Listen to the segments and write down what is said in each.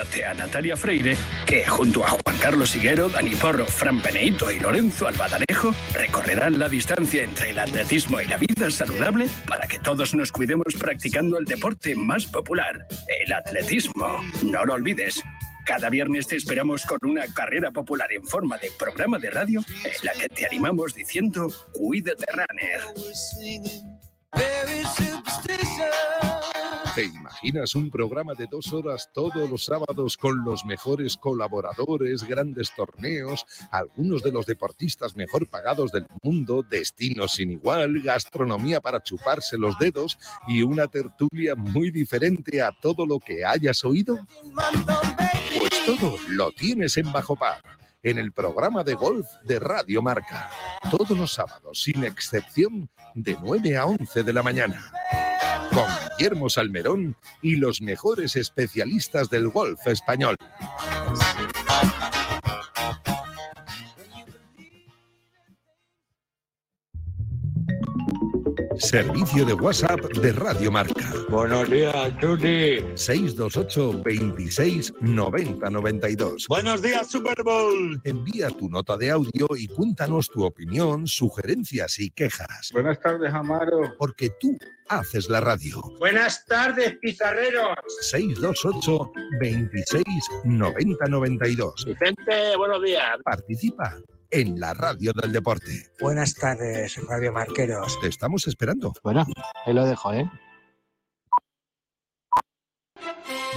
a Natalia Freire, que junto a Juan Carlos Higuero, Dani Porro, Fran Peneito y Lorenzo Albadanejo recorrerán la distancia entre el atletismo y la vida saludable para que todos nos cuidemos practicando el deporte más popular, el atletismo. No lo olvides. Cada viernes te esperamos con una carrera popular en forma de programa de radio en la que te animamos diciendo Cuídate Runner. ¿Te imaginas un programa de dos horas todos los sábados con los mejores colaboradores, grandes torneos, algunos de los deportistas mejor pagados del mundo, destinos sin igual, gastronomía para chuparse los dedos y una tertulia muy diferente a todo lo que hayas oído? Pues todo lo tienes en Bajo Par en el programa de golf de Radio Marca. Todos los sábados, sin excepción, de 9 a 11 de la mañana. Con Guillermo Salmerón y los mejores especialistas del golf español. Servicio de WhatsApp de Radio Marca. Buenos días, Chuli. 628 26 90 92. Buenos días, Super Bowl. Envía tu nota de audio y cuéntanos tu opinión, sugerencias y quejas. Buenas tardes, Amaro. Porque tú haces la radio. Buenas tardes, pizarreros. 628 26 90 92. Vicente, buenos días. Participa en la radio del deporte. Buenas tardes, Radio Marqueros. Te estamos esperando. Bueno, ahí lo dejo, ¿eh?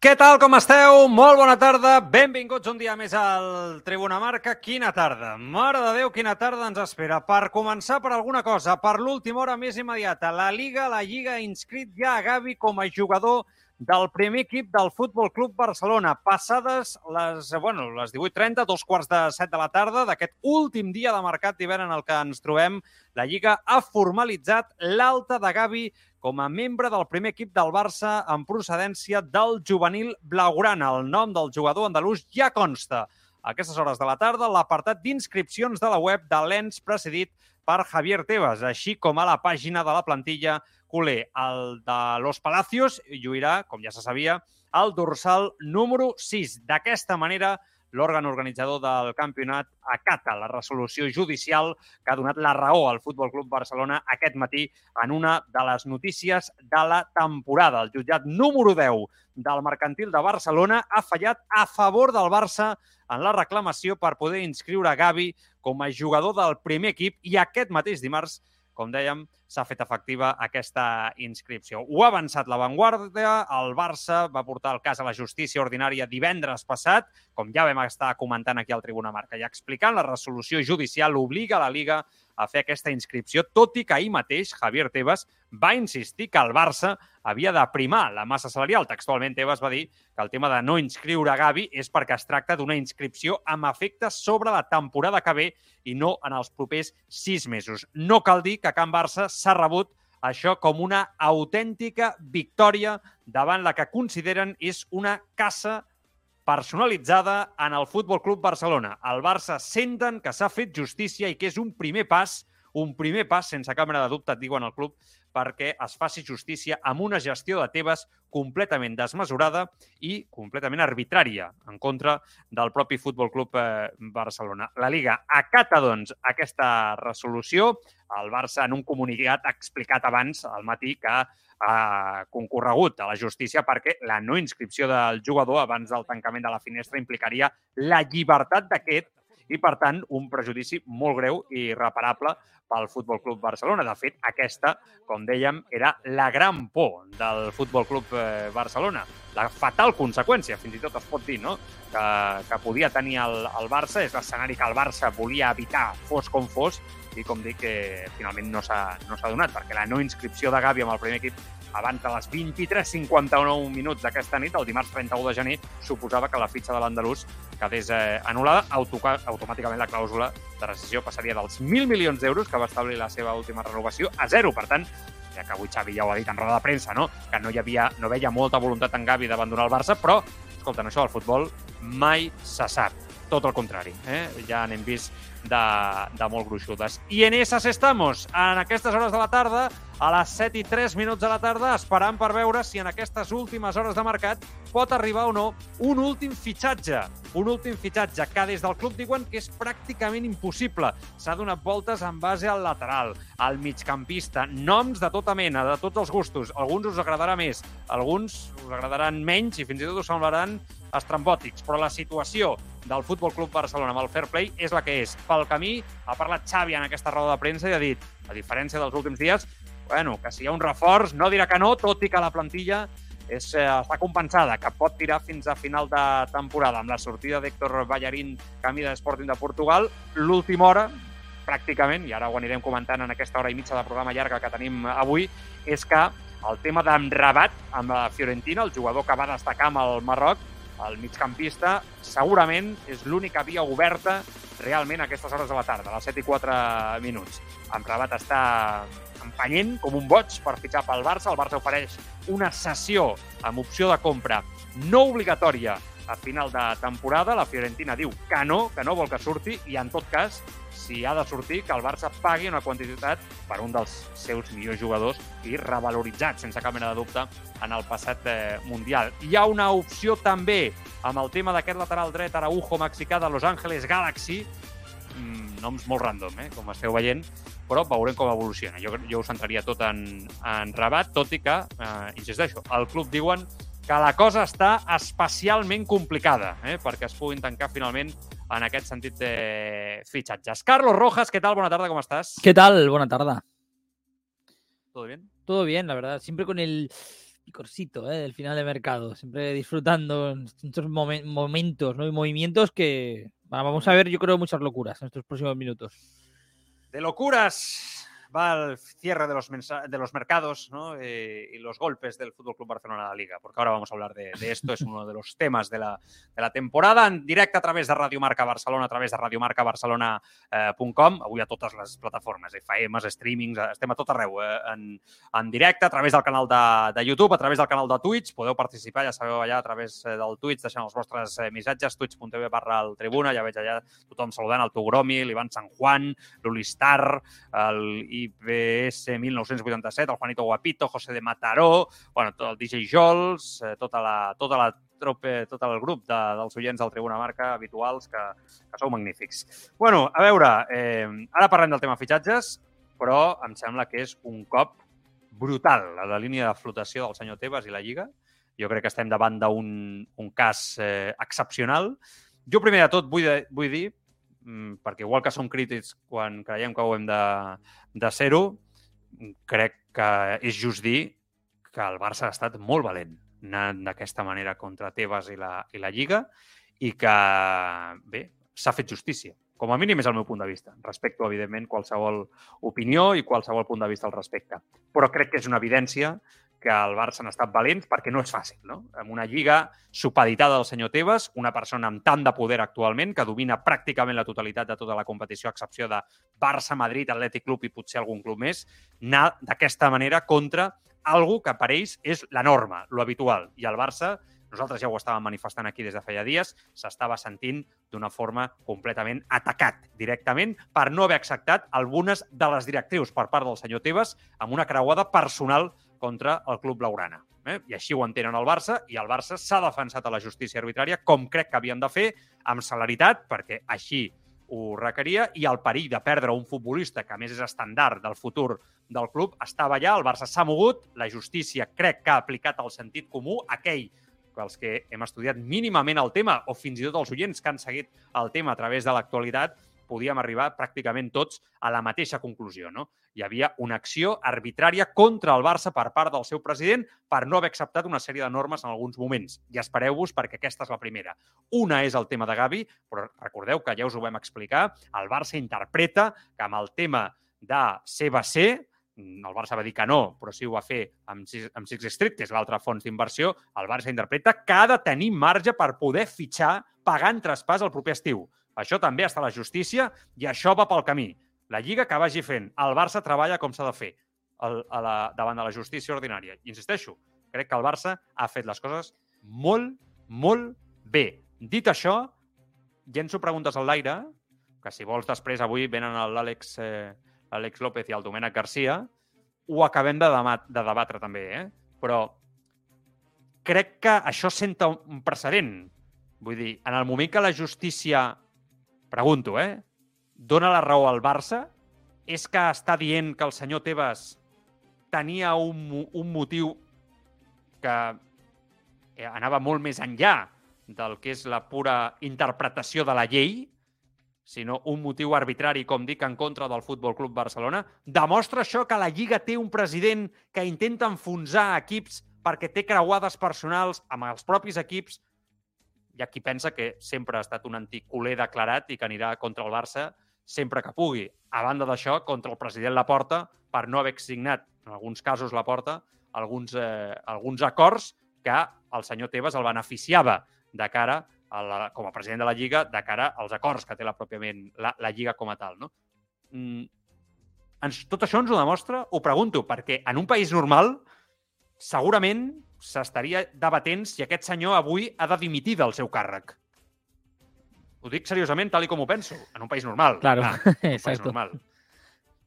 Què tal, com esteu? Molt bona tarda. Benvinguts un dia més al Tribuna Marca. Quina tarda. Mare de Déu, quina tarda ens espera. Per començar per alguna cosa, per l'última hora més immediata, la Liga, la Lliga ha inscrit ja a Gavi com a jugador del primer equip del Futbol Club Barcelona. Passades les, bueno, les 18.30, dos quarts de set de la tarda, d'aquest últim dia de mercat d'hivern en el que ens trobem, la Lliga ha formalitzat l'alta de Gavi com a membre del primer equip del Barça en procedència del juvenil blaugrana. El nom del jugador andalús ja consta. A aquestes hores de la tarda, l'apartat d'inscripcions de la web de l'ENS presidit per Javier Tebas, així com a la pàgina de la plantilla culer. El de Los Palacios lluirà, com ja se sabia, el dorsal número 6. D'aquesta manera, l'òrgan organitzador del campionat acata la resolució judicial que ha donat la raó al Futbol Club Barcelona aquest matí en una de les notícies de la temporada. El jutjat número 10 del Mercantil de Barcelona ha fallat a favor del Barça en la reclamació per poder inscriure Gavi com a jugador del primer equip i aquest mateix dimarts com dèiem, s'ha fet efectiva aquesta inscripció. Ho ha avançat l'avantguàrdia, el Barça va portar el cas a la justícia ordinària divendres passat, com ja vam estar comentant aquí al Tribuna Marca, i explicant la resolució judicial obliga la Liga a fer aquesta inscripció, tot i que ahir mateix Javier Tebas va insistir que el Barça havia de primar la massa salarial. Textualment, Tebas va dir que el tema de no inscriure Gavi és perquè es tracta d'una inscripció amb efectes sobre la temporada que ve i no en els propers sis mesos. No cal dir que Can Barça s'ha rebut això com una autèntica victòria davant la que consideren és una caça personalitzada en el Futbol Club Barcelona. El Barça senten que s'ha fet justícia i que és un primer pas, un primer pas, sense càmera de dubte, et diuen al club, perquè es faci justícia amb una gestió de Tebas completament desmesurada i completament arbitrària en contra del propi Futbol Club eh, Barcelona. La Liga acata, doncs, aquesta resolució. El Barça, en un comunicat, ha explicat abans, al matí, que ha concorregut a la justícia perquè la no inscripció del jugador abans del tancament de la finestra implicaria la llibertat d'aquest i, per tant, un prejudici molt greu i irreparable pel Futbol Club Barcelona. De fet, aquesta, com dèiem, era la gran por del Futbol Club eh, Barcelona. La fatal conseqüència, fins i tot es pot dir, no? que, que podia tenir el, el Barça. És l'escenari que el Barça volia evitar, fos com fos, i com dic, que finalment no s'ha no donat, perquè la no inscripció de Gavi amb el primer equip abans de les 23.59 minuts d'aquesta nit, el dimarts 31 de gener, suposava que la fitxa de l'andalús quedés eh, anul·lada. Automàticament la clàusula de rescisió passaria dels 1.000 milions d'euros que va establir la seva última renovació a zero. Per tant, ja que avui Xavi ja ho ha dit en roda de premsa, no? que no hi havia, no veia molta voluntat en Gavi d'abandonar el Barça, però, escolta, això del futbol mai se sap. Tot el contrari, eh? ja n'hem vist de, de molt gruixudes. I en esas estamos, en aquestes hores de la tarda, a les 7 i 3 minuts de la tarda, esperant per veure si en aquestes últimes hores de mercat pot arribar o no un últim fitxatge. Un últim fitxatge que des del club diuen que és pràcticament impossible. S'ha donat voltes en base al lateral, al migcampista, noms de tota mena, de tots els gustos. Alguns us agradarà més, alguns us agradaran menys i fins i tot us semblaran estrambòtics, però la situació del Futbol Club Barcelona amb el fair play és la que és. Pel camí ha parlat Xavi en aquesta roda de premsa i ha dit, a diferència dels últims dies, bueno, que si hi ha un reforç, no dirà que no, tot i que la plantilla és, eh, està compensada, que pot tirar fins a final de temporada. Amb la sortida d'Héctor Ballarín, camí de Sporting de Portugal, l'última hora, pràcticament, i ara ho anirem comentant en aquesta hora i mitja de programa llarga que tenim avui, és que el tema d'Amrabat amb la Fiorentina, el jugador que va destacar amb el Marroc, el migcampista, segurament és l'única via oberta realment a aquestes hores de la tarda, a les 7 i 4 minuts. Amrabat està empenyent com un boig per fitxar pel Barça. El Barça ofereix una sessió amb opció de compra no obligatòria a final de temporada. La Fiorentina diu que no, que no vol que surti i, en tot cas, si ha de sortir, que el Barça pagui una quantitat per un dels seus millors jugadors i revaloritzat, sense cap mena de dubte, en el passat eh, Mundial. Hi ha una opció també amb el tema d'aquest lateral dret Araujo mexicà de Los Angeles Galaxy, mm, noms molt random, eh, com esteu veient, però veurem com evoluciona. Jo, jo ho centraria tot en, en Rabat, tot i que, eh, insisteixo, el club diuen que la cosa està especialment complicada eh, perquè es puguin tancar finalment en aquest sentit de fitxatges. Carlos Rojas, ¿qué tal? Buena tarde, ¿cómo estás? ¿Qué tal? Buena tarde. ¿Todo bien? Todo bien, la verdad. Siempre con el picorcito ¿eh? del final de mercado. Siempre disfrutando estos momen momentos ¿no? y movimientos que bueno, vamos a ver, yo creo, muchas locuras en estos próximos minutos de locuras va al cierre de los, de los mercados ¿no? eh, y los golpes del Fútbol Club Barcelona a la Liga, porque ahora vamos a hablar de, de esto, es uno de los temas de la, de la temporada, en directe a través de Radio Marca Barcelona, a través de radiomarcabarcelona.com, eh, avui a totes les plataformes, FMs, streamings, estem a tot arreu, eh, en, en directe, a través del canal de, de YouTube, a través del canal de Twitch, podeu participar, ja sabeu, allà a través eh, del Twitch, deixant els vostres eh, missatges, twitch.tv barra el Tribuna, ja veig allà tothom saludant, el Tugromi, l'Ivan San Juan, l'Ulistar, el IBS 1987, el Juanito Guapito, José de Mataró, bueno, tot el DJ Jols, eh, tota la, tota la trope, tot el grup de, dels oients del Tribuna Marca habituals, que, que sou magnífics. Bueno, a veure, eh, ara parlem del tema fitxatges, però em sembla que és un cop brutal a la línia de flotació del senyor Tebas i la Lliga. Jo crec que estem davant d'un un cas eh, excepcional. Jo, primer de tot, vull, de, vull dir perquè igual que som crítics quan creiem que ho hem de, de ser-ho, crec que és just dir que el Barça ha estat molt valent anant d'aquesta manera contra Tebas i la, i la Lliga i que, bé, s'ha fet justícia. Com a mínim és el meu punt de vista. Respecto, evidentment, qualsevol opinió i qualsevol punt de vista al respecte. Però crec que és una evidència que el Barça han estat valents perquè no és fàcil, no? Amb una lliga supeditada del senyor Tebas, una persona amb tant de poder actualment, que domina pràcticament la totalitat de tota la competició, a excepció de Barça, Madrid, Atlètic Club i potser algun club més, anar d'aquesta manera contra algo que per ells és la norma, lo habitual. I el Barça, nosaltres ja ho estàvem manifestant aquí des de feia dies, s'estava sentint d'una forma completament atacat directament per no haver acceptat algunes de les directrius per part del senyor Tebas amb una creuada personal contra el club blaugrana. Eh? I així ho entenen el Barça, i el Barça s'ha defensat a la justícia arbitrària, com crec que havien de fer, amb celeritat, perquè així ho requeria, i el perill de perdre un futbolista, que a més és estandard del futur del club, estava allà, el Barça s'ha mogut, la justícia crec que ha aplicat el sentit comú, aquell que els que hem estudiat mínimament el tema, o fins i tot els oients que han seguit el tema a través de l'actualitat, podíem arribar pràcticament tots a la mateixa conclusió. No? Hi havia una acció arbitrària contra el Barça per part del seu president per no haver acceptat una sèrie de normes en alguns moments. I espereu-vos perquè aquesta és la primera. Una és el tema de Gavi, però recordeu que ja us ho vam explicar, el Barça interpreta que amb el tema de CBC, mm, el Barça va dir que no, però sí ho va fer amb, amb Six Street, que és l'altre fons d'inversió, el Barça interpreta que ha de tenir marge per poder fitxar pagant traspàs el proper estiu. Això també està a la justícia i això va pel camí. La Lliga que vagi fent. El Barça treballa com s'ha de fer el, a la, davant de la justícia ordinària. I insisteixo, crec que el Barça ha fet les coses molt, molt bé. Dit això, llenço preguntes al l'aire, que si vols després avui venen l'Àlex eh, l'Àlex López i el Domènec Garcia, ho acabem de, demat, de debatre també, eh? però crec que això senta un precedent. Vull dir, en el moment que la justícia, pregunto, eh, dona la raó al Barça, és que està dient que el senyor Tebas tenia un, un motiu que eh, anava molt més enllà del que és la pura interpretació de la llei, sinó un motiu arbitrari, com dic, en contra del Futbol Club Barcelona, demostra això que la Lliga té un president que intenta enfonsar equips perquè té creuades personals amb els propis equips. Hi ha qui pensa que sempre ha estat un antic culer declarat i que anirà contra el Barça sempre que pugui. A banda d'això, contra el president Laporta, per no haver signat, en alguns casos Laporta, alguns, eh, alguns acords que el senyor Tebas el beneficiava de cara a la, com a president de la Lliga, de cara als acords que té la pròpiament la, la Lliga com a tal. No? Mm, ens, tot això ens ho demostra? Ho pregunto, perquè en un país normal segurament s'estaria debatent si aquest senyor avui ha de dimitir del seu càrrec. Ho dic seriosament, tal i com ho penso, en un país normal. Claro, Ah, en un país normal.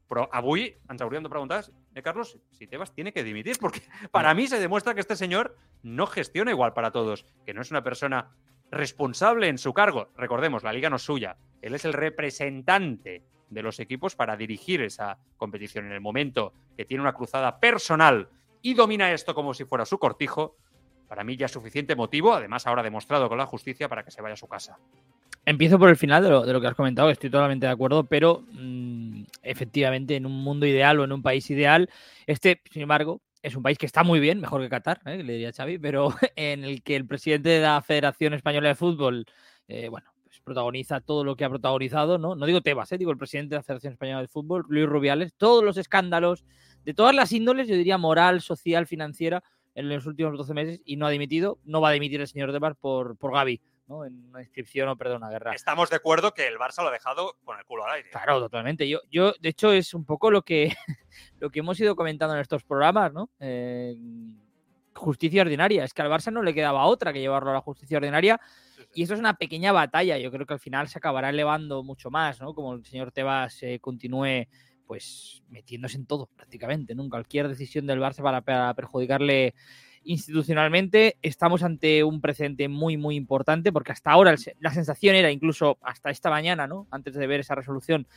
Pero avui ens hauríem de preguntar, eh, Carlos, si Tebas tiene que dimitir, porque para mí se demuestra que este señor no gestiona igual para todos, que no es una persona responsable en su cargo. Recordemos, la liga no es suya. Él es el representante de los equipos para dirigir esa competición. En el momento que tiene una cruzada personal y domina esto como si fuera su cortijo, para mí ya es suficiente motivo, además ahora demostrado con la justicia, para que se vaya a su casa. Empiezo por el final de lo, de lo que has comentado, estoy totalmente de acuerdo, pero mm, efectivamente en un mundo ideal o en un país ideal, este, sin embargo, es un país que está muy bien, mejor que Qatar, ¿eh? le diría Xavi, pero en el que el presidente de la Federación Española de Fútbol, eh, bueno, protagoniza todo lo que ha protagonizado, ¿no? No digo Tebas, ¿eh? digo el presidente de la Federación Española de Fútbol, Luis Rubiales, todos los escándalos de todas las índoles, yo diría moral, social, financiera, en los últimos 12 meses y no ha dimitido, no va a dimitir el señor Tebas por, por Gaby, ¿no? En una inscripción o perdón, una guerra. Estamos de acuerdo que el Barça lo ha dejado con el culo al aire. Claro, totalmente. Yo, yo, de hecho, es un poco lo que, lo que hemos ido comentando en estos programas, ¿no? Eh, justicia ordinaria. Es que al Barça no le quedaba otra que llevarlo a la justicia ordinaria. Y eso es una pequeña batalla. Yo creo que al final se acabará elevando mucho más, ¿no? Como el señor Tebas eh, continúe, pues, metiéndose en todo, prácticamente, ¿no? En cualquier decisión del Barça para, para perjudicarle institucionalmente estamos ante un precedente muy, muy importante, porque hasta ahora la sensación era, incluso hasta esta mañana, ¿no? Antes de ver esa resolución,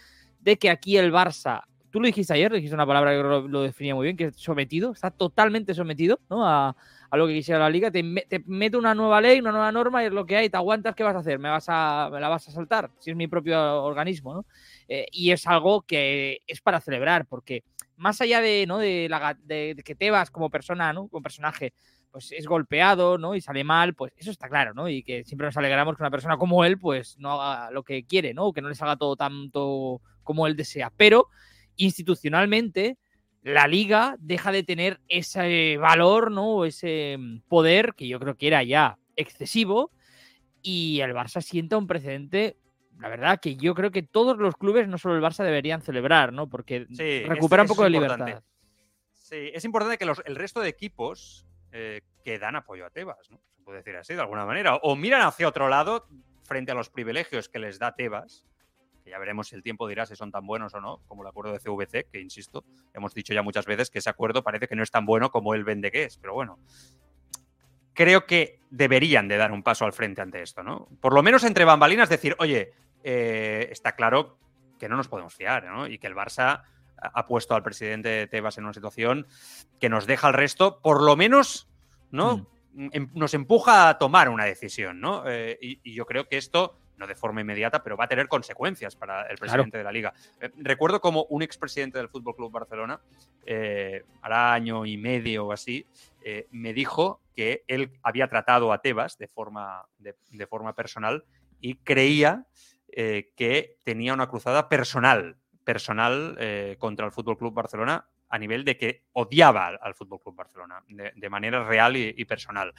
de que aquí el Barça, tú lo dijiste ayer, dijiste una palabra que lo, lo definía muy bien, que es sometido, está totalmente sometido, ¿no? A, a lo que quisiera la liga, te, te mete una nueva ley, una nueva norma y es lo que hay, te aguantas, ¿qué vas a hacer? ¿Me, vas a, me la vas a saltar? Si es mi propio organismo, ¿no? Eh, y es algo que es para celebrar, porque más allá de, ¿no? de, la, de, de que Tebas como persona, ¿no? Como personaje, pues es golpeado, ¿no? Y sale mal, pues eso está claro, ¿no? Y que siempre nos alegramos que una persona como él, pues no haga lo que quiere, ¿no? Que no le salga todo tanto como él desea. Pero institucionalmente, la liga deja de tener ese valor, ¿no? O ese mm, poder que yo creo que era ya excesivo. Y el Barça sienta un precedente. La verdad que yo creo que todos los clubes, no solo el Barça, deberían celebrar, ¿no? Porque Sí, recupera un poco de es libertad. Sí, es importante que los- el resto de equipos eh, que dan apoyo a Tebas, ¿no? Se puede decir así, de alguna manera. O miran hacia otro lado frente a los privilegios que les da Tebas, que ya veremos si el tiempo dirá si son tan buenos o no, como el acuerdo de CVC, que insisto, hemos dicho ya muchas veces que ese acuerdo parece que no es tan bueno como él vende que es, pero bueno. Creo que deberían de dar un paso al frente ante esto, ¿no? Por lo menos entre bambalinas decir, oye, eh, está claro que no nos podemos fiar, ¿no? Y que el Barça ha puesto al presidente Tebas en una situación que nos deja al resto, por lo menos, ¿no? Em- Nos empuja a tomar una decisión, ¿no? Eh, y, y yo creo que esto, no de forma inmediata, pero va a tener consecuencias para el presidente de la liga. Eh, recuerdo como un expresidente del Fútbol Club Barcelona, eh, hará año y medio o así, eh, me dijo que él había tratado a Tebas de forma, de, de forma personal y creía eh, que tenía una cruzada personal, personal contra el Fútbol Club Barcelona a nivel de que odiaba al, al Fútbol Club Barcelona de, de manera real y, y personal.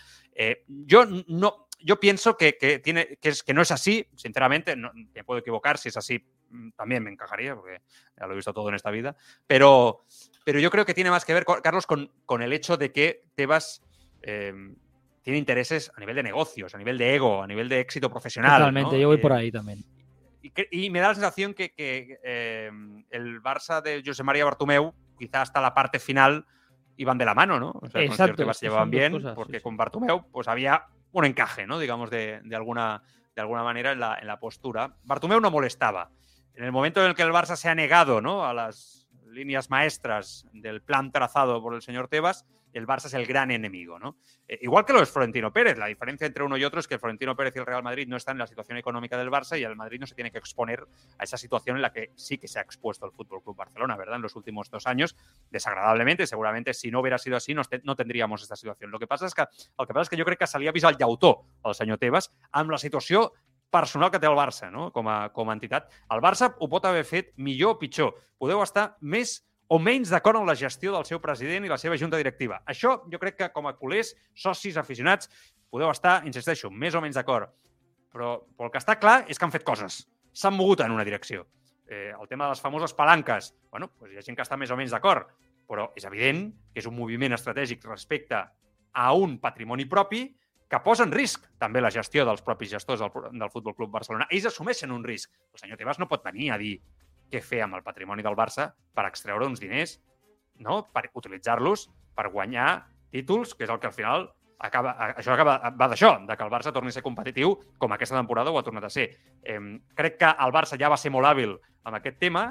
Yo no, yo pienso que, que tiene, que, es, que no es así, sinceramente, no, me puedo equivocar, si es así mm, también me encajaría, porque ya lo he visto todo en esta vida, pero, pero yo creo que tiene más que ver, con- Carlos, con, con el hecho de que Tebas eh, tiene intereses a nivel de negocios, a nivel de ego, a nivel de éxito profesional. Totalmente, ¿no? yo voy Eh, por ahí también. y, y me da la sensación que, que, eh, el Barça de José María Bartomeu, quizá hasta la parte final, iban de la mano, ¿no? O sea, con Exacto, señor Tebas se llevaban bien, cosas, sí, porque sí. con Bartomeu pues había un encaje, ¿no? Digamos, de, de alguna, de alguna manera en la, en la postura. Bartomeu no molestaba. En el momento en el que el Barça se ha negado ¿no? a las líneas maestras del plan trazado por el señor Tebas, el Barça es el gran enemigo, ¿no? Eh, igual que lo es Florentino Pérez. La diferencia entre uno y otro es que Florentino Pérez y el Real Madrid no están en la situación económica del Barça y el Madrid no se tiene que exponer a esa situación en la que sí que se ha expuesto el Fútbol Club Barcelona, ¿verdad? En los últimos dos años, desagradablemente. Seguramente, si no hubiera sido así, no, tendríamos esta situación. Lo que passa és que, el que passa és que jo crec que se el al Tebas amb la situació personal que té el Barça, no? com, a, com a entitat. El Barça ho pot haver fet millor o pitjor. Podeu estar més o menys d'acord amb la gestió del seu president i la seva junta directiva. Això jo crec que com a culers, socis, aficionats, podeu estar, insisteixo, més o menys d'acord. Però, però el que està clar és que han fet coses. S'han mogut en una direcció. Eh, el tema de les famoses palanques, bueno, doncs hi ha gent que està més o menys d'acord, però és evident que és un moviment estratègic respecte a un patrimoni propi que posa en risc també la gestió dels propis gestors del, del Futbol Club Barcelona. Ells assumeixen un risc. El senyor Tebas no pot venir a dir què fer amb el patrimoni del Barça per extreure uns diners, no? per utilitzar-los per guanyar títols, que és el que al final acaba, això acaba, va d'això, de que el Barça torni a ser competitiu com aquesta temporada ho ha tornat a ser. Eh, crec que el Barça ja va ser molt hàbil amb aquest tema,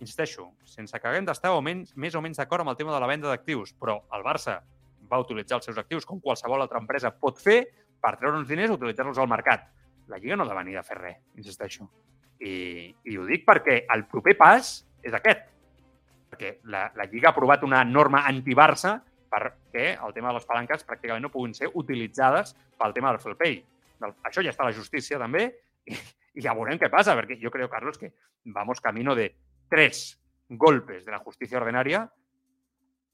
insisteixo, sense que haguem d'estar més o menys d'acord amb el tema de la venda d'actius, però el Barça va utilitzar els seus actius com qualsevol altra empresa pot fer per treure uns diners i utilitzar-los al mercat. La Lliga no ha de venir a fer res, insisteixo. I, I ho dic perquè el proper pas és aquest. Perquè la, la Lliga ha aprovat una norma anti-Barça perquè el tema de les palanques pràcticament no puguin ser utilitzades pel tema del fair. Del- Això ja està a la justícia també i, i ja veurem què passa, perquè jo crec, Carlos, que vamos camino de tres golpes de la justicia ordinaria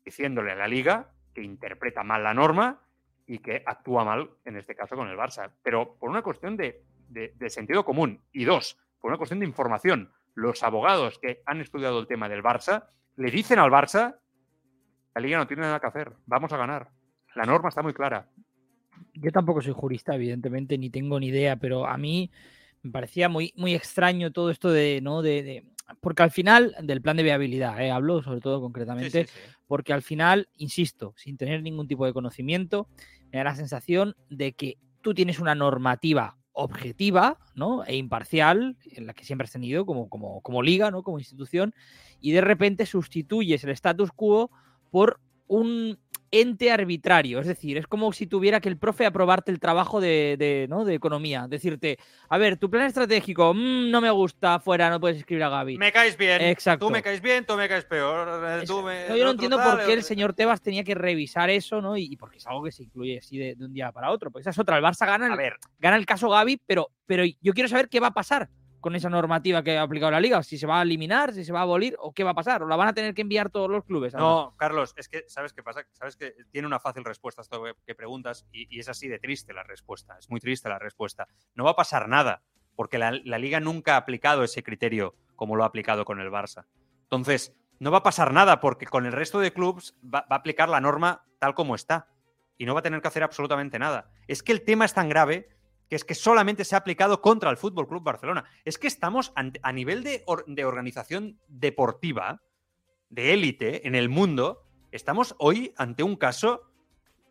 diciéndole a la Liga interpreta mal la norma y que actúa mal, en este caso, con el Barça. Pero por una cuestión de, sentido común. Y dos, por una cuestión de información. Los abogados que han estudiado el tema del Barça le dicen al Barça, la Liga no tiene nada que hacer, vamos a ganar. La norma está muy clara. Yo tampoco soy jurista, evidentemente, ni tengo ni idea, pero a mí me parecía muy, muy extraño todo esto de, ¿no? De- porque al final, del plan de viabilidad, ¿eh? hablo sobre todo concretamente, porque al final, insisto, sin tener ningún tipo de conocimiento, me da la sensación de que tú tienes una normativa objetiva ¿no? e imparcial, en la que siempre has tenido como, como, como liga, ¿no? como institución, y de repente sustituyes el status quo por un ente arbitrario. Es decir, es como si tuviera que el profe aprobarte el trabajo de, de, ¿no? de economía. Decirte, a ver, tu plan estratégico, mm, no me gusta, fuera, no puedes escribir a Gaby. Me caes bien. Exacto. Tú me caes bien, tú me caes peor. eh, Tú me, No, yo no entiendo tal, por qué el señor Tebas tenía que revisar eso, ¿no? Y, y porque es algo que se incluye así de, de un día para otro. Pues esa es otra. El Barça gana A el, ver, gana el caso Gaby, pero, pero yo quiero saber qué va a pasar con esa normativa que ha aplicado la liga. Si se va a eliminar, si se va a abolir o qué va a pasar. O la van a tener que enviar todos los clubes. No, Carlos, es que sabes qué pasa, sabes que tiene una fácil respuesta a esto que- preguntas y, es así de triste la respuesta, es muy triste la respuesta. No va a pasar nada, porque la, liga nunca ha aplicado ese criterio como lo ha aplicado con el Barça. Entonces, no va a pasar nada porque con el resto de clubes va a aplicar la norma tal como está y no va a tener que hacer absolutamente nada. Es que el tema es tan grave que es que solamente se ha aplicado contra el Fútbol Club Barcelona. Es que estamos a nivel de organización deportiva, de élite en el mundo, estamos hoy ante un caso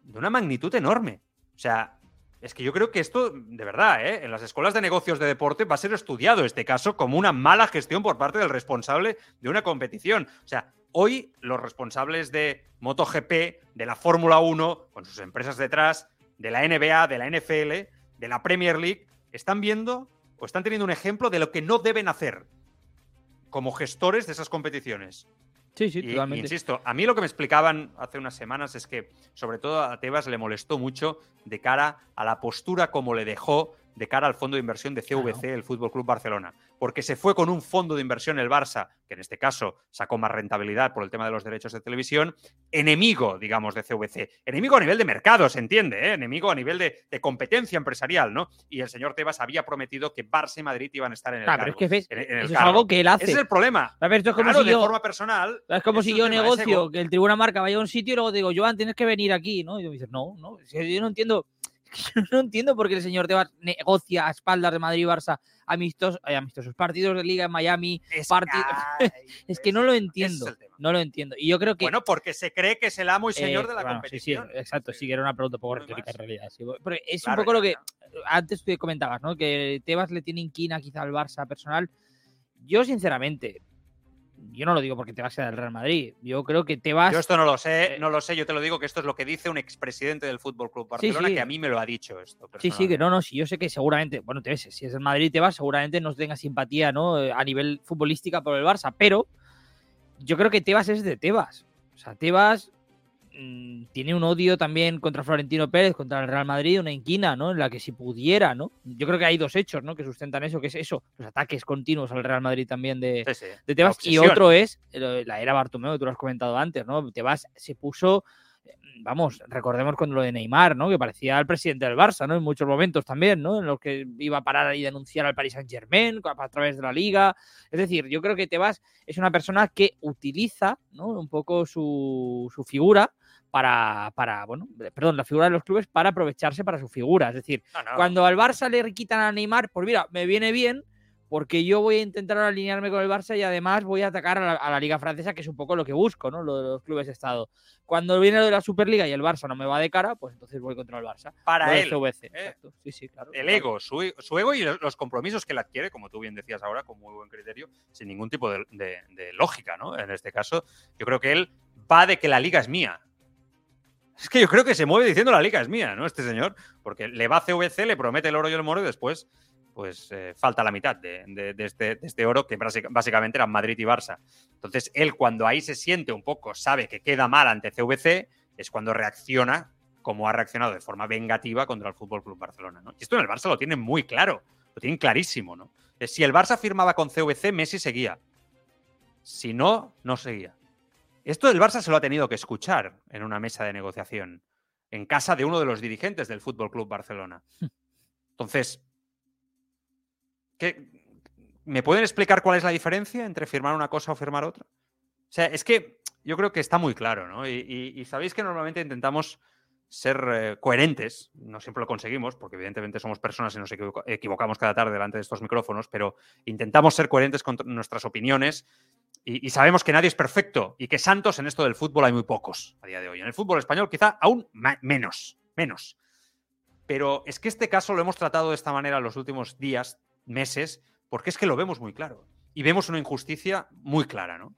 de una magnitud enorme. O sea, es que yo creo que esto, de verdad, ¿eh? en las escuelas de negocios de deporte va a ser estudiado este caso como una mala gestión por parte del responsable de una competición. O sea, hoy los responsables de MotoGP, de la Fórmula 1, con sus empresas detrás, de la NBA, de la NFL, de la Premier League, están viendo o están teniendo un ejemplo de lo que no deben hacer como gestores de esas competiciones. Sí, sí, Y- y totalmente. insisto, a mí lo que me explicaban hace unas semanas es que, sobre todo a Tebas le molestó mucho de cara a la postura como le dejó de cara al fondo de inversión de CVC, el Fútbol Club Barcelona. Porque se fue con un fondo de inversión el Barça, que en este caso sacó más rentabilidad por el tema de los derechos de televisión, enemigo, digamos, de CVC. Enemigo a nivel de mercado, se entiende, ¿eh? enemigo a nivel de, de competencia empresarial, ¿no? Y el señor Tebas había prometido que Barça y Madrid iban a estar en el Claro, pero cargo. es que ves, en- en el eso es algo que él hace. Ese es el problema. A ver, esto es como Claro, si de yo, forma personal. es como si yo negocio ego. que el Tribuna Marca vaya a un sitio y luego digo, Joan, tienes que venir aquí, ¿no? Y me dices, no, no. Yo no entiendo, yo no entiendo por qué el señor Tebas negocia a espaldas de Madrid y Barça amistosos, ay, amistosos partidos de liga en Miami. Es, parti- ay, Es que no lo entiendo. No lo entiendo. Y yo creo que. Bueno, porque se cree que es el amo y señor eh, de la bueno, sí, sí, competición. exacto, sí, que era una pregunta un poco retórica en realidad. sí. Pero es Claro, un poco lo que antes tú comentabas, ¿no? Que Tebas le tiene inquina quizá al Barça personal. Yo, sinceramente, yo no lo digo porque Tebas sea del Real Madrid. Yo creo que Tebas. Yo esto no lo sé, eh, no lo sé, yo te lo digo que esto es lo que dice un expresidente del Fútbol Club Barcelona sí. que a mí me lo ha dicho esto. Sí, sí, que no, no, sí, yo sé que seguramente, bueno, te ves, si es el Madrid te vas, seguramente no tenga simpatía, ¿no? Eh, A nivel futbolística por el Barça, pero yo creo que Tebas es de Tebas. O sea, Tebas mm, tiene un odio también contra Florentino Pérez, contra el Real Madrid, una inquina, ¿no? En la que si pudiera, ¿no? Yo creo que hay dos hechos, ¿no? Que sustentan eso, que es eso, los ataques continuos al Real Madrid también de, Sí, sí. de Tebas. Y otro es eh, la era Bartomeu, que tú lo has comentado antes, ¿no? Tebas se puso, eh, vamos, recordemos cuando lo de Neymar, ¿no? Que parecía el presidente del Barça, ¿no? En muchos momentos también, ¿no? En los que iba a parar y denunciar al Paris Saint Germain a través de la liga. Es decir, yo creo que Tebas es una persona que utiliza, ¿no? Un poco su, su figura para, para, bueno, perdón, la figura de los clubes para aprovecharse para su figura. Es decir, No, no. cuando al Barça le quitan a Neymar, pues mira, me viene bien porque yo voy a intentar alinearme con el Barça y además voy a atacar a la, a la Liga Francesa, que es un poco lo que busco, ¿no? Lo de los clubes de Estado. Cuando viene lo de la Superliga y el Barça no me va de cara, pues entonces voy contra el Barça. Para de él, CVC, ¿eh? Sí, sí, claro. el claro. ego, su, e- su ego y los los compromisos que él adquiere, como tú bien decías ahora, con muy buen criterio, sin ningún tipo de, de- de lógica, ¿no? En este caso, yo creo que él va de que la liga es mía. Es que yo creo que se mueve diciendo la liga es mía, ¿no? Este señor, porque le va a CVC, le promete el oro y el moro y después, pues eh, falta la mitad de, este, este oro, que básica- básicamente eran Madrid y Barça. Entonces, él cuando ahí se siente un poco, sabe que queda mal ante CVC, es cuando reacciona como ha reaccionado de forma vengativa contra el Fútbol Club Barcelona. Y esto en el Barça lo tienen muy claro, lo tienen clarísimo. ¿no? Eh, Si el Barça firmaba con CVC, Messi seguía. Si no, no seguía. Esto el Barça se lo ha tenido que escuchar en una mesa de negociación, en casa de uno de los dirigentes del Fútbol Club Barcelona. Entonces, ¿qué- ¿me pueden explicar cuál es la diferencia entre firmar una cosa o firmar otra? O sea, es que yo creo que está muy claro, ¿no? Y, y- y sabéis que normalmente intentamos ser eh, coherentes, no siempre lo conseguimos, porque evidentemente somos personas y nos equivoca- equivocamos cada tarde delante de estos micrófonos, pero intentamos ser coherentes con nuestras opiniones y, y sabemos que nadie es perfecto y que santos en esto del fútbol hay muy pocos a día de hoy. En el fútbol español quizá aún menos, menos. Pero es que este caso lo hemos tratado de esta manera en los últimos días, meses, porque es que lo vemos muy claro. Y vemos una injusticia muy clara, ¿no?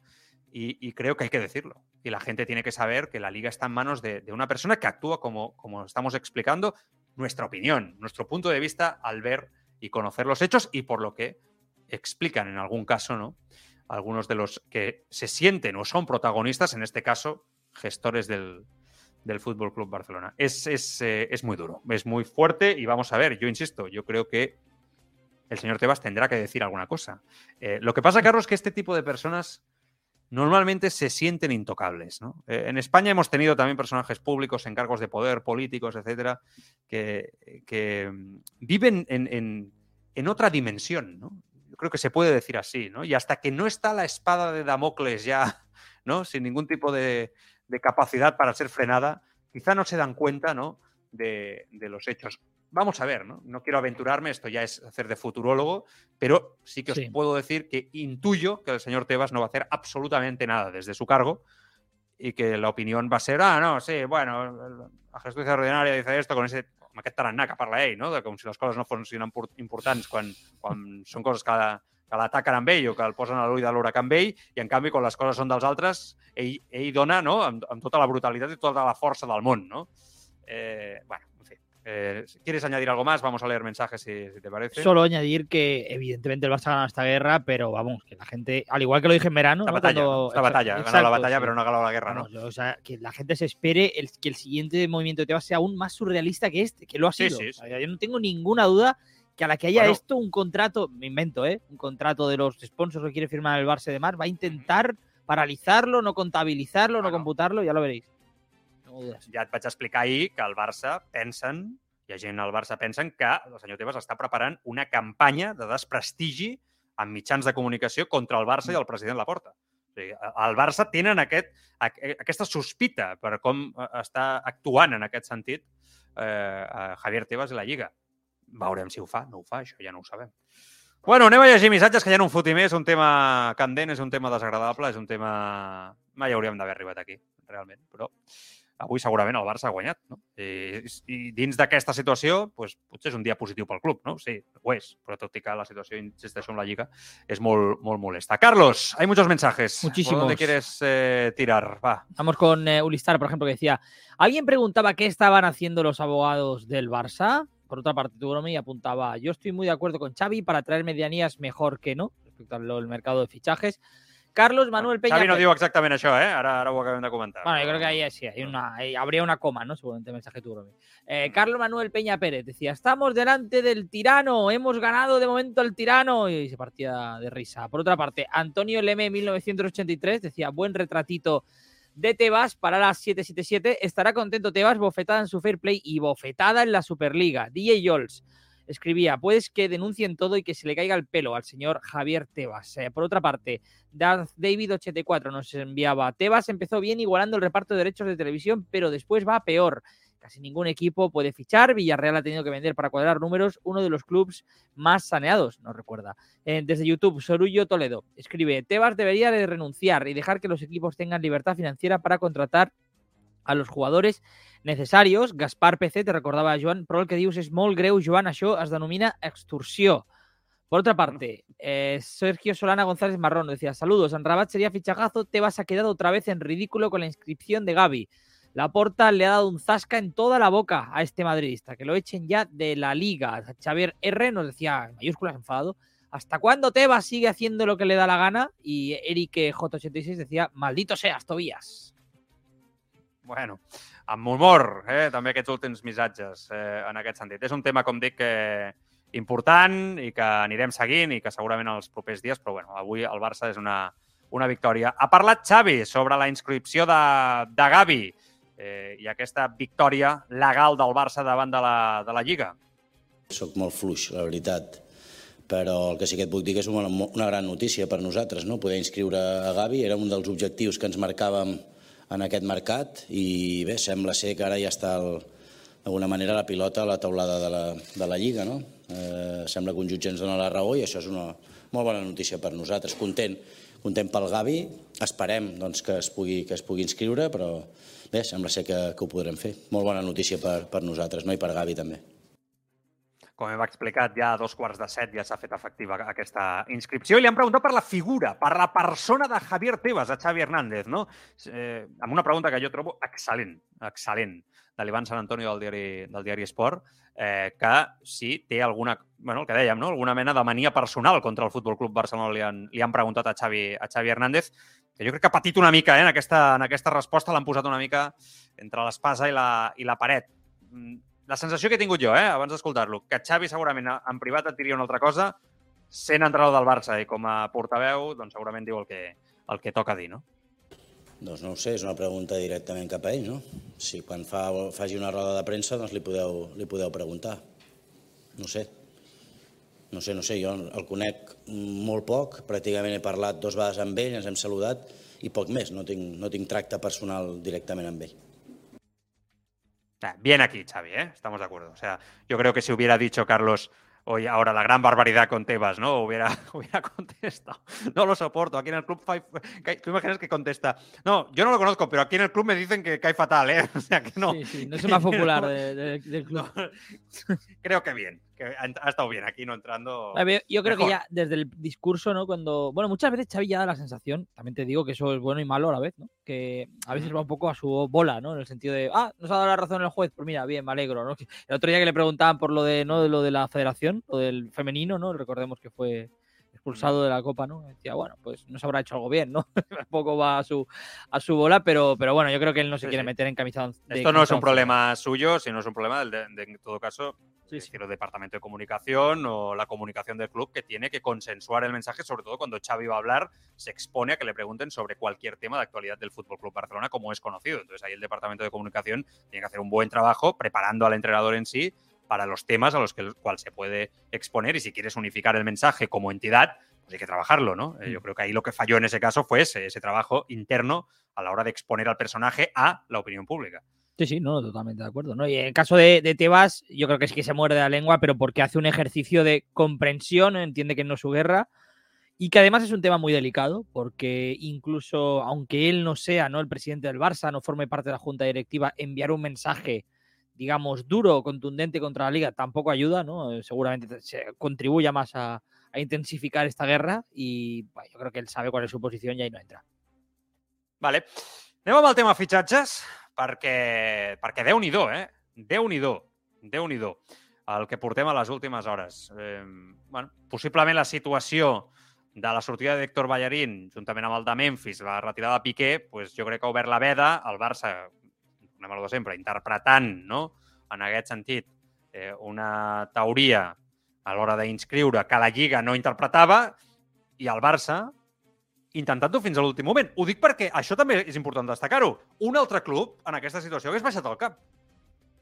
Y, y creo que hay que decirlo. Y la gente tiene que saber que la liga está en manos de, de una persona que actúa como, como estamos explicando, nuestra opinión, nuestro punto de vista al ver y conocer los hechos y por lo que explican en algún caso, ¿no? Algunos de los que se sienten o son protagonistas, en este caso, gestores del, del Fútbol Club Barcelona. Es, es, eh, es muy duro, es muy fuerte y vamos a ver, yo insisto, yo creo que el señor Tebas tendrá que decir alguna cosa. Eh, lo que pasa, Carlos, es que este tipo de personas normalmente se sienten intocables. Eh, en España hemos tenido también personajes públicos en cargos de poder, políticos, etcétera, que, mm, viven en, en- en otra dimensión. ¿no? Yo creo que se puede decir así. ¿no? Y hasta que no está la espada de Damocles ya, ¿no? sin ningún tipo de, capacidad para ser frenada, quizá no se dan cuenta de los hechos. Vamos a ver, ¿no? No quiero aventurarme, esto ya es hacer de futurólogo, pero sí que os Sí. puedo decir que intuyo que el señor Tebas no va a hacer absolutamente nada desde su cargo y que la opinión va a ser, ah, no, sí, bueno, la justicia ordinaria dice esto con ese... Aquest tarannà que parla ell, no? De com si les coses no fossin impor- importants quan, quan són coses que, que l'ataquen amb ell o que el posen a l'ull de l'huracà amb ell i, en canvi, quan les coses són dels altres, ell, ell dona no? amb, amb tota la brutalitat i tota la força del món, no? Eh, bueno. Eh, ¿Quieres añadir algo más? Vamos a leer mensajes si, si te parece. Solo añadir que evidentemente el Barça ha ganado esta guerra, pero vamos, que la gente, al igual que lo dije en verano, Esta ¿no? batalla, Cuando- esta batalla. Ha ganado la batalla, sí. pero no ha ganado la guerra, ¿no? O sea, que la gente se espere el, que el siguiente movimiento de Tebas sea aún más surrealista que este, que lo ha sido. sí, O sea, yo no tengo ninguna duda que a la que haya Bueno. esto, un contrato, me invento, ¿eh? Un contrato de los sponsors que quiere firmar el Barça de Mar, va a intentar paralizarlo, no contabilizarlo, no computarlo, ya lo veréis. Ja et vaig explicar ahir que el Barça pensen, hi ha gent al Barça pensen que el senyor Tebas està preparant una campanya de desprestigi en mitjans de comunicació contra el Barça i el president Laporta. O sigui, al Barça tenen aquest, aqu- aquesta sospita per com eh, està actuant en aquest sentit eh, Javier Tebas i la Lliga. Veurem si ho fa, no ho fa, això ja no ho sabem. Bueno, anem a llegir missatges, que ja no en fotim més. És un tema candent, és un tema desagradable, és un tema... Mai hauríem d'haver arribat aquí, realment. Però avui segurament el Barça ha guanyat, no? I, i dins d'aquesta situació, doncs, potser és un dia positiu pel club, no? Sí, ho és, però tot i que la situació, insisteixo, en la Lliga és molt, molt molesta. Carlos, hay muchos mensajes. Muchísimos. ¿Por dónde quieres eh, tirar? Va. Vamos con eh, Ulistar, por ejemplo, que decía, ¿alguien preguntaba qué estaban haciendo los abogados del Barça? Por otra parte, Tugromi apuntaba, yo estoy muy de acuerdo con Xavi para traer medianías mejor que no, respecto al al mercado de fichajes. Carlos Manuel Peña. Xavi no diu exactament això, eh? Ara, ara ho acabem de comentar. Bueno, yo creo que ahí sí, hay una, ahí habría una coma, ¿no? Seguramente el mensaje tuvo. Eh, Carlos Manuel Peña Pérez decía, estamos delante del tirano, hemos ganado de momento al tirano y se partía de risa. Por otra parte, Antonio Leme 1983 decía, buen retratito de Tebas para las 777, estará contento Tebas, bofetada en su fair play y bofetada en la Superliga. DJ Yols escribía, pues que denuncien todo y que se le caiga el pelo al señor Javier Tebas. Eh, por otra parte, Darth David84 nos enviaba, Tebas empezó bien igualando el reparto de derechos de televisión, pero después va peor. Casi ningún equipo puede fichar. Villarreal ha tenido que vender para cuadrar números. Uno de los clubes más saneados, nos recuerda. Eh, desde YouTube, Sorullo Toledo escribe: Tebas debería de renunciar y dejar que los equipos tengan libertad financiera para contratar a los jugadores necessarios. Gaspar PC, te recordava Joan, però el que dius és molt greu, Joan, això es denomina extorsió. Por otra parte, eh, Sergio Solana González Marrón decía, saludos, en Rabat sería fichajazo, Tebas ha quedado otra vez en ridículo con la inscripción de Gaby. Laporta le ha dado un zasca en toda la boca a este madridista, que lo echen ya de la liga. Xavier R nos decía, mayúsculas enfadado, ¿hasta cuándo Tebas sigue haciendo lo que le da la gana? Y Eric J86 decía, maldito seas, Tobías. Bueno, amb humor, eh? també aquests últims missatges eh, en aquest sentit. És un tema, com dic, eh, important i que anirem seguint i que segurament els propers dies, però bueno, avui el Barça és una, una victòria. Ha parlat Xavi sobre la inscripció de, de Gavi eh, i aquesta victòria legal del Barça davant de la, de la Lliga. Soc molt fluix, la veritat, però el que sí que et puc dir que és una, una gran notícia per nosaltres, no? poder inscriure a Gavi era un dels objectius que ens marcàvem en aquest mercat i bé, sembla ser que ara ja està d'alguna manera la pilota a la taulada de la, de la Lliga, no? Eh, sembla que un jutge ens dona la raó i això és una molt bona notícia per nosaltres. Content, content pel Gavi, esperem doncs, que, es pugui, que es pugui inscriure, però bé, sembla ser que, que ho podrem fer. Molt bona notícia per, per nosaltres, no? i per Gavi també. Com hem explicat, ja a dos quarts de set ja s'ha fet efectiva aquesta inscripció i li han preguntat per la figura, per la persona de Javier Tebas, a Xavi Hernández, no? Eh, amb una pregunta que jo trobo excel·lent, excel·lent, de l'Ivan Sant Antonio del diari, del diari Esport, eh, que si té alguna, bueno, el que dèiem, no? alguna mena de mania personal contra el Futbol Club Barcelona li han, li han preguntat a Xavi, a Xavi Hernández, que jo crec que ha patit una mica eh, en, aquesta, en aquesta resposta, l'han posat una mica entre l'espasa i la, i la paret. La sensació que he tingut jo, eh, abans d'escoltar-lo, que Xavi segurament en privat et diria una altra cosa, sent entrenador del Barça i com a portaveu, doncs segurament diu el que, el que toca dir, no? Doncs no ho sé, és una pregunta directament cap a ell, no? Si quan fa, faci una roda de premsa, doncs li podeu, li podeu preguntar. No sé. No sé, no sé, jo el conec molt poc, pràcticament he parlat dos vegades amb ell, ens hem saludat i poc més, no tinc, no tinc tracte personal directament amb ell. Bien aquí, Xavi, ¿eh? Estamos de acuerdo. O sea, yo creo que si hubiera dicho Carlos, hoy ahora la gran barbaridad con Tebas, ¿no? Hubiera, hubiera contestado. No lo soporto. Aquí en el club, cae- tú imaginas que contesta. No, yo no lo conozco, pero aquí en el club me dicen que cae fatal, ¿eh? O sea, que no. Sí, sí, no es más popular de- de- del club. No, creo que bien, que ha, ha estado bien aquí, no entrando. Ver, yo creo mejor. que ya desde el discurso, ¿no? Cuando. Bueno, muchas veces Xavi ya da la sensación, también te digo que eso es bueno y malo a la vez, ¿no? Que a veces va un poco a su bola, ¿no? En el sentido de, ah, nos ha dado la razón el juez, pues mira, bien, me alegro, ¿no? El otro día que le preguntaban por lo de, ¿no? De lo de la federación, lo del femenino, ¿no? Recordemos que fue expulsado de la Copa, ¿no? Decía, bueno, pues no se habrá hecho algo bien, ¿no? Un poco va a su, a su bola, pero, pero bueno, yo creo que él no se Sí, quiere sí. meter en camisa de Esto no es un problema suyo, sino es un problema del de, de- en todo caso Sí, sí. el departamento de comunicación o la comunicación del club que tiene que consensuar el mensaje, sobre todo cuando Xavi va a hablar, se expone a que le pregunten sobre cualquier tema de actualidad del Fútbol Club Barcelona, como es conocido. Entonces ahí el departamento de comunicación tiene que hacer un buen trabajo preparando al entrenador en sí para los temas a los que el cual se puede exponer y si quieres unificar el mensaje como entidad, pues hay que trabajarlo, ¿no? Eh, yo creo que ahí lo que falló en ese caso fue ese, ese trabajo interno a la hora de exponer al personaje a la opinión pública. Sí, sí, no, totalmente de acuerdo. ¿no? Y en el caso de, de Tebas, yo creo que sí que se muerde la lengua, pero porque hace un ejercicio de comprensión, entiende que no es su guerra, y que además es un tema muy delicado, porque incluso aunque él no sea ¿no? el presidente del Barça, no forme parte de la junta directiva, enviar un mensaje, digamos, duro, contundente contra la liga, tampoco ayuda, ¿no? Eh, Seguramente se contribuya más a, a intensificar esta guerra, y bueno, yo creo que él sabe cuál es su posición y ahí no entra. Vale. Anem amb el tema fitxatges, perquè, perquè Déu-n'hi-do, eh? Déu-n'hi-do, déu nhi el que portem a les últimes hores. Eh, bueno, possiblement la situació de la sortida d'Héctor Ballarín, juntament amb el de Memphis, la retirada de Piqué, pues jo crec que ha obert la veda, el Barça, anem a de sempre, interpretant, no?, en aquest sentit, eh, una teoria a l'hora d'inscriure que la Lliga no interpretava i el Barça intentant-ho fins a l'últim moment. Ho dic perquè això també és important destacar-ho. Un altre club en aquesta situació hagués baixat el cap.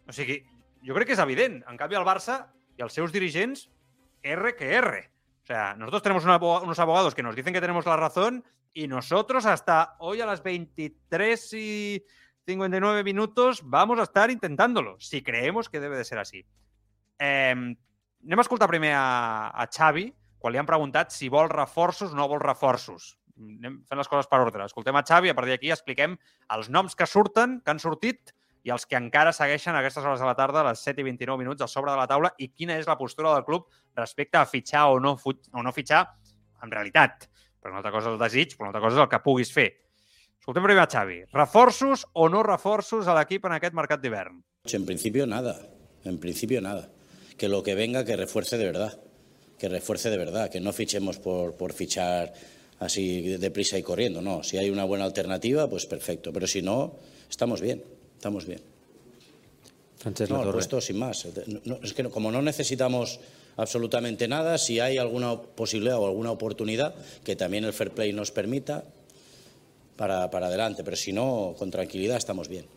O sigui, jo crec que és evident. En canvi, el Barça i els seus dirigents, R que R. O sea, nosotros tenemos abo- unos abogados que nos dicen que tenemos la razón y nosotros hasta hoy a las 23 y 59 minutos vamos a estar intentándolo, si creemos que debe de ser así. Eh, anem a escoltar primer a, a Xavi, quan li han preguntat si vol reforços o no vol reforços. Anem fent les coses per ordre. Escoltem a Xavi, a partir d'aquí expliquem els noms que surten, que han sortit, i els que encara segueixen a aquestes hores de la tarda, a les 7 i 29 minuts, a sobre de la taula, i quina és la postura del club respecte a fitxar o no, o no fitxar en realitat. Però una altra cosa és el desig, però una altra cosa és el que puguis fer. Escoltem primer a Xavi. Reforços o no reforços a l'equip en aquest mercat d'hivern? En principio nada, en principio nada. Que lo que venga que refuerce de verdad, que refuerce de verdad, que no fichemos por, por fichar así deprisa y corriendo, no. Si hay una buena alternativa, pues perfecto, pero si no, estamos bien, estamos bien. Francesc No, el resto sin más. No, es que no- como no necesitamos absolutamente nada, si hay alguna posibilidad o alguna oportunidad que también el fair play nos permita, para, para adelante, pero si no, con tranquilidad estamos bien.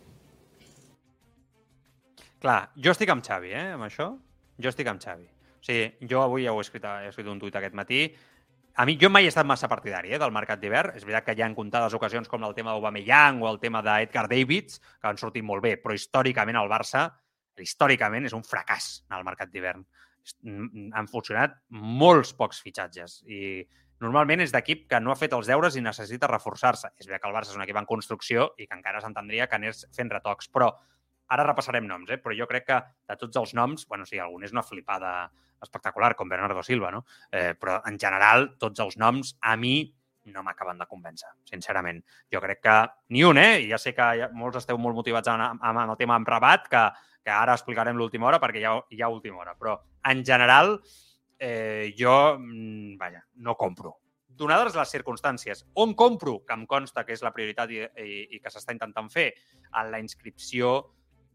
Clar, jo estic amb Xavi, eh, amb això. Jo estic amb Xavi. O sigui, jo avui ja ho he escrit, he escrit un tuit aquest matí. A mi, jo mai he estat massa partidari eh, del mercat d'hivern. És veritat que hi ha comptades ocasions com el tema d'Aubameyang o el tema d'Edgar Davids, que han sortit molt bé, però històricament el Barça, històricament, és un fracàs en el mercat d'hivern. Han funcionat molts pocs fitxatges i normalment és d'equip que no ha fet els deures i necessita reforçar-se. És veritat que el Barça és un equip en construcció i que encara s'entendria que anés fent retocs, però ara repassarem noms, eh? però jo crec que de tots els noms, bueno, sí, algun és una flipada espectacular, com Bernardo Silva, no? Eh, però en general, tots els noms a mi no m'acaben de convèncer, sincerament. Jo crec que ni un, eh? Ja sé que molts esteu molt motivats amb, amb el tema amb Rabat, que, que ara explicarem l'última hora perquè hi ha, hi ha última hora. Però, en general, eh, jo, mm, vaja, no compro. Donades les circumstàncies, on compro, que em consta que és la prioritat i, i, i que s'està intentant fer, en la inscripció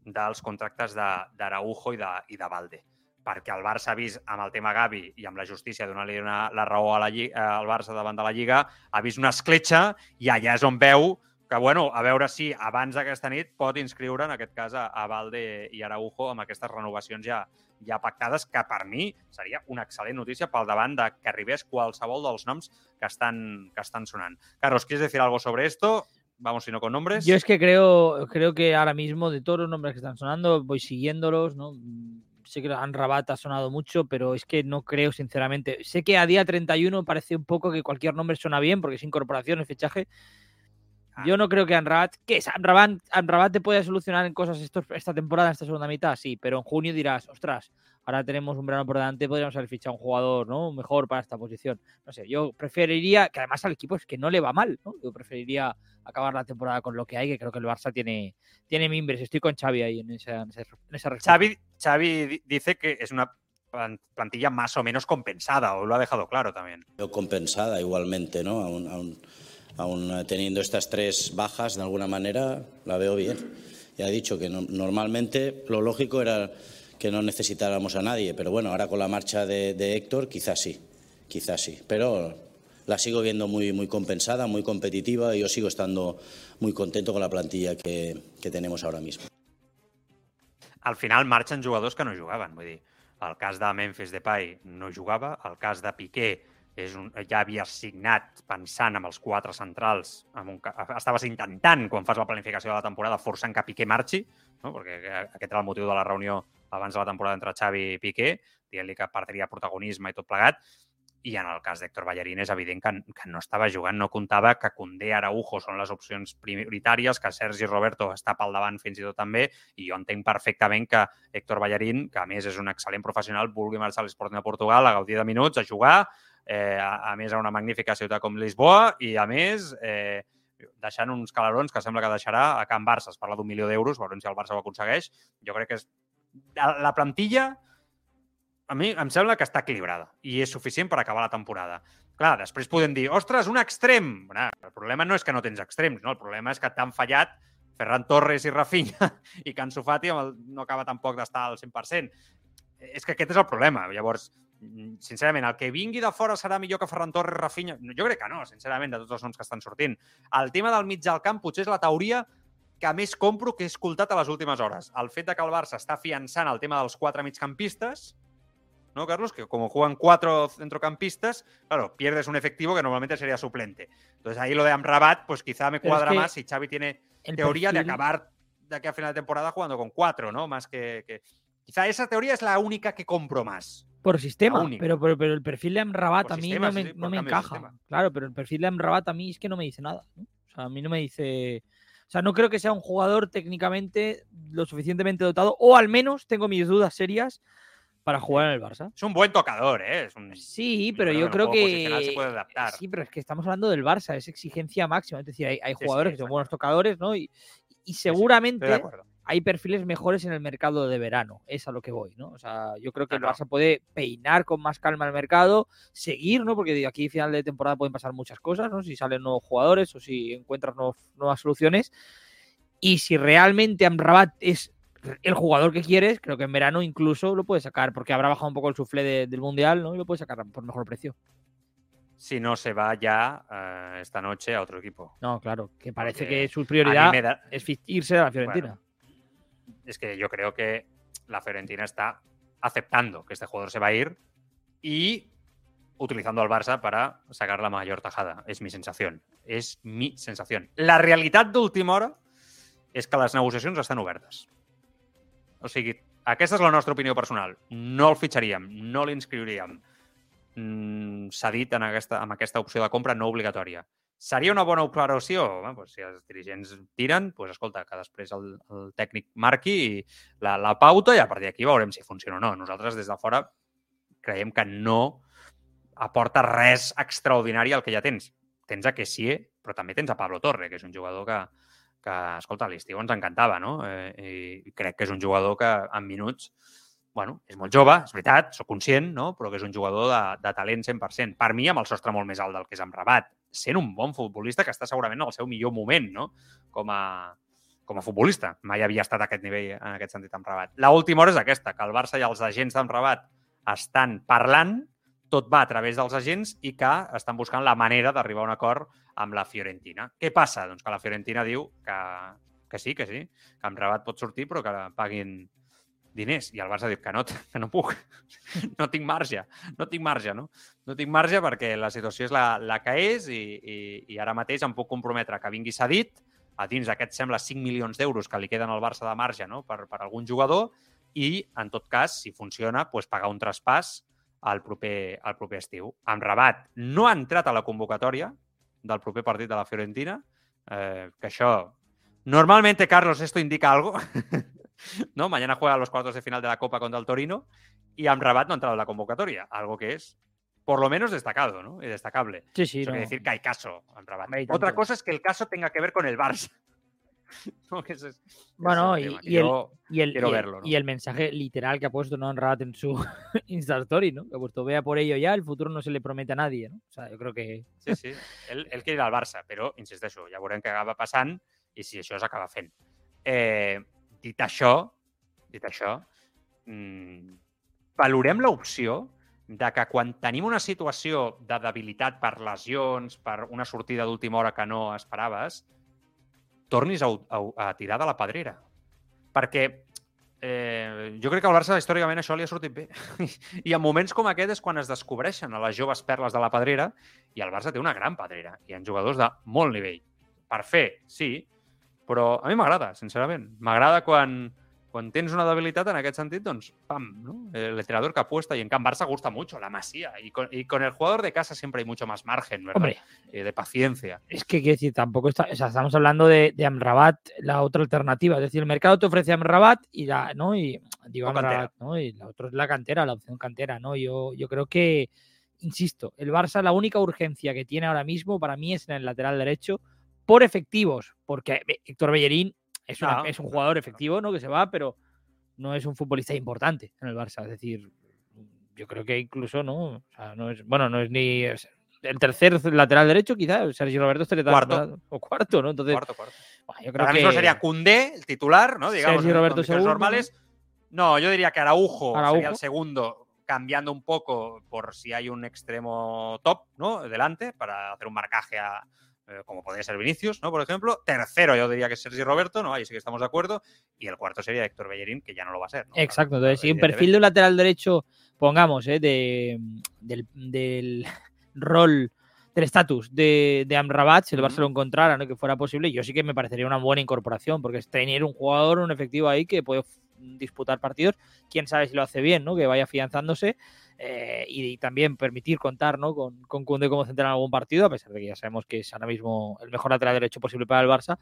dels contractes de- d'Araujo i, de, i de Valde perquè el Barça ha vist amb el tema Gavi i amb la justícia donar-li la raó a la, Lli- eh, al Barça davant de la Lliga, ha vist una escletxa i allà és on veu que, bueno, a veure si abans d'aquesta nit pot inscriure, en aquest cas, a, a Valde i Araujo amb aquestes renovacions ja, ja pactades, que per mi seria una excel·lent notícia pel davant de que arribés qualsevol dels noms que estan, que estan sonant. Carlos, ¿quieres decir algo sobre esto? Vamos, si no con nombres. Yo es que creo, creo que ahora mismo de todos los nombres que están sonando, voy siguiéndolos, ¿no? Sé que Anrabat ha sonado mucho, pero es que no creo, sinceramente. Sé que a día 31 parece un poco que cualquier nombre suena bien, porque es incorporación, es fichaje. Yo no creo que Anrabat, ¿qué es? Anrabat, Anrabat te puede solucionar en cosas estos- esta temporada, esta segunda mitad, sí, pero en junio dirás, ostras, ahora tenemos un verano por delante, podríamos haber fichado un jugador, ¿no? Mejor para esta posición. No sé, yo preferiría, que además al equipo es que no le va mal, ¿no? Yo preferiría acabar la temporada con lo que hay, que creo que el Barça tiene, tiene mimbres. Estoy con Xavi ahí en esa, en esa, en esa respuesta. Xavi, Xavi di- dice que es una plan- plantilla más o menos compensada, o lo ha dejado claro también. Compensada igualmente, ¿no? Aún, aún- aún, eh, teniendo estas tres bajas, de alguna manera, la veo bien. Ya he dicho que no- normalmente lo lógico era que no necesitáramos a nadie, pero bueno, ahora con la marcha de, Héctor, quizás sí, quizás sí. Pero la sigo viendo muy, muy compensada, muy competitiva y yo sigo estando muy contento con la plantilla que, tenemos ahora mismo. Al final marxen jugadors que no jugaven, vull de Memphis Depay no jugava, el cas de Piqué és un, ja havia signat pensant amb els quatre centrals, amb un, estaves intentant, quan fas la planificació de la temporada, forçant que Piqué marxi, no? perquè aquest era el motiu de la reunió abans de la temporada entre Xavi i Piqué, dient-li que perdria protagonisme i tot plegat, i en el cas d'Héctor Ballarín és evident que, que no estava jugant, no comptava que Condé, Araujo són les opcions prioritàries, que Sergi Roberto està pel davant fins i tot també, i jo entenc perfectament que Héctor Ballarín, que a més és un excel·lent professional, vulgui marxar a l'Sporting de Portugal a gaudir de minuts, a jugar, eh, a, a més a una magnífica ciutat com Lisboa, i a més eh, deixant uns calarons que sembla que deixarà a Can Barça. Es parla d'un milió d'euros, veurem si el Barça ho aconsegueix. Jo crec que és... La la plantilla a mi em sembla que està equilibrada i és suficient per acabar la temporada. Clar, després podem dir, ostres, un extrem. Bueno, el problema no és que no tens extrems, no? el problema és que t'han fallat Ferran Torres i Rafinha i que Ansu Fati amb el, no acaba tampoc d'estar al 100%. És que aquest és el problema. Llavors, sincerament, el que vingui de fora serà millor que Ferran Torres, Rafinha? Jo crec que no, sincerament, de tots els noms que estan sortint. El tema del mig del camp potser és la teoria que més compro que he escoltat a les últimes hores. El fet de que el Barça està fiançant el tema dels quatre migcampistes, ¿no, Carlos? Que como juegan cuatro centrocampistas, claro, pierdes un efectivo que normalmente sería suplente. Entonces ahí lo de Amrabat, pues quizá me es cuadra que más si Xavi tiene teoría de acabar de aquí a final de temporada jugando con cuatro, ¿no? Más que, que- Quizá esa teoría es la única que compro más. Por sistema, La única. pero, pero, pero el perfil de Amrabat a mí sistema, no me, sí, no me encaja. sistema. Claro, pero el perfil de Amrabat a mí es que no me dice nada. ¿no? O sea, a mí no me dice... O sea, no creo que sea un jugador técnicamente lo suficientemente dotado, o al menos tengo mis dudas serias para jugar en el Barça. Es un buen tocador, ¿eh? Es un... Sí, pero yo creo se que... puede adaptar. Sí, pero es que estamos hablando del Barça, es exigencia máxima. Es decir, hay, hay Sí, sí, jugadores que son buenos tocadores, ¿no? Y, y seguramente Estoy de acuerdo. Hay perfiles mejores en el mercado de verano. Es a lo que voy, ¿no? O sea, yo creo que el. Barça puede peinar con más calma el mercado, seguir, ¿no? Porque de aquí final de temporada pueden pasar muchas cosas, ¿no? Si salen nuevos jugadores o si encuentras nuevos- nuevas soluciones. Y si realmente Amrabat es el jugador que quieres, creo que en verano incluso lo puedes sacar, porque habrá bajado un poco el suflé de- del Mundial, ¿no? Y lo puedes sacar por mejor precio. Si no se va ya eh, esta noche a otro equipo. No, claro, que parece Porque que su prioridad da- es irse a la Fiorentina. Es que yo creo que la Fiorentina está aceptando que este jugador se va a ir y utilizando al Barça para sacar la mayor tajada. Es mi sensación. És mi sensació. La realitat d'última hora és que les negociacions estan obertes. O sigui, aquesta és la nostra opinió personal. No el fitxaríem, no l'inscriuríem. Mm, S'ha dit en aquesta, amb aquesta opció de compra no obligatòria. Seria una bona operació? Home, doncs si els dirigents tiren, doncs escolta, que després el, el tècnic marqui la, la pauta i a partir d'aquí veurem si funciona o no. Nosaltres des de fora creiem que no aporta res extraordinari al que ja tens. Tens a Kessie, però també tens a Pablo Torre, que és un jugador que, que escolta, a l'estiu ens encantava, no? Eh, I crec que és un jugador que en minuts bueno, és molt jove, és veritat, sóc conscient, no? però que és un jugador de, de talent 100%. Per mi, amb el sostre molt més alt del que és amb Rabat, sent un bon futbolista que està segurament en el seu millor moment, no? Com a, com a futbolista. Mai havia estat a aquest nivell en aquest sentit amb Rabat. La última hora és aquesta, que el Barça i els agents d'en Rabat estan parlant, tot va a través dels agents i que estan buscant la manera d'arribar a un acord amb la Fiorentina. Què passa? Doncs que la Fiorentina diu que, que sí, que sí, que amb Rabat pot sortir però que paguin diners. I el Barça diu que no, que no puc, no tinc marge, no tinc marge, no? No tinc marge perquè la situació és la, la que és i, i, i ara mateix em puc comprometre que vingui cedit a dins d'aquests, sembla, 5 milions d'euros que li queden al Barça de marge no? per, per algun jugador i, en tot cas, si funciona, doncs pagar un traspàs al proper, al proper estiu. Amb Rabat no ha entrat a la convocatòria del proper partit de la Fiorentina, eh, que això... Normalmente, Carlos, esto indica algo. ¿no? Mañana juega los cuartos de final de la Copa contra el Torino y Amrabat no ha entrado en la convocatoria, algo que es por lo menos destacado ¿no? y destacable. Sí, sí, Eso no. quiere decir que hay caso, Amrabat. Y Otra cosa es que el caso tenga que ver con el Barça. No, que ese Bueno, y, y el, yo y, el, quiero y el- verlo, ¿no? y el mensaje literal que ha puesto ¿no? Rabat en su Insta Story, ¿no? Que ha puesto, vea por ello ya, el futuro no se le promete a nadie, ¿no? O sea, yo creo que... Sí, sí. Ell quiere ir al Barça, però, insisteixo, ja veurem què acaba passant i si això s'acaba fent. Eh, dit això, dit això, mm, valorem l'opció de que quan tenim una situació de debilitat per lesions, per una sortida d'última hora que no esperaves, tornis a, a, a tirar de la pedrera. Perquè eh, jo crec que al Barça històricament això li ha sortit bé. I en moments com aquest és quan es descobreixen a les joves perles de la pedrera i el Barça té una gran pedrera. Hi ha jugadors de molt nivell. Per fer, sí, però a mi m'agrada, sincerament. M'agrada quan, quan tens una debilitat en aquest sentit, doncs, pam, ¿no? El entrenador que apuesta y en Can Barça gusta mucho la masía. Y con, y con el jugador de casa siempre hay mucho más margen, ¿verdad? Hombre. Eh, de paciencia. Es que, quiero decir, tampoco está... O sea, estamos hablando de, de Amrabat, la otra alternativa. Es decir, el mercado te ofrece Amrabat y la... ¿no? Y, digo. Amrabat, ¿no? Y la otra es la cantera, la opción cantera, ¿no? Yo, yo creo que, insisto, el Barça la única urgencia que tiene ahora mismo para mí es en el lateral derecho por efectivos, porque eh, Héctor Bellerín es, una- es un jugador efectivo, ¿no? Que se va, pero no es un futbolista importante en el Barça. Es decir, yo creo que incluso, ¿no? O sea, no es, bueno, no es ni es el tercer lateral derecho, quizá, Sergio Roberto estaría Cuarto. o cuarto, ¿no? Entonces, Cuarto, cuarto. bueno, yo creo Ahora que mismo sería Cundé, el titular, ¿no? Digamos, Sergio Roberto segundo, normales. No, yo diría que Araujo, Araujo. sería el segundo, cambiando un poco por si hay un extremo top, ¿no? Delante, para hacer un marcaje a, eh, como podría ser Vinicius, ¿no? Por ejemplo. Tercero, yo diría que es Sergio Roberto, ¿no? Ahí sí que estamos de acuerdo. Y el cuarto sería Héctor Bellerín, que ya no lo va a ser, ¿no? Exacto, entonces si un perfil de un lateral derecho, pongamos, ¿eh? de, del, del rol, del estatus de, de Amrabat, si el Barça lo encontrara, ¿no? que fuera posible, yo sí que me parecería una buena incorporación, porque es tener un jugador, un efectivo ahí que puede disputar partidos, quién sabe si lo hace bien, ¿no? que vaya afianzándose eh, y, también permitir contar ¿no? con, con Koundé como central en algún partido, a pesar de que ya sabemos que es ahora mismo el mejor lateral derecho posible para el Barça,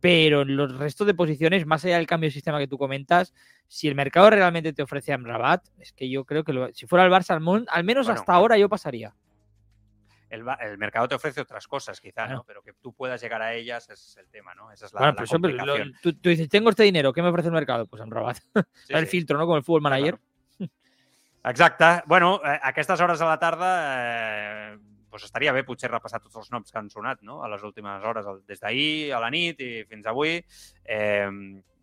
pero en los restos de posiciones, más allá del cambio de sistema que tú comentas, si el mercado realmente te ofrece a Amrabat, es que yo creo que lo- si fuera el Barça, al, al menos Bueno, hasta ahora yo pasaría. El, el mercado te ofrece otras cosas, quizá, Claro. ¿no? Pero que tú puedas llegar a ellas, ese es el tema, ¿no? Esa es la, Bueno, la pero pero lo- complicación. tú, tú dices, tengo este dinero, ¿qué me ofrece el mercado? Pues Amrabat. Sí, el sí. filtro, ¿no? Como el fútbol manager. Exacte. Bueno, eh, a aquestes hores de la tarda eh, doncs estaria bé potser repassar tots els noms que han sonat no? a les últimes hores, des d'ahir, a la nit i fins avui. Eh,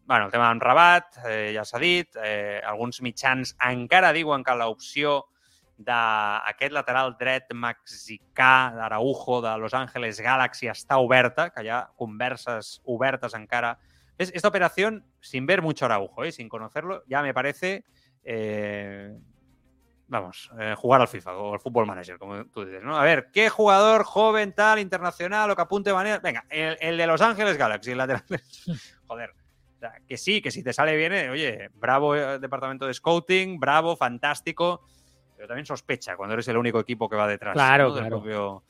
bueno, el tema d'en Rabat, eh, ja s'ha dit. Eh, alguns mitjans encara diuen que l'opció d'aquest lateral dret mexicà d'Araujo de Los Angeles Galaxy està oberta, que hi ha converses obertes encara. Es, esta operación, sin ver mucho Araujo, ¿eh? sin conocerlo, ya me parece eh, vamos, eh, jugar al FIFA o al Fútbol Manager, como tú dices, ¿no? A ver, ¿qué jugador joven, tal, internacional o que apunte de manera? Venga, el, el de Los Ángeles Galaxy, el lateral. Joder. Que sí, que si te sale bien, eh, oye, bravo eh, departamento de scouting, bravo, fantástico, pero también sospecha cuando eres el único equipo que va detrás Claro, claro. propio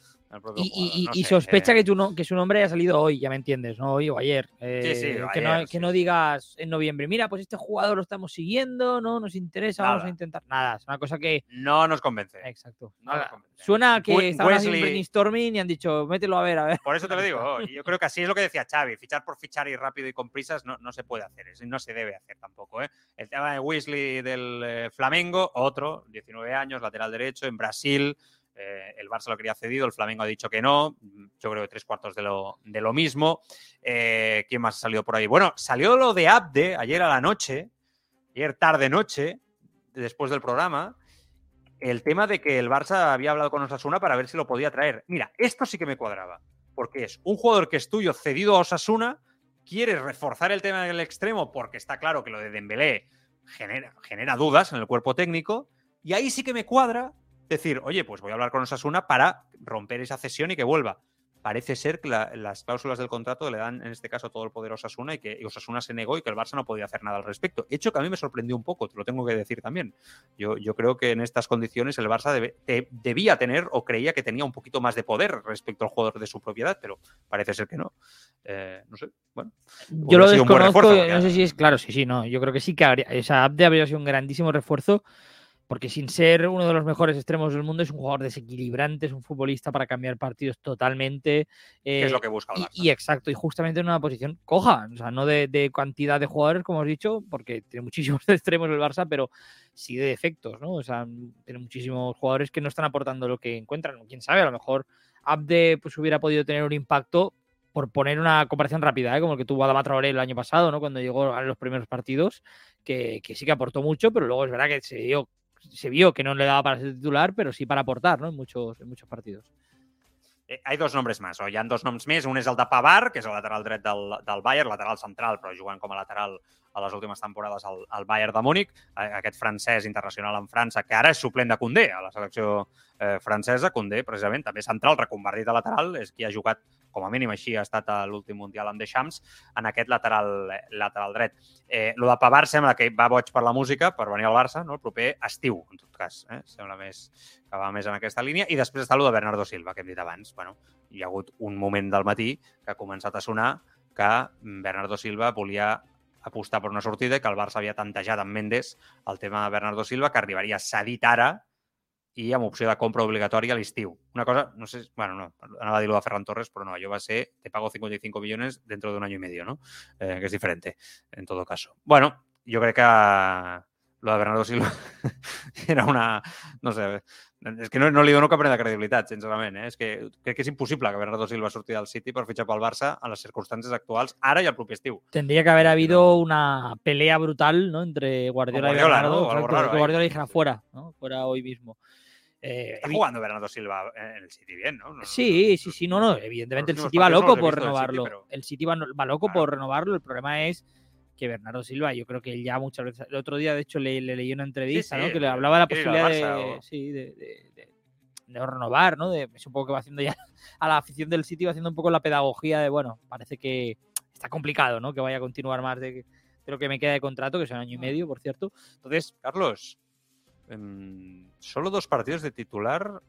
Y, y- jugador, y- no y sé, sospecha eh, que, tu no- que su nombre haya salido hoy, ya me entiendes, ¿no? Hoy o ayer. Eh, sí, que no, ayer, que sí, no sí. digas en noviembre, mira, pues este jugador lo estamos siguiendo, no nos interesa, vamos a intentar. Nada, es una cosa que. no nos convence. Exacto. No nos convence. Suena que We- estaban haciendo brainstorming y han dicho, mételo a ver, a ver. Por eso te lo digo. yo creo que así es lo que decía Xavi. Fichar por fichar y rápido y con prisas no, no se puede hacer. No se debe hacer tampoco. ¿eh? El tema de Weasley del eh, Flamengo, otro, 19 años, lateral derecho, en Brasil. Eh, el Barça lo quería cedido, el Flamengo ha dicho que no. Yo creo que tres cuartos de lo, de lo mismo. Eh, ¿Quién más ha salido por ahí? Bueno, salió lo de Abde ayer a la noche, ayer tarde-noche, después del programa el tema de que el Barça había hablado con Osasuna para ver si lo podía traer. Mira, esto sí que me cuadraba, porque es un jugador que es tuyo cedido a Osasuna, quieres reforzar el tema del extremo porque está claro que lo de Dembélé genera dudas en el cuerpo técnico, y ahí sí que me cuadra decir, oye, pues voy a hablar con Osasuna para romper esa cesión y que vuelva. Parece ser que la- las cláusulas del contrato le dan, en este caso, todo el poder a Osasuna y que y Osasuna se negó y que el Barça no podía hacer nada al respecto. Hecho que a mí me sorprendió un poco, te lo tengo que decir también. Yo, yo creo que en estas condiciones el Barça debe- debía tener o creía que tenía un poquito más de poder respecto al jugador de su propiedad, pero parece ser que no. Eh, no sé, bueno. Yo lo desconozco, refuerzo, no sé si es, claro, sí, sí, no, yo creo que sí que habría, esa Abde habría sido un grandísimo refuerzo, porque sin ser uno de los mejores extremos del mundo es un jugador desequilibrante, es un futbolista para cambiar partidos totalmente. ¿Qué es eh, lo que busca el y, y exacto, y justamente en una posición coja, o sea, no de, de cantidad de jugadores, como has dicho, porque tiene muchísimos extremos el Barça, pero sí de defectos, ¿no? O sea, tiene muchísimos jugadores que no están aportando lo que encuentran. Quién sabe, a lo mejor Abde pues hubiera podido tener un impacto por poner una comparación rápida, ¿eh? como el que tuvo Adama Traoré el año pasado, ¿no? Cuando llegó a los primeros partidos, que, que sí que aportó mucho, pero luego es verdad que se dio se vio que no le daba para ser titular, pero sí para aportar, ¿no? En muchos, en muchos partidos. Eh, hi ha dos nombres més, o hi ha dos noms més. Un és el de Pavar, que és el lateral dret del, del Bayern, lateral central, però jugant com a lateral a les últimes temporades al, al Bayern de Múnich. Eh, Aquest francès internacional en França, que ara és suplent de Condé a la selecció eh, francesa. Condé, precisament, també central, reconvertit a lateral, és qui ha jugat, com a mínim així, ha estat a l'últim Mundial amb Deschamps, en aquest lateral, lateral dret. Eh, lo de Pavar sembla que va boig per la música, per venir al Barça, no? el proper estiu, en tot cas. Eh? Sembla més que va més en aquesta línia. I després està el de Bernardo Silva, que hem dit abans. Bueno, hi ha hagut un moment del matí que ha començat a sonar que Bernardo Silva volia apostar per una sortida i que el Barça havia tantejat amb Mendes el tema de Bernardo Silva, que arribaria cedit ara i amb opció de compra obligatòria a l'estiu. Una cosa, no sé, bueno, no, anava a dir lo de Ferran Torres, però no, allò va ser, te pago 55 millones dentro de un año y medio, ¿no? Eh, que es diferente, en todo caso. Bueno, jo crec que lo de Bernardo Silva era una... No sé, és que no, no li dono cap mena de credibilitat, sincerament. Eh? És que crec que és impossible que Bernardo Silva surti del City per fitxar pel Barça en les circumstàncies actuals, ara i el proper estiu. Tendría que haber habido una pelea brutal ¿no? entre Guardiola, Con y Guardiola, Bernardo. ¿no? Que ahí. Guardiola dijera fuera, ¿no? fuera hoy mismo. Eh, Está jugando Bernardo Silva en el City bien, ¿no? No- no- Sí, sí, sí, no, no, evidentemente el City va loco por City, renovarlo. pero- El City va, va loco por renovarlo. El problema es que Bernardo Silva, yo creo que él ya muchas veces, el otro día de hecho le, le leí una entrevista, sí, ¿no? Que le hablaba de la posibilidad de, Barça o- sí, de, de- de- de renovar, ¿no? Es un poco que va haciendo ya a la afición del City, va haciendo un poco la pedagogía de, bueno, parece que está complicado, ¿no? Que vaya a continuar más de, de lo que me queda de contrato, que es un año y medio, por cierto. Entonces, Carlos, solo dos partidos de titular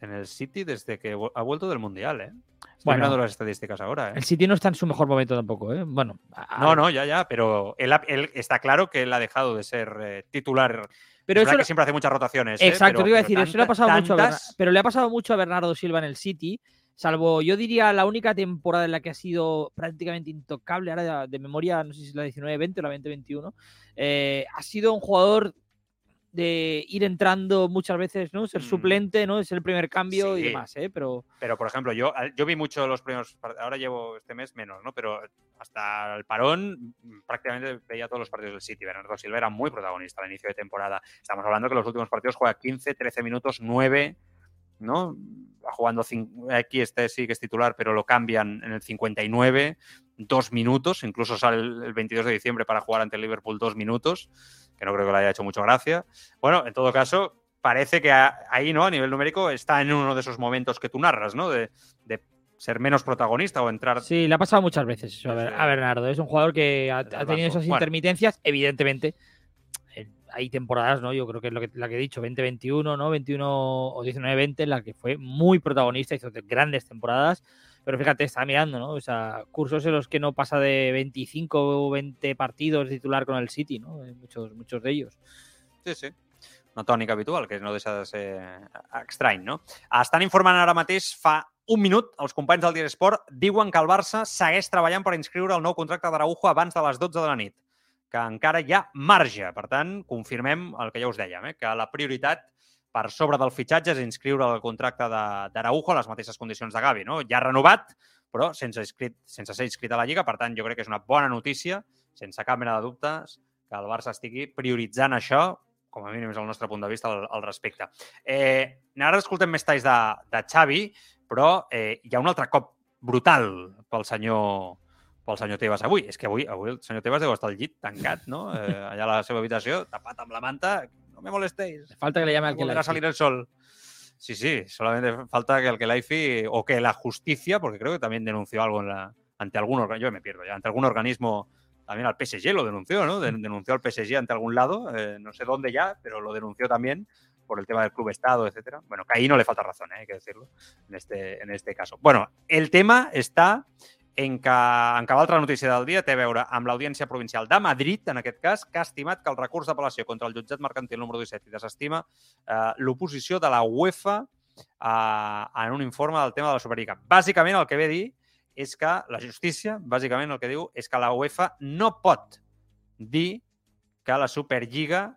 en el City desde que ha vuelto del Mundial, ¿eh? Estoy Bueno. mirando las estadísticas ahora, ¿eh? el City no está en su mejor momento tampoco, ¿eh? Bueno, a- No, no, ya, ya, pero él, está claro que él ha dejado de ser eh, titular. Pero es eso lo- que siempre hace muchas rotaciones. ¿eh? Exacto, Pero- te iba a decir, eso le ha pasado mucho a pero le ha pasado mucho a Bernardo Silva en el City, salvo yo diría la única temporada en la que ha sido prácticamente intocable, ahora de memoria, no sé si es la 19-20 o la 20-21, eh, ha sido un jugador de ir entrando muchas veces, ¿no? Ser suplente, ¿no? Ser el primer cambio y Mm. Demás, ¿eh? Pero Pero, por ejemplo, yo, yo vi mucho los primeros. par- Ahora llevo este mes menos, ¿no? Pero hasta el parón mm, prácticamente veía todos los partidos del City. Bernardo Silva era muy protagonista al inicio de temporada. Estamos hablando que los últimos partidos juega 15, 13 minutos, 9, ¿no? Va jugando. Aquí este sí que es titular, pero lo cambian en el 59, dos minutos. Incluso sale el el 22 de diciembre para jugar ante el Liverpool dos minutos, que no creo que le haya hecho mucha gracia. Bueno, en todo caso, parece que a- ahí, ¿no? A nivel numérico, está en uno de esos momentos que tú narras, ¿no? De, de ser menos protagonista o entrar. sí, le ha pasado muchas veces eso a, a Bernardo. Es un jugador que ha, ha tenido esas Bueno. intermitencias, evidentemente. Hay temporadas, ¿no? Yo creo que es lo que, la que he dicho, 2021, ¿no? 21 o 19-20, en la que fue muy protagonista, hizo de- grandes temporadas. Pero fíjate, está mirando, ¿no? O sea, cursos en los que no pasa de 25 o 20 partidos titular con el City, ¿no? Eh, Muchos, muchos de ellos. Sí, sí. Una tònica habitual, que no deixa de ser estrany, no? Estan informant ara mateix, fa un minut, els companys del Diari Esport diuen que el Barça segueix treballant per inscriure el nou contracte d'Araujo abans de les 12 de la nit, que encara hi ha marge. Per tant, confirmem el que ja us dèiem, eh? que la prioritat per sobre del fitxatge és inscriure el contracte d'Araujo a les mateixes condicions de Gavi. No? Ja renovat, però sense, inscrit, sense ser inscrit a la Lliga. Per tant, jo crec que és una bona notícia, sense cap mena de dubtes, que el Barça estigui prioritzant això, com a mínim és el nostre punt de vista al, al respecte. Eh, ara escoltem més talls de, de Xavi, però eh, hi ha un altre cop brutal pel senyor pel senyor Tebas avui. És que avui, avui el senyor Tebas deu estar al llit tancat, no? Eh, allà a la seva habitació, tapat amb la manta. No me molestéis. Falta que le llame al a Kelaifi. salir el sol. Sí, sí, solamente falta que el Kelaifi o que la justicia, porque creo que también denunció algo en la, ante algún organismo, yo me pierdo ya, ante algún organismo, también al PSG lo denunció, ¿no? Den- Denunció al PSG ante algún lado, eh, no sé dónde ya, pero lo denunció también por el tema del club Estado, etcétera. Bueno, que ahí no le falta razón, ¿eh? hay que decirlo, en este, en este caso. Bueno, el tema está en què, en què l'altra notícia del dia té a veure amb l'Audiència Provincial de Madrid, en aquest cas, que ha estimat que el recurs d'apel·lació contra el jutjat mercantil número 17 i desestima eh, l'oposició de la UEFA eh, en un informe del tema de la Superliga. Bàsicament, el que ve a dir és que la justícia, bàsicament el que diu és que la UEFA no pot dir que la Superliga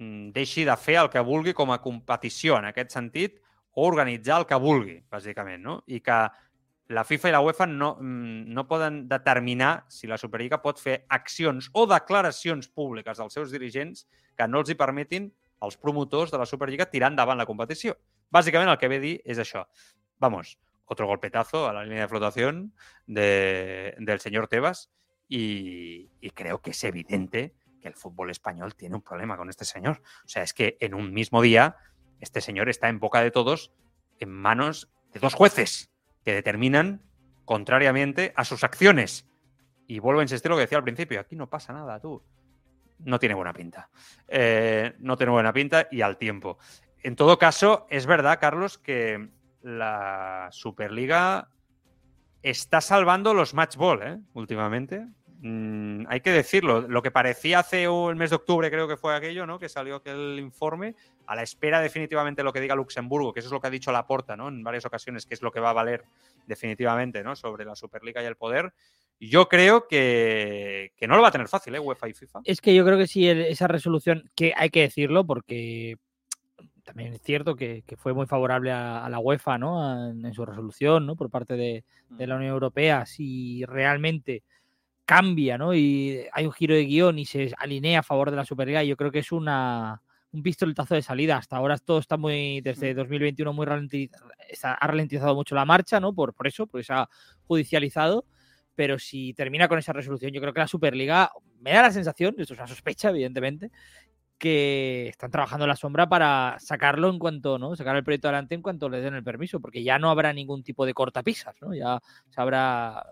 mm, deixi de fer el que vulgui com a competició en aquest sentit o organitzar el que vulgui, bàsicament, no? I que la FIFA i la UEFA no, mm, no poden determinar si la Superliga pot fer accions o declaracions públiques dels seus dirigents que no els hi permetin als promotors de la Superliga tirar endavant la competició. Bàsicament el que ve a dir és. Vamos, otro golpetazo a la línea de flotación de, del señor Tebas y creo que es evidente que el fútbol español tiene un problema con este señor. O sea, es que en un mismo día este señor está en boca de todos en manos de dos jueces que determinan contrariamente a sus acciones. Y vuelvo a insistir lo que decía al principio, aquí no pasa nada, tú. No tiene buena pinta. Eh, no tiene buena pinta y al tiempo. En todo caso, es verdad, Carlos, que la Superliga está salvando los match ball, ¿eh? Últimamente. Mm, hay que decirlo, lo que parecía hace el mes de octubre, creo que fue aquello, ¿no? Que salió aquel informe, a la espera definitivamente de lo que diga Luxemburgo, que eso es lo que ha dicho Laporta, ¿no? En varias ocasiones, que es lo que va a valer definitivamente, ¿no? Sobre la Superliga y el poder. Yo creo que, que no lo va a tener fácil, ¿eh? UEFA y FIFA. Es que yo creo que sí, esa resolución, que hay que decirlo, porque también es cierto que, que fue muy favorable a, a la UEFA, ¿no? En, en, su resolución, ¿no? Por parte de, de la Unión Europea, si realmente cambia, ¿no? Y hay un giro de guion y se alinea a favor de la Superliga. Yo creo que es una, un pistoletazo de salida. Hasta ahora todo está muy, desde 2021, muy ralentizado, ha ralentizado mucho la marcha, ¿no? Por, por eso, porque se ha judicializado. Pero si termina con esa resolución, yo creo que la Superliga me da la sensación, esto es una sospecha, evidentemente, que están trabajando en la sombra para sacarlo en cuanto, ¿no? Sacar el proyecto adelante en cuanto le den el permiso, porque ya no habrá ningún tipo de cortapisas, ¿no? Ya se habrá,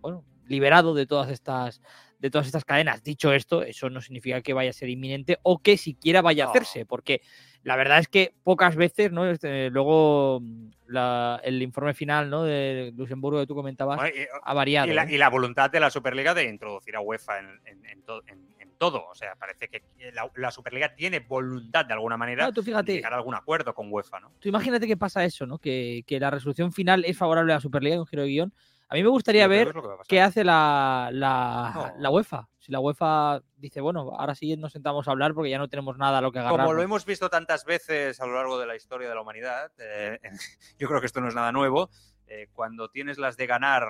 bueno, liberado de todas estas de todas estas cadenas. Dicho esto, eso no significa que vaya a ser inminente o que siquiera vaya a hacerse, porque la verdad es que pocas veces, ¿no? Este, luego la, el informe final, ¿no? De Luxemburgo que tú comentabas Bueno, y- ha variado. Y la, ¿no? y la voluntad de la Superliga de introducir a UEFA en, en- en to- en- en todo. O sea, parece que la, la Superliga tiene voluntad de alguna manera Claro, tú fíjate. de llegar a algún acuerdo con UEFA, ¿no? Tú imagínate que pasa eso, ¿no? Que, que la resolución final es favorable a la Superliga un giro de guion. A mí me gustaría ver qué hace la, la, No. la UEFA. Si la UEFA dice, bueno, ahora sí nos sentamos a hablar porque ya no tenemos nada a lo que agarrar. Como lo hemos visto tantas veces a lo largo de la historia de la humanidad, eh, yo creo que esto no es nada nuevo. eh, cuando tienes las de ganar,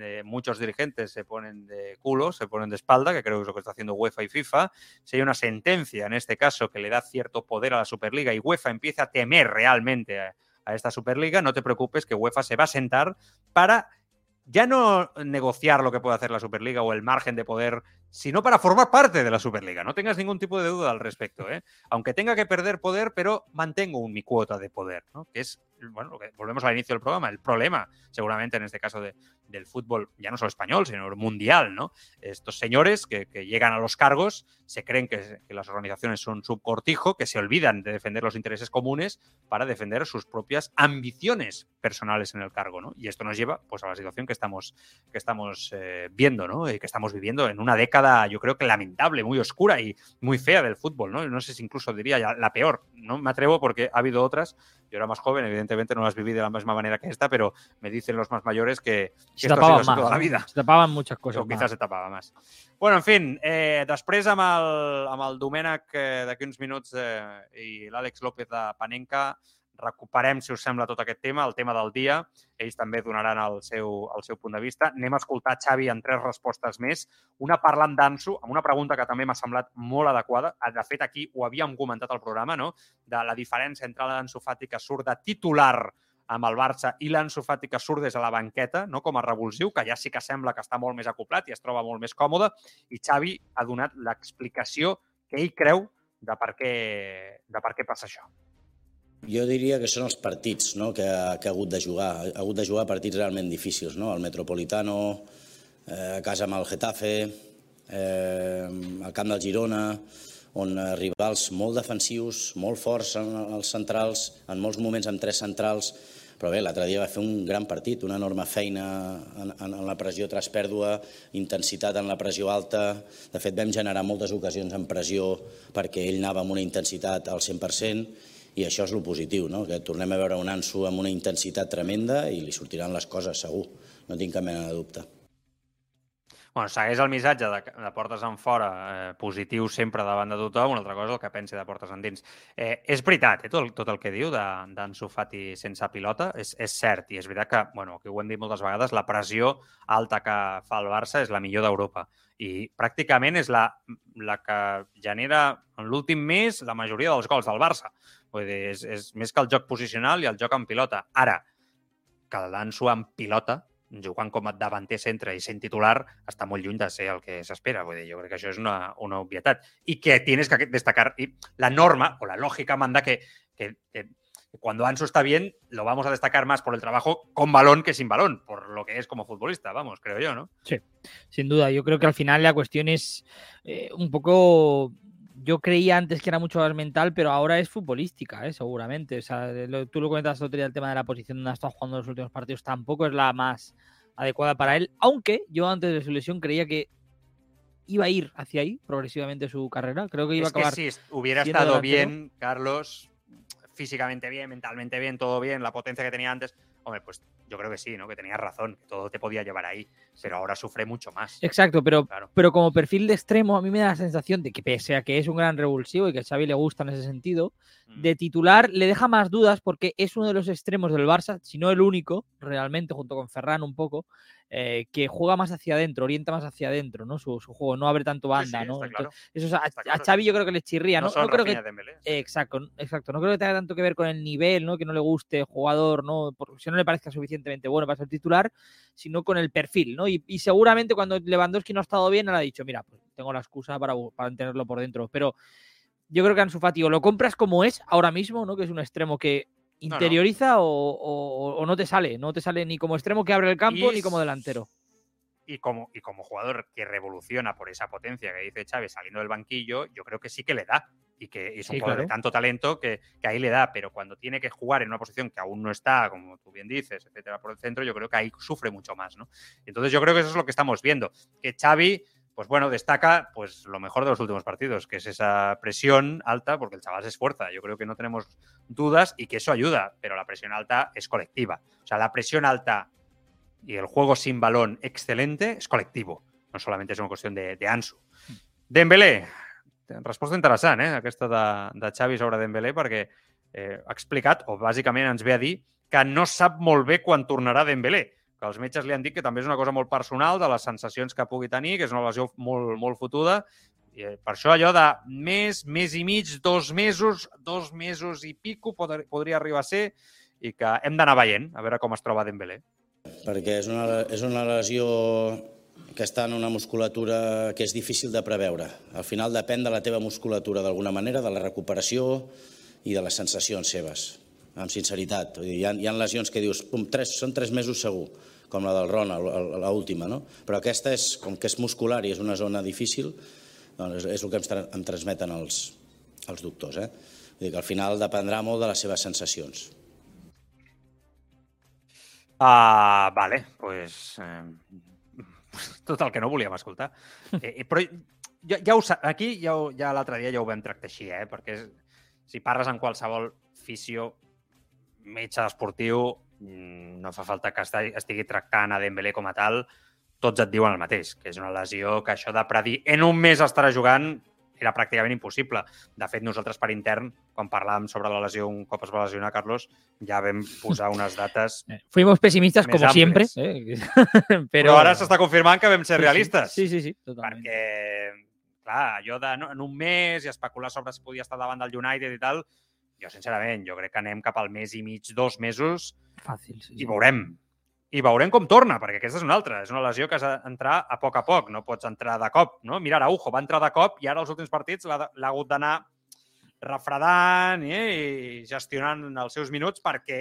eh, muchos dirigentes se ponen de culo, se ponen de espalda, que creo que es lo que está haciendo UEFA y FIFA. Si hay una sentencia, en este caso, que le da cierto poder a la Superliga y UEFA empieza a temer realmente a, a esta Superliga, no te preocupes que UEFA se va a sentar para ya no negociar lo que puede hacer la Superliga o el margen de poder, sino para formar parte de la Superliga. No tengas ningún tipo de duda al respecto. ¿eh? Aunque tenga que perder poder, pero mantengo un- mi cuota de poder, ¿no? que es, bueno, volvemos al inicio del programa, el problema, seguramente en este caso de- del fútbol, ya no solo español, sino mundial. ¿no? Estos señores que, llegan a los cargos se creen que, las organizaciones son su cortijo, que se olvidan de defender los intereses comunes para defender sus propias ambiciones personales en el cargo, ¿no? Y esto nos lleva pues a la situación que estamos, que estamos eh, viendo, ¿no? Y que estamos viviendo en una década, yo creo que lamentable, muy oscura y muy fea del fútbol, ¿no? No sé si incluso diría ya la peor, no me atrevo porque ha habido otras. Yo era más joven, evidentemente no las viví de la misma manera que esta, pero me dicen los más mayores que, que se tapaban más. toda la vida. Se tapaban muchas cosas. O quizás más. se tapava més. Bueno, en fin, eh, després amb el, amb el Domènec eh, d'aquí uns minuts eh, i l'Àlex López de Panenca recuperem, si us sembla, tot aquest tema, el tema del dia. Ells també donaran el seu, el seu punt de vista. Anem a escoltar Xavi en tres respostes més. Una parlant d'Anso, amb una pregunta que també m'ha semblat molt adequada. De fet, aquí ho havíem comentat al programa, no? de la diferència entre l'Anso Fati que surt de titular amb el Barça i l'Anso Fati que surt des de la banqueta, no? com a revulsiu, que ja sí que sembla que està molt més acoplat i es troba molt més còmode, i Xavi ha donat l'explicació que ell creu de per què, de per què passa això. Jo diria que són els partits no? que, que ha hagut de jugar. Ha hagut de jugar partits realment difícils. No? El Metropolitano, eh, a casa amb el Getafe, eh, al camp del Girona, on eh, rivals molt defensius, molt forts en els centrals, en molts moments amb tres centrals, Però bé, l'altre dia va fer un gran partit, una enorme feina en, en, la pressió tras pèrdua, intensitat en la pressió alta. De fet, vam generar moltes ocasions en pressió perquè ell anava amb una intensitat al 100%, i això és el positiu, no? que tornem a veure un Ansu amb una intensitat tremenda i li sortiran les coses segur, no tinc cap mena de dubte. Bueno, segueix el missatge de, de portes en fora eh, positiu sempre davant de tothom, una altra cosa el que pensi de portes endins. Eh, és veritat, eh, tot, el, tot el que diu d'Ansu Fati sense pilota, és, és cert, i és veritat que, bueno, que ho hem dit moltes vegades, la pressió alta que fa el Barça és la millor d'Europa i pràcticament és la, la que genera en l'últim mes la majoria dels gols del Barça. Vull dir, és, és més que el joc posicional i el joc en pilota. Ara, que l'Ansu en pilota jugant com a davanter centre i sent titular, està molt lluny de ser el que s'espera. Vull dir, jo crec que això és una, una obvietat. I que tienes que destacar, y la norma o la lógica manda que, que, que cuando Ansu está bien, lo vamos a destacar más por el trabajo con balón que sin balón, por lo que es como futbolista, vamos, creo yo, ¿no? Sí, sin duda. Yo creo que al final la cuestión es eh, un poco yo creía antes que era mucho más mental, pero ahora es futbolística, ¿eh? seguramente. O sea, lo, tú lo comentas el otro día, el tema de la posición donde ha estado jugando los últimos partidos, tampoco es la más adecuada para él, aunque yo antes de su lesión creía que iba a ir hacia ahí progresivamente su carrera. Creo que iba es a acabar. Que si hubiera estado delantero. bien, Carlos, físicamente bien, mentalmente bien, todo bien, la potencia que tenía antes, hombre, pues yo creo que sí, ¿no? Que tenías razón, que todo te podía llevar ahí, pero ahora sufre mucho más. Exacto, pero, claro. pero como perfil de extremo, a mí me da la sensación de que pese a que es un gran revulsivo y que a Xavi le gusta en ese sentido, mm. de titular le deja más dudas porque es uno de los extremos del Barça, si no el único, realmente, junto con Ferran un poco, eh, que juega más hacia adentro, orienta más hacia adentro, ¿no? Su, su juego, no abre tanto banda, sí, sí, ¿no? Claro. Eso a, Está claro. a, Xavi yo creo que le chirría, ¿no? No, no creo que exacto, exacto, no creo que tenga tanto que ver con el nivel, ¿no? Que no le guste el jugador, ¿no? Porque si no le parezca suficientemente bueno para ser titular, sino con el perfil, ¿no? Y, y seguramente cuando Lewandowski no ha estado bien, él ha dicho, mira, pues tengo la excusa para, para tenerlo por dentro, pero yo creo que Ansu Fati o lo compras como es ahora mismo, ¿no? Que es un extremo que interioriza no, no. O, o, o, no te sale, no te sale ni como extremo que abre el campo ni como delantero. Y como, y como jugador que revoluciona por esa potencia que dice Chávez saliendo del banquillo, yo creo que sí que le da. Y que es un Sí, jugador claro. de tanto talento que, que ahí le da. Pero cuando tiene que jugar en una posición que aún no está, como tú bien dices, etcétera, por el centro, yo creo que ahí sufre mucho más, ¿no? Entonces yo creo que eso es lo que estamos viendo. Que Xavi, pues bueno, destaca pues lo mejor de los últimos partidos, que es esa presión alta, porque el chaval se esfuerza. Yo creo que no tenemos dudas y que eso ayuda, pero la presión alta es colectiva. O sea, la presión alta y el juego sin balón excelente és col·lectiu. No solament és una qüestió de, de Ansu. Dembélé, resposta interessant, eh? aquesta de, de Xavi sobre Dembélé, perquè eh, ha explicat, o bàsicament ens ve a dir, que no sap molt bé quan tornarà Dembélé, que els metges li han dit que també és una cosa molt personal de les sensacions que pugui tenir, que és una lesió molt, molt fotuda, i eh, per això allò de mes, mes i mig, dos mesos, dos mesos i pico pod podria arribar a ser i que hem d'anar veient, a veure com es troba Dembélé. perquè és una, és una lesió que està en una musculatura que és difícil de preveure. Al final depèn de la teva musculatura d'alguna manera, de la recuperació i de les sensacions seves, amb sinceritat. Vull dir, hi, ha, hi ha lesions que dius, pum, tres, són tres mesos segur, com la del Ron, l'última, no? Però aquesta és, com que és muscular i és una zona difícil, doncs és, el que ens, tra em transmeten els, els doctors. Eh? Vull dir que al final dependrà molt de les seves sensacions. Ah, vale, pues eh, tot el que no volíem escoltar. Eh, però ja, ja ho, aquí ja, ja l'altre dia ja ho vam tractar així, eh? perquè és, si parles amb qualsevol fisio, metge esportiu, mm, no fa falta que esti- estigui tractant a Dembélé com a tal, tots et diuen el mateix, que és una lesió que això de predir en un mes estarà jugant era pràcticament impossible. De fet, nosaltres per intern, quan parlàvem sobre la lesió un cop es va lesionar Carlos, ja vam posar unes dates Fuimos pesimistas Més como siempre, amples. ¿eh? Però, pero ara s'està confirmant que vam ser Sí, sí. realistes. Sí, sí, sí, totalment. Perquè, clar, allò de no, en un mes i especular sobre si podia estar davant del United i tal, jo, sincerament, jo crec que anem cap al mes i mig, dos mesos, Fàcil, sí, i sí. veurem. I veurem com torna, perquè aquesta és una altra. És una lesió que has d'entrar a poc a poc, no pots entrar de cop. No? Mira, Araujo va entrar de cop i ara els últims partits l'ha hagut d'anar refredant eh? i gestionant els seus minuts perquè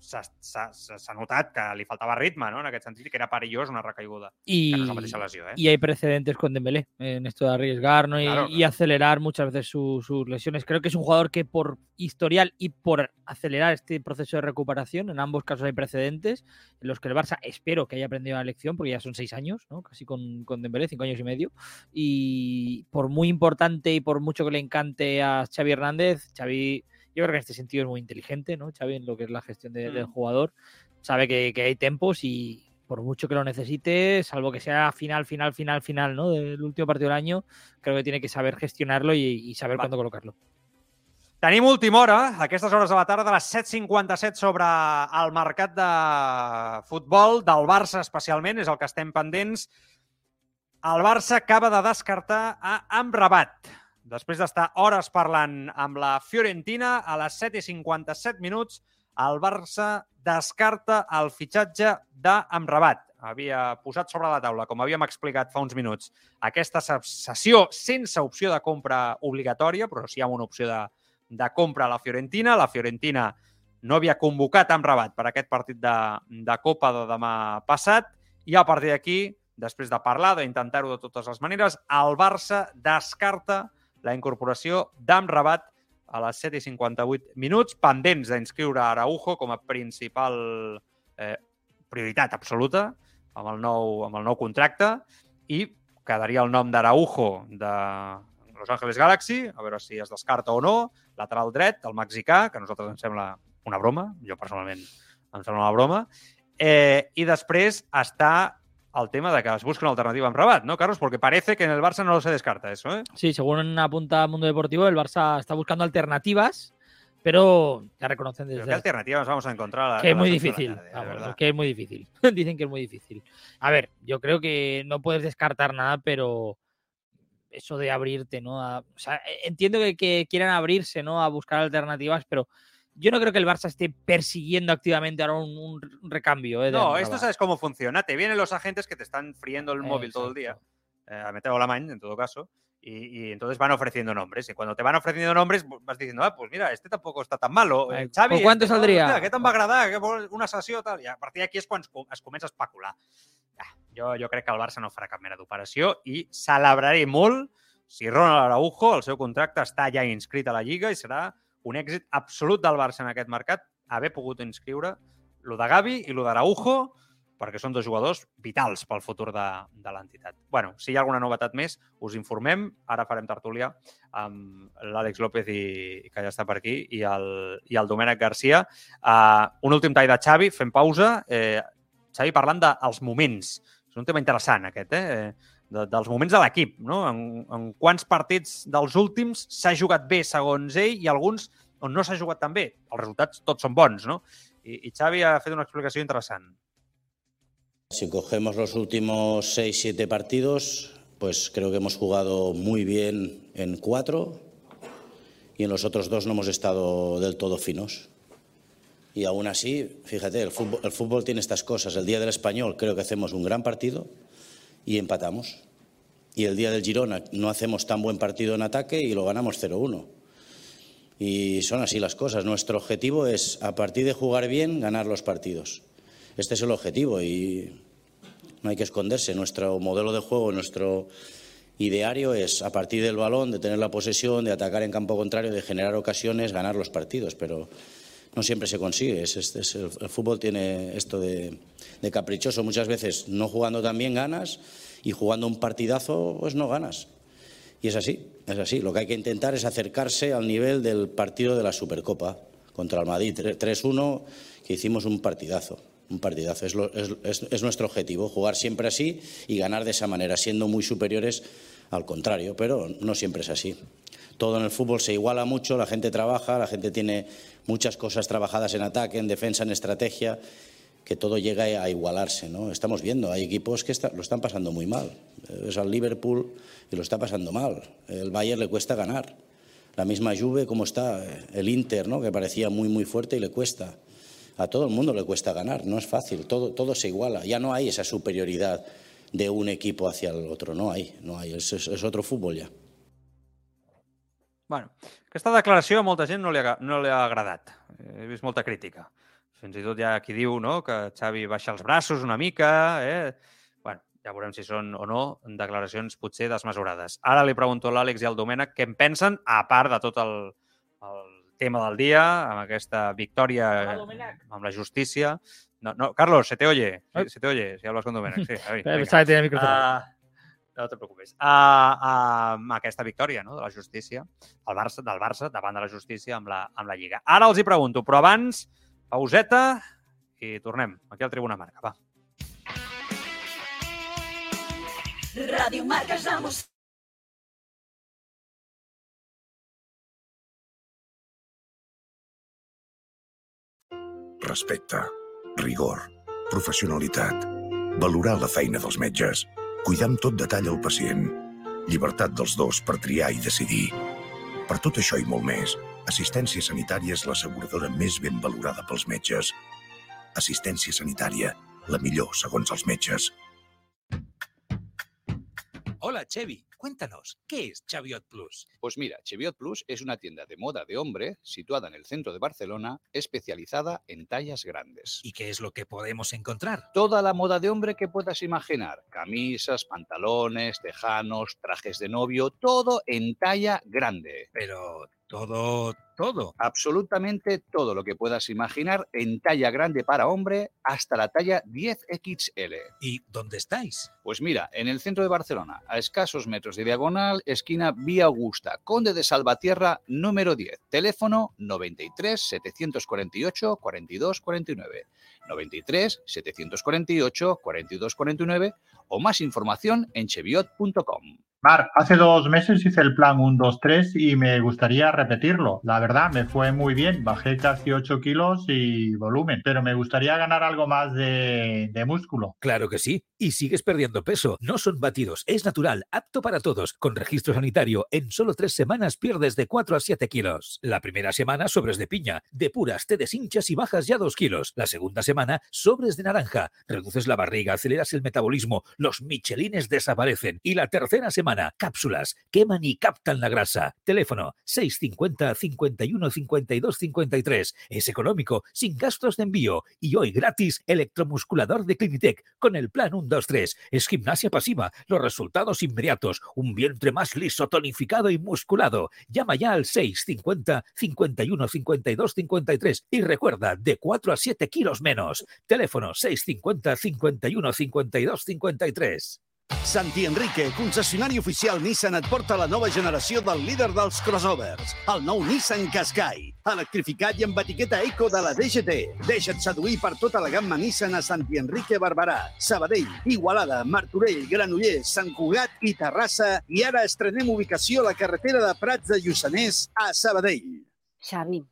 s'ha notat que li faltava ritme, ¿no? En aquest sentit, i que era perillós una recaiguda. Y, Que no és la mateixa lesió, eh? y hay precedentes con Dembélé en esto de arriesgar ¿no? y, Claro, y acelerar muchas veces su- sus lesiones. Creo que es un jugador que por historial y por acelerar este proceso de recuperación, en ambos casos hay precedentes en los que el Barça espero que haya aprendido la lección, porque ya son seis años, ¿no? casi con, con Dembélé, cinco años y medio. Y por muy importante y por mucho que le encante a Xavi Hernández, Xavi, yo creo que en este sentido es muy inteligente, ¿no? Xavi en lo que es la gestión de- del Mm. jugador, sabe que, que hay tempos y por mucho que lo necesite, salvo que sea final, final, final, final, ¿no? Del último partido del año, creo que tiene que saber gestionarlo y, y saber Va. cuándo colocarlo. Tenim última hora, a aquestes hores de la tarda, a les 7.57 sobre el mercat de futbol, del Barça especialment, és el que estem pendents. El Barça acaba de descartar a Amrabat. Després d'estar hores parlant amb la Fiorentina, a les 7.57 minuts, el Barça descarta el fitxatge d'Amrabat. Havia posat sobre la taula, com havíem explicat fa uns minuts, aquesta sessió sense opció de compra obligatòria, però sí amb una opció de, de compra a la Fiorentina. La Fiorentina no havia convocat amb rabat per aquest partit de, de Copa de demà passat i a partir d'aquí, després de parlar, d'intentar-ho de totes les maneres, el Barça descarta la incorporació d'Amrabat a les 7 i 58 minuts, pendents d'inscriure Araujo com a principal eh, prioritat absoluta amb el nou, amb el nou contracte. I quedaria el nom d'Araujo de Los Angeles Galaxy, a veure si es descarta o no, lateral dret, el mexicà, que a nosaltres ens sembla una broma, jo personalment em sembla una broma, eh, i després està el tema de que es busca una alternativa amb Rabat, ¿no, Carlos? Porque parece que en el Barça no se descarta eso, ¿eh? Sí, según apunta Mundo Deportivo, el Barça está buscando alternativas, pero ya reconocen desde Pero ¿Qué alternativa nos vamos a encontrar? a la- que es muy difícil. tarde, vamos, que es muy difícil. Dicen que es muy difícil. A ver, yo creo que no puedes descartar nada, pero eso de abrirte, ¿no? A- o sea, entiendo que, que quieran abrirse, ¿no? A buscar alternativas, pero yo no creo que el Barça esté persiguiendo activamente ahora un, un- recambio. ¿eh? No, esto sabes cómo funciona. Te vienen los agentes que te están friendo el móvil todo el día, eh, a meter la maña, en todo caso, y, y entonces van ofreciendo nombres. Y cuando te van ofreciendo nombres, vas diciendo, ah, pues mira, este tampoco está tan malo. Eh, Xavi, ¿por cuánto este, no, saldría? hòstia, Aquest em va agradar, una sessió, tal. I a partir d'aquí és quan es, es comença a especular. Ah, jo, jo crec que el Barça no farà cap mena d'operació i celebraré molt si Ronald Araujo, el seu contracte, està ja inscrit a la Lliga i serà un èxit absolut del Barça en aquest mercat haver pogut inscriure lo de Gavi i lo d'Araujo, perquè són dos jugadors vitals pel futur de, de l'entitat. bueno, si hi ha alguna novetat més, us informem. Ara farem tertúlia amb l'Àlex López, i, que ja està per aquí, i el, i el Domènec Garcia. Uh, un últim tall de Xavi, fem pausa. Eh, Xavi parlant dels moments. És un tema interessant, aquest, eh? De, dels moments de l'equip, no? En, en quants partits dels últims s'ha jugat bé, segons ell, i alguns on no s'ha jugat tan bé. Els resultats tots són bons, no? I, i Xavi ha fet una explicació interessant. Si cogemos los últimos 6-7 partidos, pues creo que hemos jugado muy bien en cuatro y en los otros dos no hemos estado del todo finos. Y aún así, fíjate, el fútbol, el fútbol tiene estas cosas. El día del español creo que hacemos un gran partido y empatamos. Y el día del Girona no hacemos tan buen partido en ataque y lo ganamos 0-1. Y son así las cosas. Nuestro objetivo es, a partir de jugar bien, ganar los partidos. Este es el objetivo y no hay que esconderse. Nuestro modelo de juego, nuestro ideario es, a partir del balón, de tener la posesión, de atacar en campo contrario, de generar ocasiones, ganar los partidos. Pero no siempre se consigue. Es, el, fútbol tiene esto de, caprichoso. Muchas veces no jugando tan bien ganas y jugando un partidazo pues no ganas. Y es así, es así. Lo que hay que intentar es acercarse al nivel del partido de la Supercopa contra el Madrid 3-1, que hicimos un partidazo. Un partidazo. Es nuestro objetivo, jugar siempre así y ganar de esa manera, siendo muy superiores al contrario. Pero no siempre es así. Todo en el fútbol se iguala mucho, la gente trabaja, la gente tiene muchas cosas trabajadas en ataque, en defensa, en estrategia, que todo llega a igualarse. ¿no? Estamos viendo, hay equipos que lo están pasando muy mal. Es al Liverpool y lo está pasando mal. El Bayern le cuesta ganar. La misma Juve, como está el Inter, ¿no? que parecía muy, muy fuerte y le cuesta. A todo el mundo le cuesta ganar, no es fácil, todo, se iguala. Ya no hay esa superioridad de un equipo hacia el otro, no hay, no hay, es- es otro fútbol ya. Bueno, aquesta declaració a molta gent no li ha, no li ha agradat. He vist molta crítica Fins i tot hi ha qui diu no, que Xavi baixa els braços una mica. Eh? bueno, ja veurem si són o no declaracions potser desmesurades. Ara li pregunto a l'Àlex i al Domènec què en pensen, a part de tot el, el tema del dia, amb aquesta victòria amb la justícia. No, no, Carlos, se te oye. Se, te oye, si hablas con Domènec. Sí, Javi, venga. Pensaba que tenía el micrófono. Ah, no te preocupes. Uh, uh, amb aquesta victòria no, de la justícia, el Barça, del Barça davant de la justícia amb la, amb la Lliga. Ara els hi pregunto, però abans, pauseta i tornem aquí al Tribuna Marca. Va. Ràdio Marca és l'emoció. Respecte, rigor, professionalitat, valorar la feina dels metges, cuidar amb tot detall el pacient, llibertat dels dos per triar i decidir. Per tot això i molt més, Assistència Sanitària és l'asseguradora més ben valorada pels metges. Assistència Sanitària, la millor segons els metges. Hola, Chevy. Cuéntanos, ¿qué es Chaviot Plus? Pues mira, Cheviot Plus es una tienda de moda de hombre situada en el centro de Barcelona, especializada en tallas grandes. ¿Y qué es lo que podemos encontrar? Toda la moda de hombre que puedas imaginar. Camisas, pantalones, tejanos, trajes de novio, todo en talla grande. Pero todo, todo. Absolutamente todo lo que puedas imaginar en talla grande para hombre hasta la talla 10XL. ¿Y dónde estáis? Pues mira, en el centro de Barcelona, a escasos metros de diagonal, esquina Vía Augusta, Conde de Salvatierra, número 10. Teléfono 93 748 42 49. 93 748 42 49 o más información en cheviot.com. Marc, hace dos meses hice el plan 1, 2, 3 y me gustaría repetirlo. La verdad, me fue muy bien. Bajé casi 8 kilos y volumen, pero me gustaría ganar algo más de, de músculo. Claro que sí. Y sigues perdiendo peso. No son batidos. Es natural, apto para todos. Con registro sanitario, en solo tres semanas pierdes de 4 a 7 kilos. La primera semana, sobres de piña. Depuras, te deshinchas y bajas ya 2 kilos. La segunda semana, sobres de naranja. Reduces la barriga, aceleras el metabolismo. Los michelines desaparecen. Y la tercera semana, cápsulas. Queman y captan la grasa. Teléfono 650 51 52 53. Es económico, sin gastos de envío. Y hoy gratis, electromusculador de Clinitec con el plan 123. Es gimnasia pasiva, los resultados inmediatos, un vientre más liso, tonificado y musculado. Llama ya al 650 51 52 53 y recuerda, de 4 a 7 kilos menos. Teléfono 650 51 52 53. Santi Enrique, concessionari oficial Nissan, et porta la nova generació del líder dels crossovers, el nou Nissan Qashqai, electrificat i amb etiqueta eco de la DGT. Deixa't seduir per tota la gamma Nissan a Santi Enrique Barberà, Sabadell, Igualada, Martorell, Granollers, Sant Cugat i Terrassa i ara estrenem ubicació a la carretera de Prats de Lluçanès a Sabadell. Xavi,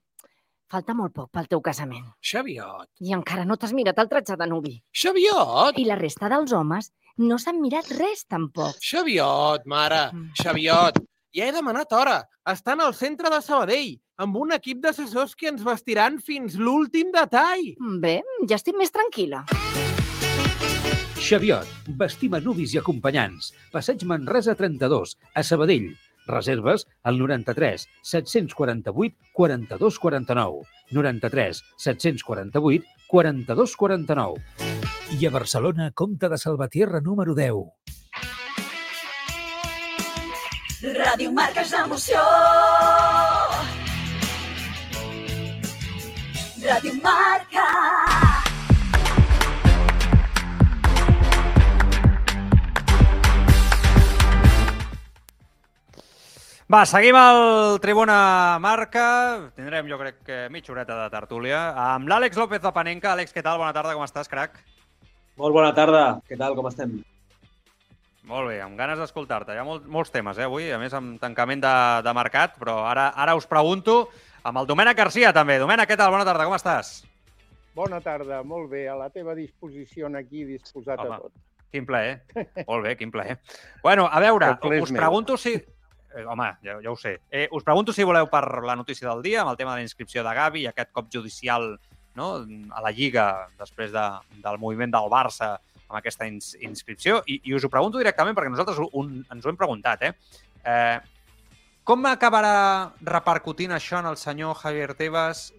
falta molt poc pel teu casament. Xaviot. I encara no t'has mirat el tratge de nuvi. Xaviot! I la resta dels homes no s'han mirat res, tampoc. Xaviot, mare, Xaviot. Ja he demanat hora. Estan al centre de Sabadell, amb un equip d'assessors que ens vestiran fins l'últim detall. Bé, ja estic més tranquil·la. Xaviot, vestim a nuvis i acompanyants. Passeig Manresa 32, a Sabadell. Reserves al 93 748 42 49. 93 748 42 49. I a Barcelona, Comte de Salvatierra número 10. Ràdio Marca és l'emoció. Ràdio Marca. Va, seguim al Tribuna Marca. Tindrem, jo crec, que mitja horeta de tertúlia. Amb l'Àlex López de Panenca. Àlex, què tal? Bona tarda, com estàs, crac? Molt bona tarda. Què tal, com estem? Molt bé, amb ganes d'escoltar-te. Hi ha molt, molts temes, eh, avui, a més amb tancament de, de mercat, però ara, ara us pregunto amb el Domènec Garcia, també. Domènec, què tal? Bona tarda, com estàs? Bona tarda, molt bé. A la teva disposició aquí, disposat Home, a tot. Quin plaer. Molt bé, quin plaer. Bueno, a veure, us meu. pregunto si... Eh, home, ja, ja ho sé. Eh, us pregunto si voleu per la notícia del dia, amb el tema de la inscripció de Gavi i aquest cop judicial no, a la Lliga després de, del moviment del Barça amb aquesta ins inscripció. I, I us ho pregunto directament perquè nosaltres un, ens ho hem preguntat. Eh? Eh, com acabarà repercutint això en el senyor Javier Tebas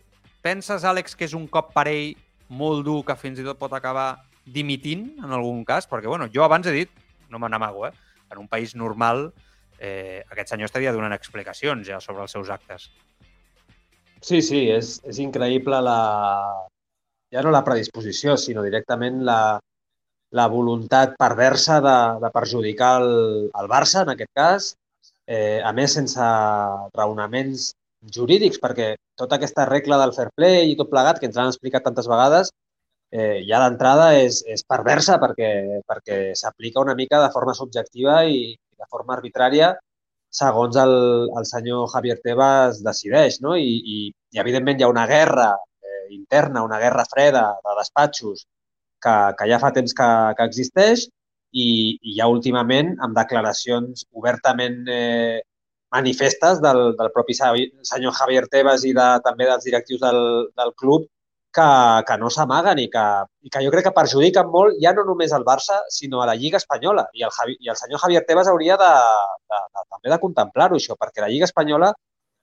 penses, Àlex, que és un cop parell molt dur que fins i tot pot acabar dimitint en algun cas? Perquè, bueno, jo abans he dit, no me n'amago, eh? En un país normal, eh, aquest senyor estaria donant explicacions ja sobre els seus actes. Sí, sí, és, és increïble la... ja no la predisposició, sinó directament la, la voluntat perversa de, de perjudicar el, el Barça, en aquest cas, eh, a més sense raonaments jurídics, perquè tota aquesta regla del fair play i tot plegat, que ens han explicat tantes vegades, eh, ja d'entrada és, és perversa perquè, perquè s'aplica una mica de forma subjectiva i de forma arbitrària segons el, el senyor Javier Tebas decideix, no? I, i, i evidentment hi ha una guerra eh, interna, una guerra freda de despatxos que, que ja fa temps que, que existeix i, i ja últimament amb declaracions obertament eh, manifestes del, del propi senyor Javier Tebas i de, també dels directius del, del club que, que no s'amaguen i, que, i que jo crec que perjudiquen molt ja no només al Barça, sinó a la Lliga Espanyola. I el, Javi, i el senyor Javier Tebas hauria de, de, de, també de contemplar-ho, això, perquè la Lliga Espanyola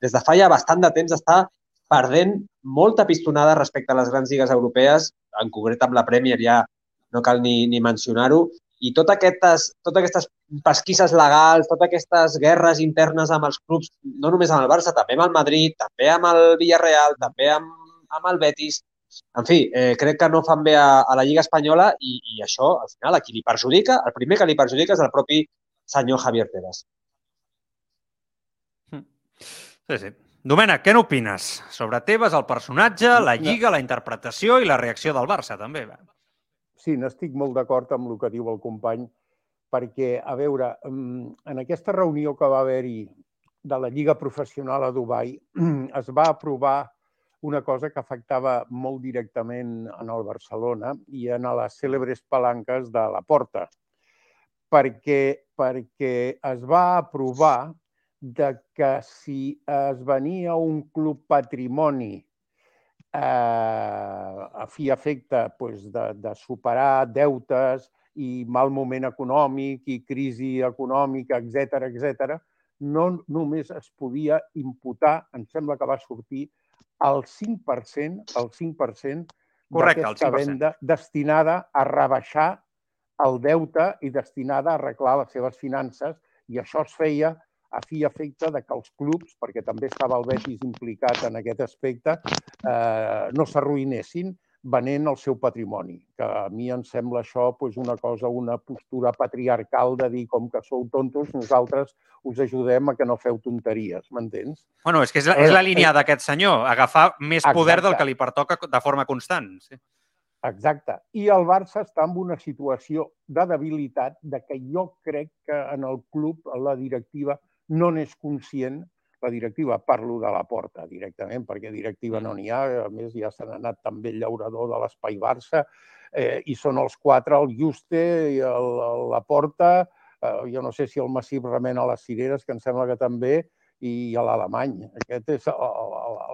des de fa ja bastant de temps està perdent molta pistonada respecte a les grans lligues europees, en concret amb la Premier ja no cal ni, ni mencionar-ho, i tot aquestes, totes aquestes pesquisses legals, totes aquestes guerres internes amb els clubs, no només amb el Barça, també amb el Madrid, també amb el Villarreal, també amb, amb el Betis, en fi, eh, crec que no fan bé a, a la Lliga Espanyola i, i això, al final, a qui li perjudica, el primer que li perjudica és el propi senyor Javier Tebas. Sí, sí. Domènec, què n'opines sobre Tebas, el personatge, la Lliga, la interpretació i la reacció del Barça, també? Sí, n'estic molt d'acord amb el que diu el company, perquè, a veure, en aquesta reunió que va haver-hi de la Lliga Professional a Dubai es va aprovar una cosa que afectava molt directament en el Barcelona i en les cèlebres palanques de la Porta, perquè, perquè es va aprovar de que si es venia un club patrimoni eh, a fi efecte pues, de, de superar deutes i mal moment econòmic i crisi econòmica, etc etc, no només es podia imputar, em sembla que va sortir, el 5%, el 5% d'aquesta venda destinada a rebaixar el deute i destinada a arreglar les seves finances. I això es feia a fi i efecte de que els clubs, perquè també estava el Betis implicat en aquest aspecte, eh, no s'arruïnessin venent el seu patrimoni. Que a mi em sembla això pues, una cosa, una postura patriarcal de dir com que sou tontos, nosaltres us ajudem a que no feu tonteries, m'entens? Bueno, és que és la, és la línia d'aquest senyor, agafar més poder Exacte. del que li pertoca de forma constant. Sí. Exacte. I el Barça està en una situació de debilitat de que jo crec que en el club, la directiva, no n'és conscient la directiva, parlo de la porta directament, perquè directiva no n'hi ha, a més ja se n'ha anat també el llaurador de l'Espai Barça, eh, i són els quatre, el Juste i el, la porta, eh, jo no sé si el Massip remena les cireres, que em sembla que també, i a l'Alemany. Aquest és la,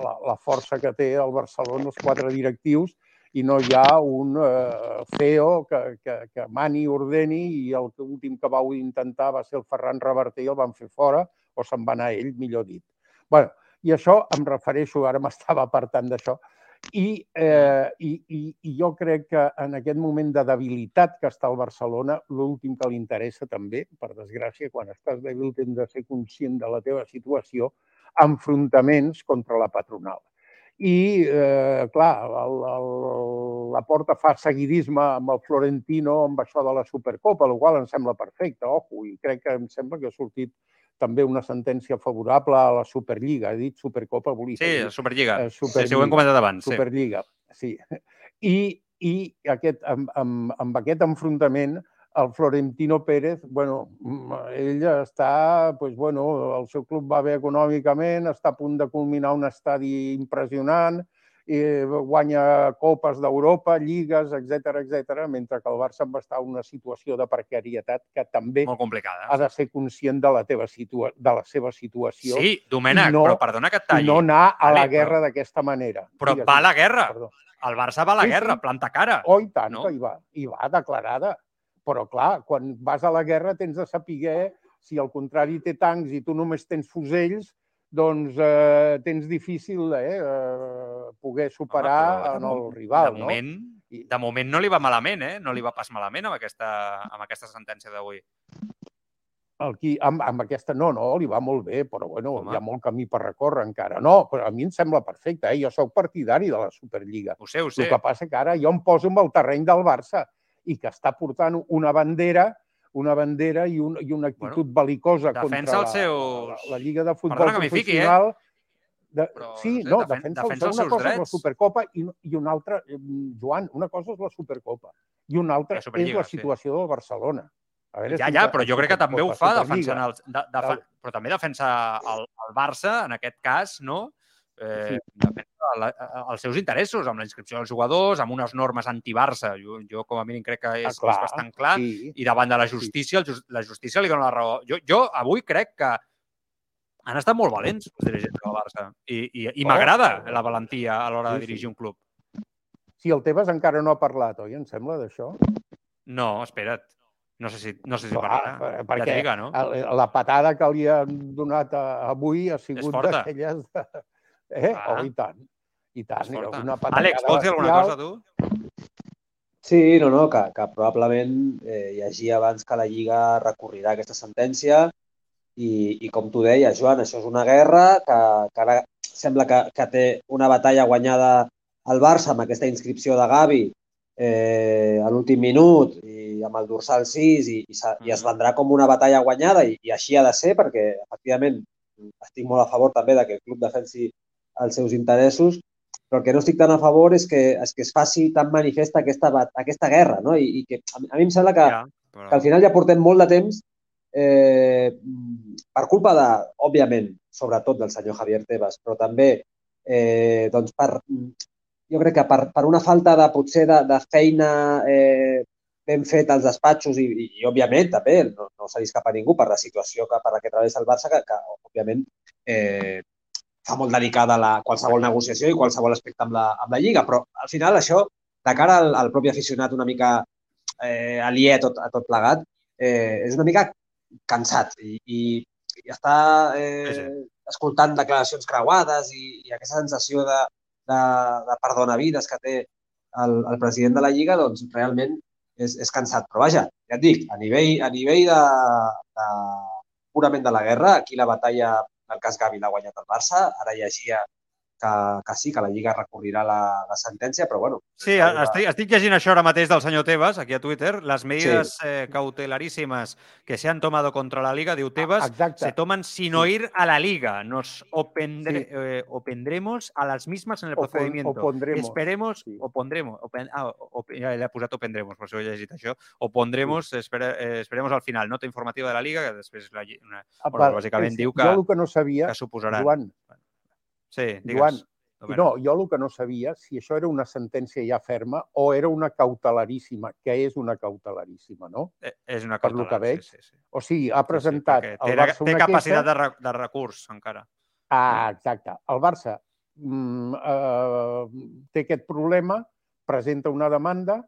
la, la força que té el Barcelona, els quatre directius, i no hi ha un eh, CEO que, que, que mani ordeni i el últim que vau intentar va ser el Ferran Reverter i el van fer fora o se'n va anar ell, millor dit. bueno, I això em refereixo, ara m'estava apartant d'això, i, eh, i, i, i jo crec que en aquest moment de debilitat que està el Barcelona, l'últim que li interessa també, per desgràcia, quan estàs dèbil tens de ser conscient de la teva situació, enfrontaments contra la patronal i, eh, clar, el, el, la Porta fa seguidisme amb el Florentino amb això de la Supercopa, el qual em sembla perfecte, ojo, i crec que em sembla que ha sortit també una sentència favorable a la Superliga. He dit Supercopa, volia Sí, dir. Superliga. Eh, Superliga. Sí, sí, ho hem comentat abans. Superliga, sí. I, i aquest, amb, amb, amb aquest enfrontament el Florentino Pérez, bueno, mm, ell està, pues, bueno, el seu club va bé econòmicament, està a punt de culminar un estadi impressionant, i guanya copes d'Europa, lligues, etc etc, mentre que el Barça va estar en una situació de precarietat que també Molt complicada. ha de ser conscient de la, teva situa de la seva situació. Sí, Domènec, no, però perdona que et talli. I no anar a la guerra però- d'aquesta manera. Però Digues, va a la guerra. Perdó. El Barça va a la Sí, sí. guerra, planta cara. Oh, i tant No? hi va. Hi va, declarada. Però, clar, quan vas a la guerra tens de saber si al contrari té tancs i tu només tens fusells, doncs eh, tens difícil eh, eh, poder superar però en el rival, de no? moment, de moment no li va malament, eh? No li va pas malament amb aquesta, amb aquesta sentència d'avui. El qui, amb, amb aquesta, no, no, li va molt bé, però bueno, Home. hi ha molt camí per recórrer encara. No, però a mi em sembla perfecte, eh? jo sóc partidari de la Superliga. Ho sé, ho sé. El que passa que ara jo em poso amb el terreny del Barça i que està portant una bandera una bandera i, un, i una actitud bueno, bel·licosa defensa contra els seus... la, la, la Lliga de Futbol Perdona m'hi fiqui, eh? De, Però, sí, no defen- defensa, defensa una cosa és la drets. Supercopa i, i una altra, eh, Joan, una cosa és la Supercopa i una altra La és la situació del Barcelona. A Ja, si ja, la- però jo crec que també ho fa defensant els... De, de, Val. però també defensa el, el Barça, en aquest cas, no? Eh, Sí. defensa la, els seus interessos, amb la inscripció dels jugadors, amb unes normes anti-Barça. Jo, jo, com a mínim, crec que és, Ah, clar, és bastant clar. sí. I davant de la justícia, jus- la justícia li dona la raó. Jo, jo avui crec que han estat molt valents els dirigents del Barça. I, i, i Oh. m'agrada la valentia a l'hora de Sí, sí. dirigir un club. Si el Tebas encara no ha parlat, oi? Em sembla d'això. No, espera't. No sé si, no sé si parlarà. per- Ja perquè dic, no? la patada que li han donat avui ha sigut d'aquelles... de- Eh? Ah. Oh, i tant. I tant. Una Àlex, vols dir alguna cosa, tu? Sí, no, no, que, que probablement eh, llegia abans que la Lliga recorrirà aquesta sentència i, i com tu deies, Joan, això és una guerra que, que ara sembla que, que té una batalla guanyada al Barça amb aquesta inscripció de Gavi eh, a l'últim minut i amb el dorsal 6 i, i, i es vendrà com una batalla guanyada i, i així ha de ser perquè efectivament estic molt a favor també de que el club defensi els seus interessos però el que no estic tan a favor és que, és que es faci tan manifesta aquesta, aquesta guerra, no? I, i que a mi em sembla que, Ja, però... que al final ja portem molt de temps eh, per culpa de, òbviament, sobretot del senyor Javier Tebas, però també eh, doncs per, jo crec que per, per una falta de potser de, de feina eh, ben feta als despatxos i, i, i òbviament també no, no se li escapa a ningú per la situació que, per la que travessa el Barça que, que òbviament eh, fa molt delicada la, qualsevol negociació i qualsevol aspecte amb la, amb la Lliga, però al final això, de cara al, al propi aficionat una mica eh, aliè a tot, a tot plegat, eh, és una mica cansat i, i, i està eh, escoltant declaracions creuades i, i aquesta sensació de, de, de perdonavides que té el, el president de la Lliga, doncs realment és, és cansat. Però vaja, ja et dic, a nivell, a nivell de, de, purament de la guerra, aquí la batalla en el cas Gavi l'ha guanyat el Barça, ara llegia que, que sí, que la Lliga recorrirà la, la sentència, però bueno. Sí, estic, estic llegint això ara mateix del senyor Tebas, aquí a Twitter. Las medidas Sí. eh, cautelarísimas que se han tomado contra la Liga, diu Tebas, exacte. se toman sin oír a la Liga. Nos opendre- eh, opendremos a las mismas en el O pon- procedimiento. opondremos, Esperemos, o pondremos, open- ah, o- ja l'he posat opendremos, per això he llegit això. O pondremos, espere, eh, esperemos al final, nota informativa de la Liga, que després la, una, Ah, bueno, bàsicament sí, diu que, jo el que no sabia, que suposaran. Joan, Sí, digues. Joan, Domènec. no, jo el que no sabia si això era una sentència ja ferma o era una cautelaríssima, que és una cautelaríssima, no? Eh, És una Per lo que cautelar, veig. sí, sí, sí. O sigui, ha presentat perquè el té, Barça té una capacitat queixa... de, re, de recurs, encara. Ah, exacte. El Barça mm, eh, té aquest problema, presenta una demanda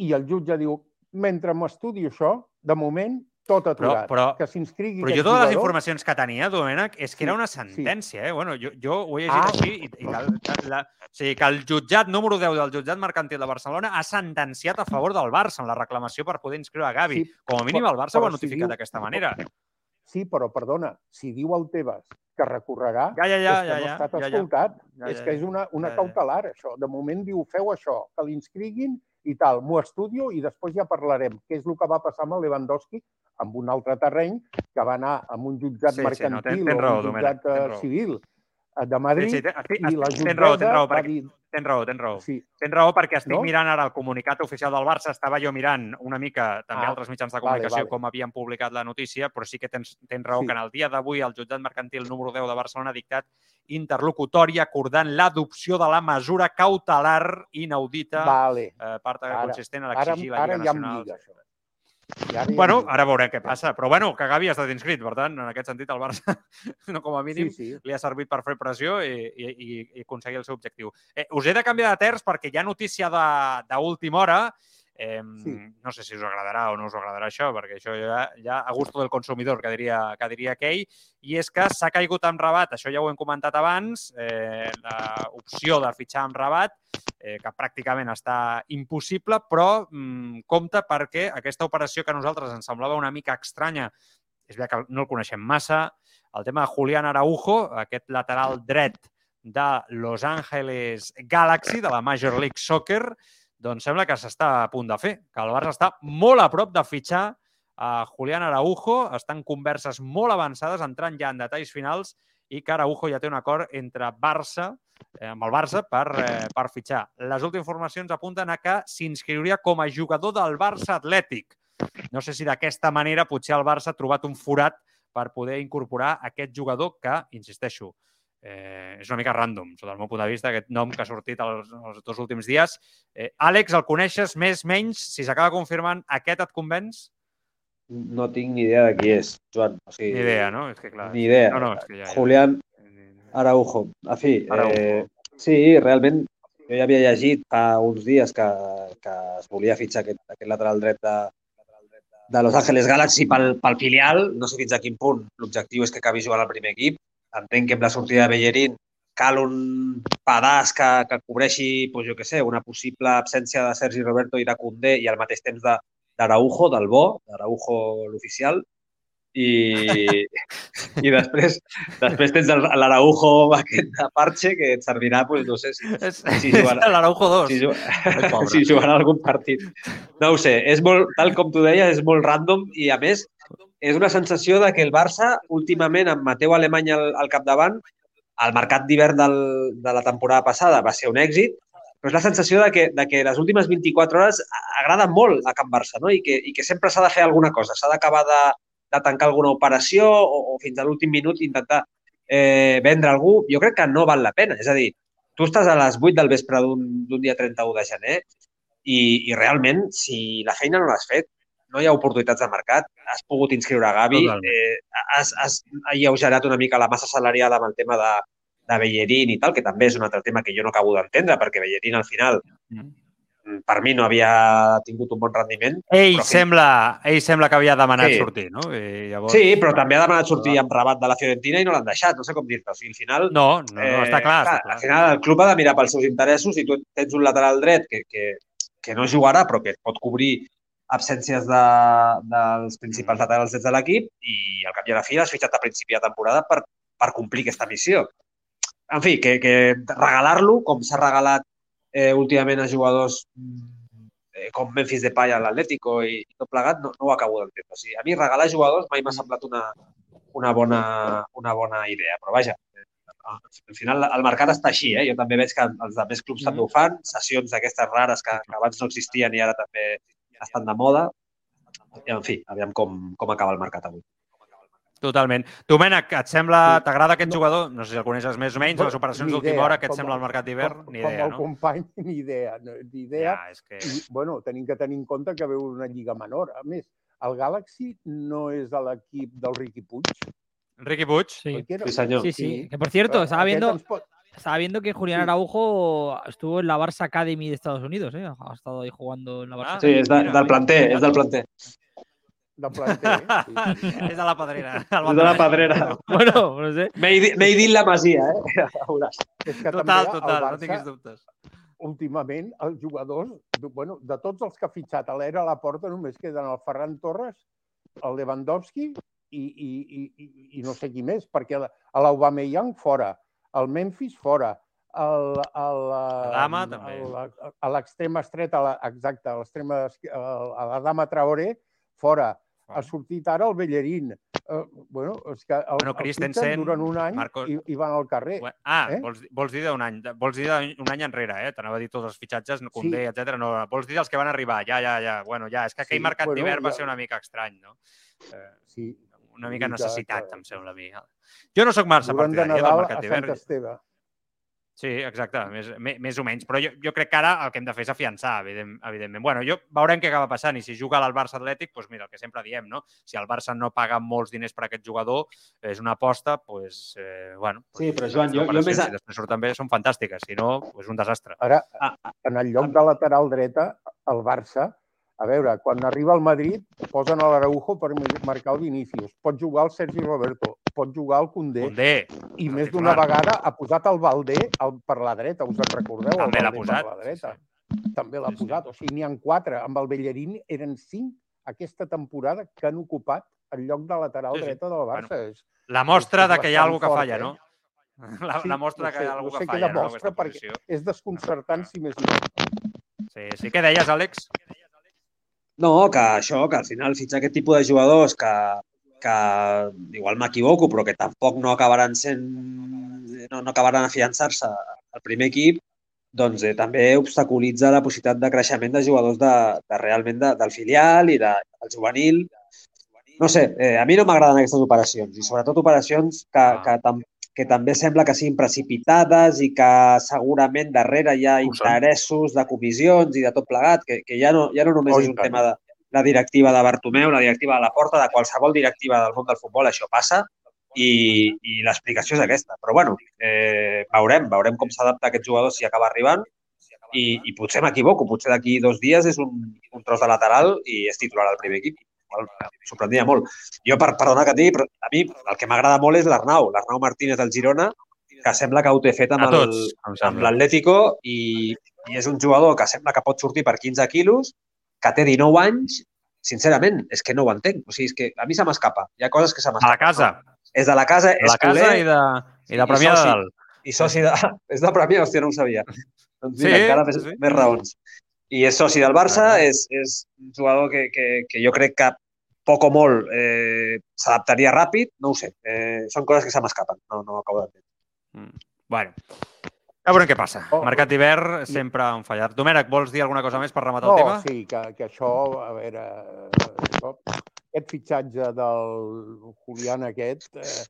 i el jutge diu, mentre m'estudio això, de moment, tot Però, aturat. però, que s'inscrigui però jo totes les jugador- informacions que tenia, Domènec, és que Sí, era una sí. sentència. Eh? Bueno, jo, jo ho he llegit Ah. així i, i que, el, que, la, o sigui, que el jutjat número 10 del jutjat mercantil de Barcelona ha sentenciat a favor del Barça en la reclamació per poder inscriure a Gavi. Sí, Com a mínim però- el Barça ho però ha si notificat diu- d'aquesta manera. Sí, però perdona, si diu el Tebas que recorrerà, Ja, ja, ja, és que ja, no ja, ha estat ja, escoltat. Ja, és ja, que és una, una Ja, ja. cautelar, això. De moment diu, feu això, que l'inscriguin i tal. M'ho estudio i després ja parlarem. Què és el que va passar amb el Lewandowski amb un altre terreny que va anar amb un jutjat Sí, sí, no, mercantil ten- tens o raó, un jutjat tens eh, raó. civil eh, de Madrid Sí, sí, ten- estic- i la estic- tens raó, jutgessa raó, va perquè- dir... Tens raó, tens raó. Sí. Tens raó perquè estic No? mirant ara el comunicat oficial del Barça, estava jo mirant una mica també Ah, altres mitjans de vale, comunicació vale. com havien publicat la notícia, però sí que tens, tens raó Sí. que en el dia d'avui el jutjat mercantil número 10 de Barcelona ha dictat interlocutori acordant l'adopció de la mesura cautelar inaudita Vale. eh, part Ara- consistent en Ara, l'exigir la ara Lliga ja em Nacional. lliga, això. I ara ja em Bueno, ara veurem què passa. Però bueno, que Gavi ha estat inscrit, per tant, en aquest sentit el Barça, no com a mínim, Sí, sí. li ha servit per fer pressió i, i, i- i aconseguir el seu objectiu. Eh, us he de canviar de terç perquè hi ha notícia d'última hora Eh, sí. No sé si us agradarà o no us agradarà això, perquè això ja, ja a gusto del consumidor, que diria, que diria aquell, i és que s'ha caigut amb rabat, això ja ho hem comentat abans, eh, l'opció de fitxar amb rabat, eh, que pràcticament està impossible, però mm, compte perquè aquesta operació que a nosaltres ens semblava una mica estranya, és bé que no el coneixem massa, el tema de Julián Araujo, aquest lateral dret de Los Angeles Galaxy, de la Major League Soccer, doncs sembla que s'està a punt de fer, que el Barça està molt a prop de fitxar a Julián Araujo, estan converses molt avançades, entrant ja en detalls finals, i que Araujo ja té un acord entre Barça, eh, amb el Barça per, eh, per fitxar. Les últimes informacions apunten a que s'inscriuria com a jugador del Barça Atlètic. No sé si d'aquesta manera potser el Barça ha trobat un forat per poder incorporar aquest jugador que, insisteixo, eh, és una mica random, sota el meu punt de vista, aquest nom que ha sortit els, els dos últims dies. Eh, Àlex, el coneixes més, menys? Si s'acaba confirmant, aquest et convenç? No tinc ni idea de qui és, Joan. O sigui, Ni idea, no? És que clar... Ni idea. No, no, és que ja, ja. Julián Araujo. En fi, Araujo. eh, sí, realment jo ja havia llegit fa uns dies que, que es volia fitxar aquest, aquest lateral dret de, de Los Angeles Galaxy pel, pel filial. No sé fins a quin punt l'objectiu és que acabi jugant al primer equip. Entenc que amb la sortida de Bellerín cal un pedaç que, que cobreixi, pues, jo què sé, una possible absència de Sergi Roberto i de Condé i al mateix temps de, d'Araujo, del bo, d'Araujo l'oficial, i, i després, després tens l'Araujo aquest de parche que et servirà, pues, no sé, si, si jugarà, L'Araujo 2. si, ju- pobre. si jugarà algun partit. No ho sé, és molt, tal com tu deies, és molt random i, a més, és una sensació de que el Barça, últimament, amb Mateu Alemany al, al capdavant, el mercat d'hivern de la temporada passada va ser un èxit, però és la sensació de que, de que les últimes 24 hores agrada molt a Can Barça no? I, que, i que sempre s'ha de fer alguna cosa, s'ha d'acabar de, de tancar alguna operació o, o fins a l'últim minut intentar eh, vendre algú. Jo crec que no val la pena. És a dir, tu estàs a les 8 del vespre d'un dia 31 de gener i, i realment, si la feina no l'has fet, no hi ha oportunitats de mercat, has pogut inscriure a Gavi, Totalment. eh, has, has alleugerat una mica la massa salarial amb el tema de, de Bellerín i tal, que també és un altre tema que jo no acabo d'entendre, perquè Bellerín al final, mm, per mi no havia tingut un bon rendiment. Ell, però sembla, ell sembla que havia demanat Sí. sortir, no? I llavors... Sí, però també ha demanat sortir amb rabat de la Fiorentina i no l'han deixat, no sé com dir-te. O sigui, al final... No, no, no, està clar, està clar. Al final el club ha de mirar pels seus interessos i tu tens un lateral dret que, que, que no jugarà però que et pot cobrir absències de, dels principals laterals drets de l'equip i al cap i a la fi has fitxat a principi de temporada per, per complir aquesta missió. En fi, que, que regalar-lo, com s'ha regalat eh, últimament a jugadors mm, eh, com Memphis Depay a l'Atlético i, i tot plegat, no, no ho acabo d'entendre. O sigui, a mi regalar jugadors mai m'ha semblat una, una, bona, una bona idea, però vaja, eh, al final el mercat està així, eh? jo també veig que els altres clubs també ho fan, sessions d'aquestes rares que, que abans no existien i ara també estan de moda. En fi, aviam com, com acaba el mercat avui. Totalment. Domènec, et sembla, t'agrada aquest jugador? No sé si el coneixes més o menys, les operacions d'última hora, què et com- sembla el mercat d'hivern? com, Ni com idea, el no? company, ni idea. no, Ni idea. Ja, és que... I, bueno, tenim que tenir en compte que veu una lliga menor. A més, el Galaxy no és a l'equip del Riqui Puig. Riqui Puig? Sí. No? Sí, senyor. Sí, sí. Que por cierto, estaba aquest viendo, ens pot- estaba viendo que Julián Araujo estuvo en la Barça Academy de Estados Unidos, ¿eh? Ha estado ahí jugando en la Barça. Sí, és de, del planter, és del planter. Del planter, eh? Sí. És de la pedrera. És de la pedrera. Bueno, no sé. Made in la Masia, eh? És que Total, també total, el no Barça, tinguis dubtes. últimament, els jugadors, bueno, de tots els que ha fitxat a l'era a la porta, només queden el Ferran Torres, el Lewandowski i, i, i, i, i no sé qui més, perquè l'Aubameyang fora, el Memphis fora, el, el, Dama, el- també. el- a l'extrema estreta, la, exacte, a l'extrema a la Dama Traoré, fora. Ha sortit ara el Bellerín. Uh, bueno, és que el, Bueno, el Christensen, fitxen durant un any Marcos- i, i van al carrer. Ah, Eh? vols, vols dir d'un any, vols dir d'un any enrere, eh? T'anava a dir tots els fitxatges, Condé, sí. etc. No, vols dir els que van arribar, ja, ja, ja. Bueno, ja, és que aquell Sí, mercat bueno, d'hivern va ja- ser una mica estrany, no? Eh, Sí. Una mica necessitat, que- em sembla a mi. Jo no sóc massa Durant de partidari eh, del Nadal mercat a Sant d'hivern. Esteve. Sí, exacte, més, més, més o menys. Però jo, jo crec que ara el que hem de fer és afiançar, evident, evidentment. Bueno, jo veurem què acaba passant i si juga al Barça Atlètic, doncs mira, el que sempre diem, no? Si el Barça no paga molts diners per aquest jugador, és una aposta, doncs, eh, bueno... Sí, però, Joan, jo- jo més Si després surten bé, són fantàstiques. Si no, és un desastre. Ara, en el lloc de lateral dreta, el Barça A veure, quan arriba al Madrid, posen a l'Araujo per marcar el Vinícius. Pot jugar el Sergi Roberto, pot jugar el Condé. Condé. I més d'una vegada ha posat el Valdé el, per la dreta, us en recordeu? També l'ha posat, Per la dreta. També l'ha posat. O sigui, n'hi ha quatre. Amb el Bellerín eren cinc aquesta temporada que han ocupat el lloc de lateral Sí, sí. dreta del Barça. És, La mostra és de que hi ha algú que fort, falla, eh? no? La, la mostra no que hi ha sé, algú no que sé falla, no? perquè posició. és desconcertant si més no. Sí, sí. Què deies, Àlex? No, que això, que al final fitxar aquest tipus de jugadors que, que igual m'equivoco, però que tampoc no acabaran sent, no, no acabaran afiançar-se al primer equip, doncs eh, també obstaculitza la possibilitat de creixement de jugadors de, de realment de, del filial i de, del juvenil. No sé, eh, a mi no m'agraden aquestes operacions i sobretot operacions que, que, tam, que també sembla que siguin precipitades i que segurament darrere hi ha interessos de comissions i de tot plegat, que, que ja, no, ja no només Oh, és un tant. tema de la directiva de Bartomeu, la directiva de la Porta, de qualsevol directiva del món del futbol, això passa i, i l'explicació és aquesta. Però bueno, eh, veurem, veurem com s'adapta aquest jugador si acaba arribant i, i potser m'equivoco, potser d'aquí dos dies és un, un tros de lateral i és titular al primer equip. Sorprendria molt. Jo, per, perdona que et digui, però a mi el que m'agrada molt és l'Arnau, l'Arnau Martínez del Girona, que sembla que ho té fet amb A el- amb l'Atlético i, i és un jugador que sembla que pot sortir per 15 quilos, que té 19 anys, sincerament, és que no ho entenc. O sigui, és que a mi se m'escapa. Hi ha coses que se A m'escapen. la casa. És de la casa, De és la casa culer i de, i de Premià de. Dalt. I soci de... És de Premià, hòstia, no ho sabia. Doncs mira, Sí, encara més, sí, sí. més raons. I és soci del Barça, és, és un jugador que, que, que jo crec que poc o molt eh, s'adaptaria ràpid, no ho sé. Eh, són coses que se m'escapen, no, no acabo d'entendre. Mm. Bueno, ja veurem què passa. Oh, Mercat d'hivern sempre han fallat. Domènec, vols dir alguna cosa més per rematar No, el tema? sí, que, que això, a veure, això, aquest fitxatge del Julián aquest, eh,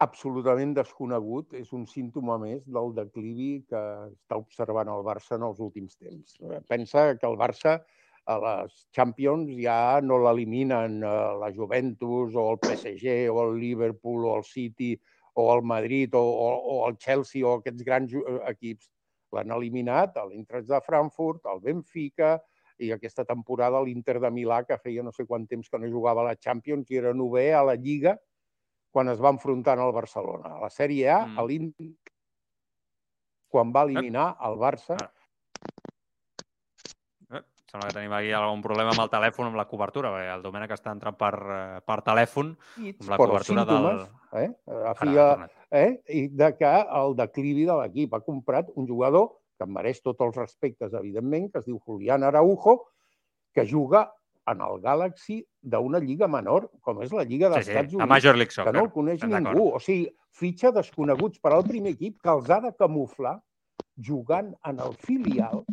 absolutament desconegut, és un símptoma més del declivi que està observant el Barça en els últims temps. Pensa que el Barça a les Champions ja no l'eliminen eh, la Juventus o el PSG o el Liverpool o el City o el Madrid o, o, o el Chelsea o aquests grans eh, equips. L'han eliminat a l'Eintracht de Frankfurt, al Benfica i aquesta temporada l'Inter de Milà, que feia no sé quant temps que no jugava a la Champions i era novè a la Lliga quan es va enfrontar al Barcelona. A la Sèrie A, Mm. a l'Inter, quan va eliminar el Barça, Eh, sembla que tenim aquí algun problema amb el telèfon, amb la cobertura, perquè el Domènec està entrant per, eh, per telèfon amb la però cobertura del... símptomes, eh? A fi, Ara, eh? I de que el declivi de l'equip ha comprat un jugador que em mereix tots els respectes, evidentment, que es diu Julián Araujo, que juga en el Galaxy d'una lliga menor, com és la Lliga dels Sí, sí, Estats la Units, Major League que Soccer. no el coneix Estem ningú. O sigui, fitxa desconeguts per al primer equip que els ha de camuflar jugant en el filial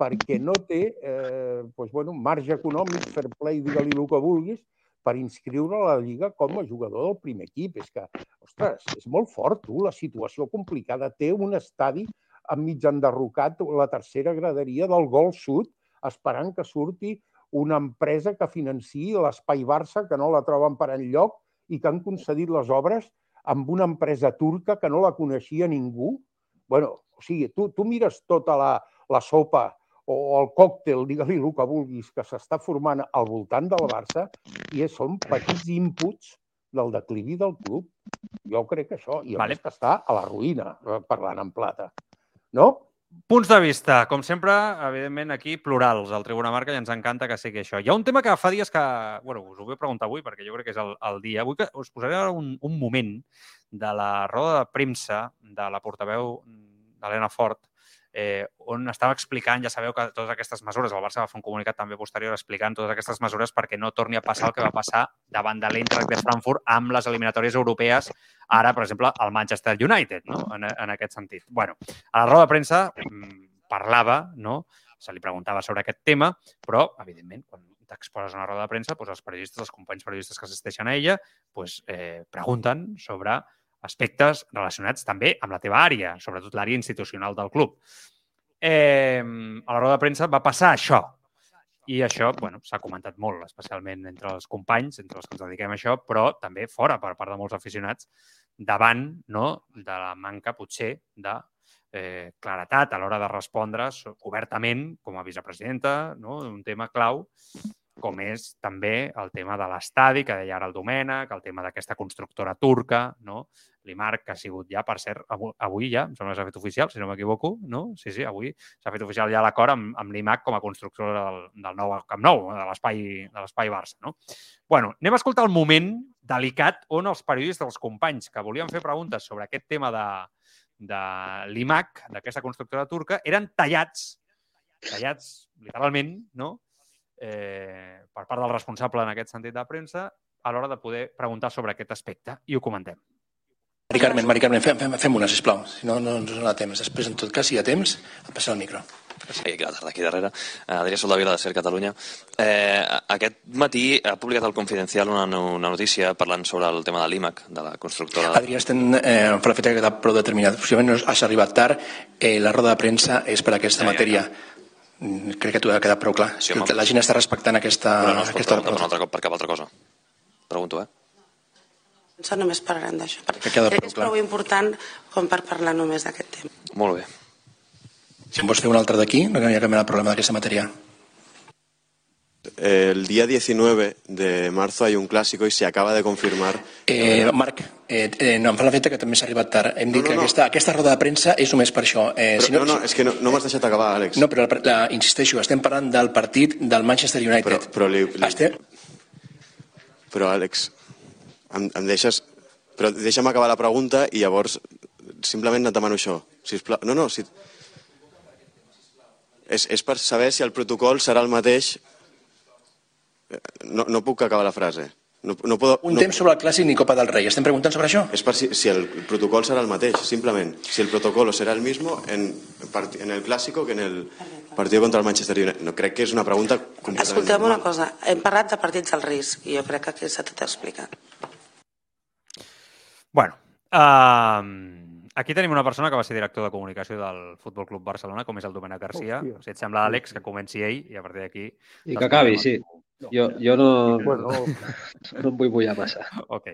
perquè no té eh, doncs, bueno, marge econòmic, fair play, digue-li el que vulguis, per inscriure a la Lliga com a jugador del primer equip. És que, ostres, és molt fort, tu, la situació complicada. Té un estadi enmig enderrocat, la tercera graderia del Gol Sud, esperant que surti una empresa que financi l'Espai Barça, que no la troben per enlloc, i que han concedit les obres amb una empresa turca que no la coneixia ningú. bueno, o sigui, tu, tu mires tota la, la sopa o el còctel, digue-li el que vulguis, que s'està formant al voltant del Barça i són petits inputs del declivi del club. Jo crec que això, i a Vale. més que està a la ruïna, eh, parlant en plata. No? Punts de vista, com sempre, evidentment, aquí plurals al Tribuna Marca i ens encanta que sigui això. Hi ha un tema que fa dies que, bueno, us ho vull preguntar avui perquè jo crec que és el, el dia. Avui que us posaré un, un moment de la roda de premsa de la portaveu d'Helena Fort, eh, on estava explicant, ja sabeu que totes aquestes mesures, el Barça va fer un comunicat també posterior explicant totes aquestes mesures perquè no torni a passar el que va passar davant de l'Eintracht de Frankfurt amb les eliminatòries europees, ara, per exemple, el Manchester United, no? en, en aquest sentit. bueno, a la roda de premsa mm, parlava, no? se li preguntava sobre aquest tema, però, evidentment, quan t'exposes a una roda de premsa, doncs els periodistes, els companys periodistes que assisteixen a ella, doncs, eh, pregunten sobre aspectes relacionats també amb la teva àrea, sobretot l'àrea institucional del club. Eh, a la roda de premsa va passar això. I això bueno, s'ha comentat molt, especialment entre els companys, entre els que ens dediquem a això, però també fora per part de molts aficionats, davant no, de la manca, potser, de eh, claretat a l'hora de respondre obertament com a vicepresidenta no? d'un tema clau com és també el tema de l'estadi, que deia ara el Domènec, el tema d'aquesta constructora turca, no? l'IMARC, que ha sigut ja, per cert, avui, avui ja, em sembla que s'ha fet oficial, si no m'equivoco, no? Sí, sí, avui s'ha fet oficial ja l'acord amb, amb l'IMAC com a constructora del, del nou Camp Nou, de l'espai Barça, no? bueno, anem a escoltar el moment delicat on els periodistes, els companys que volien fer preguntes sobre aquest tema de, de l'IMAC, d'aquesta constructora turca, eren tallats, tallats literalment, no? Eh, per part del responsable en aquest sentit de premsa, a l'hora de poder preguntar sobre aquest aspecte i ho comentem. Mari Carmen, Mari Carmen, fem, fem, fem una, sisplau. Si no, no ens dona temps. Després, en tot cas, si hi ha temps, em passa el micro. Sí, bona tarda, aquí darrere. Eh, Adrià Soldavila, de Ser Catalunya. Eh, aquest matí ha publicat el Confidencial una, una notícia parlant sobre el tema de l'IMAC, de la constructora... Adrià, estem eh, per la feta que queda prou determinat. Possiblement no has arribat tard. Eh, la roda de premsa és per aquesta Ja, ja, matèria. Mm, Crec que t'ho ha quedat prou clar. Sí, que home. la gent està respectant aquesta... Però no es pot aquesta preguntar per, un altre cop per cap altra cosa. Pregunto, eh? Això només parlarem d'això. Que queda Crec prou que és clar. prou important com per parlar només d'aquest tema. Molt bé. Si en vols fer un altre d'aquí, no hi ha cap mena de problema d'aquesta matèria. El día 19 de marzo hay un clásico y se acaba de confirmar. Eh, Marc, eh, eh, no, em fa l'efecte que també s'ha arribat tard. Hem dit No, no, que no. aquesta, aquesta roda de premsa és només per això. Eh, Però, no, no, és que no, no m'has deixat acabar, Àlex. No, però la, la, insisteixo, estem parlant del partit del Manchester United. Però, però, li, li, Estem... però Àlex, em, em deixes... Però deixa'm acabar la pregunta i llavors simplement et demano això. Sisplau. No, no, si... És, és per saber si el protocol serà el mateix... Eh, No, no puc acabar la frase. No, no puedo, Un no, temps sobre el clàssic ni Copa del Rei. Estem preguntant sobre això? És per si, si el protocol serà el mateix, simplement. Si el protocolo serà el mismo en, en el clásico que en el partido contra el Manchester United. No, crec que és una pregunta completament Escolteu una normal. cosa, hem parlat de partits al risc i jo crec que aquí s'ha tot explicat. Bueno, uh, aquí tenim una persona que va ser director de comunicació del Futbol Club Barcelona, com és el Domènec Garcia. Hòstia. Si et sembla, Àlex, que comenci ell i a partir d'aquí... I que acabi, sí. Jo, jo no, Bueno. no em vull mullar massa. Ok,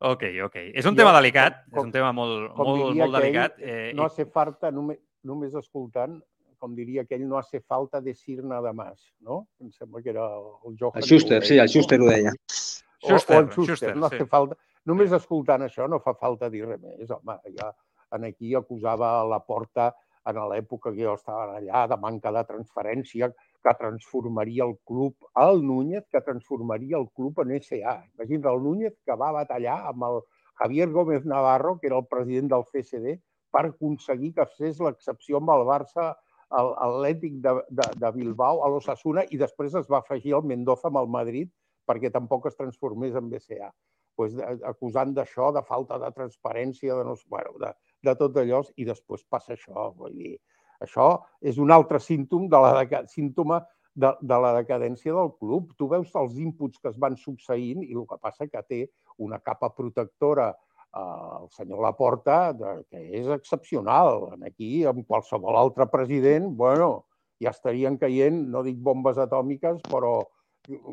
ok, ok. És un Jo, tema delicat, com- és un tema molt, molt, molt aquell, delicat. Eh, no hace falta, només, només escoltant, com diria aquell, no hace falta decir nada más, no? Em sembla que era el Johan. El Schuster, ho sí, deia, el Schuster ho deia. O, Schuster, o el Schuster, Schuster, no sí. hace falta... Només escoltant això no fa falta dir res més. Home, ja en aquí acusava a la porta en l'època que jo estava allà de manca de transferència que transformaria el club, el Núñez, que transformaria el club en SA. Imagina't el Núñez que va batallar amb el Javier Gómez Navarro, que era el president del CSD, per aconseguir que fes l'excepció amb el Barça, el Atlètic de, de, de Bilbao, a l'Osasuna, i després es va afegir el Mendoza amb el Madrid perquè tampoc es transformés en BCA. Pues, acusant d'això, de falta de transparència, de, no, bueno, de, de tot allò, i després passa això. Vull dir, això és un altre símptom de la, símptoma de, de la decadència del club. Tu veus els inputs que es van succeint i el que passa que té una capa protectora eh, el senyor Laporta, de, que és excepcional. Aquí, amb qualsevol altre president, bueno, ja estarien caient, no dic bombes atòmiques, però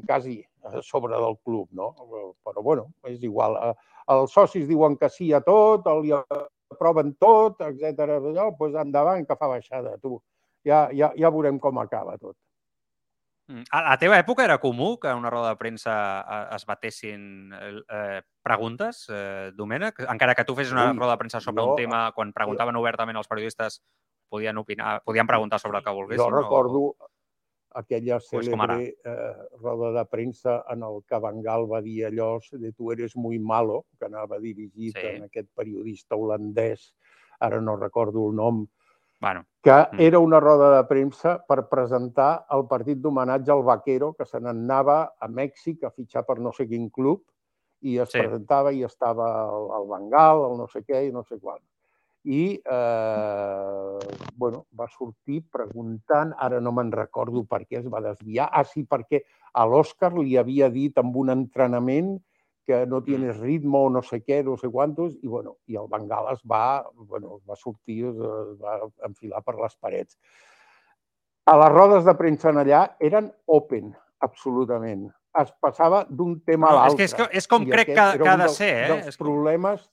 quasi a sobre del club, no? Però, bueno, és igual. Eh, Els socis diuen que sí a tot, el- li aproven tot, etc. Allò, doncs endavant, que fa baixada, tu. Ja, ja, ja veurem com acaba tot. Mm. A la teva època era comú que a una roda de premsa eh, es batessin eh, preguntes, eh, Domènec? Encara que tu fessis una roda de premsa sobre jo- un tema, quan preguntaven obertament els periodistes, podien opinar, podien preguntar sobre el que volguessin? Jo recordo aquella cèlebre eh, roda de premsa en el que Van Gaal va dir allò de tu eres muy malo, que anava dirigit Sí. en aquest periodista holandès, ara no recordo el nom, Bueno, que mm. era una roda de premsa per presentar el partit d'homenatge al Vaquero, que se n'anava a Mèxic a fitxar per no sé quin club, i es Sí. presentava i estava el, el Bengal, el no sé què i no sé quant. I, eh, bueno, va sortir preguntant, ara no me'n recordo per què es va desviar, ah, sí, perquè a l'Òscar li havia dit amb un entrenament que no tienes ritmo, no sé què, no sé quantos, i, bueno, i el Bengal es va, bueno, va sortir, es va enfilar per les parets. A les rodes de premsa en allà eren open, absolutament. Es passava d'un tema No, a és l'altre. que és co- és com I crec que- que ha de ser, eh? Dels És com- problemes...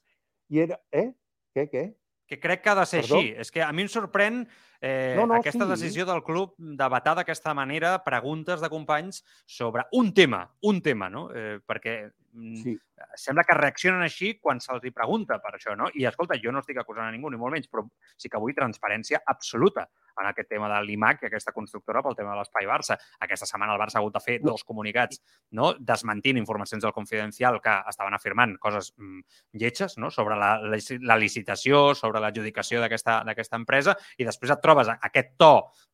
I era... Eh? Què, què? Que crec que ha de ser Perdó? així. És que a mi em sorprèn eh, No, no, aquesta sí. decisió del club de vetar d'aquesta manera preguntes de companys sobre un tema, un tema, no? Eh, perquè mm, Sí. Sembla que reaccionen així quan se'ls hi pregunta per això, no? I escolta, jo no estic acusant a ningú, ni molt menys, però sí que vull transparència absoluta en aquest tema de l'IMAC i aquesta constructora pel tema de l'espai Barça. Aquesta setmana el Barça ha hagut de fer dos comunicats no? desmentint informacions del Confidencial que estaven afirmant coses mm, lletges no? sobre la, la, licitació, sobre l'adjudicació d'aquesta empresa i després et trobes aquest to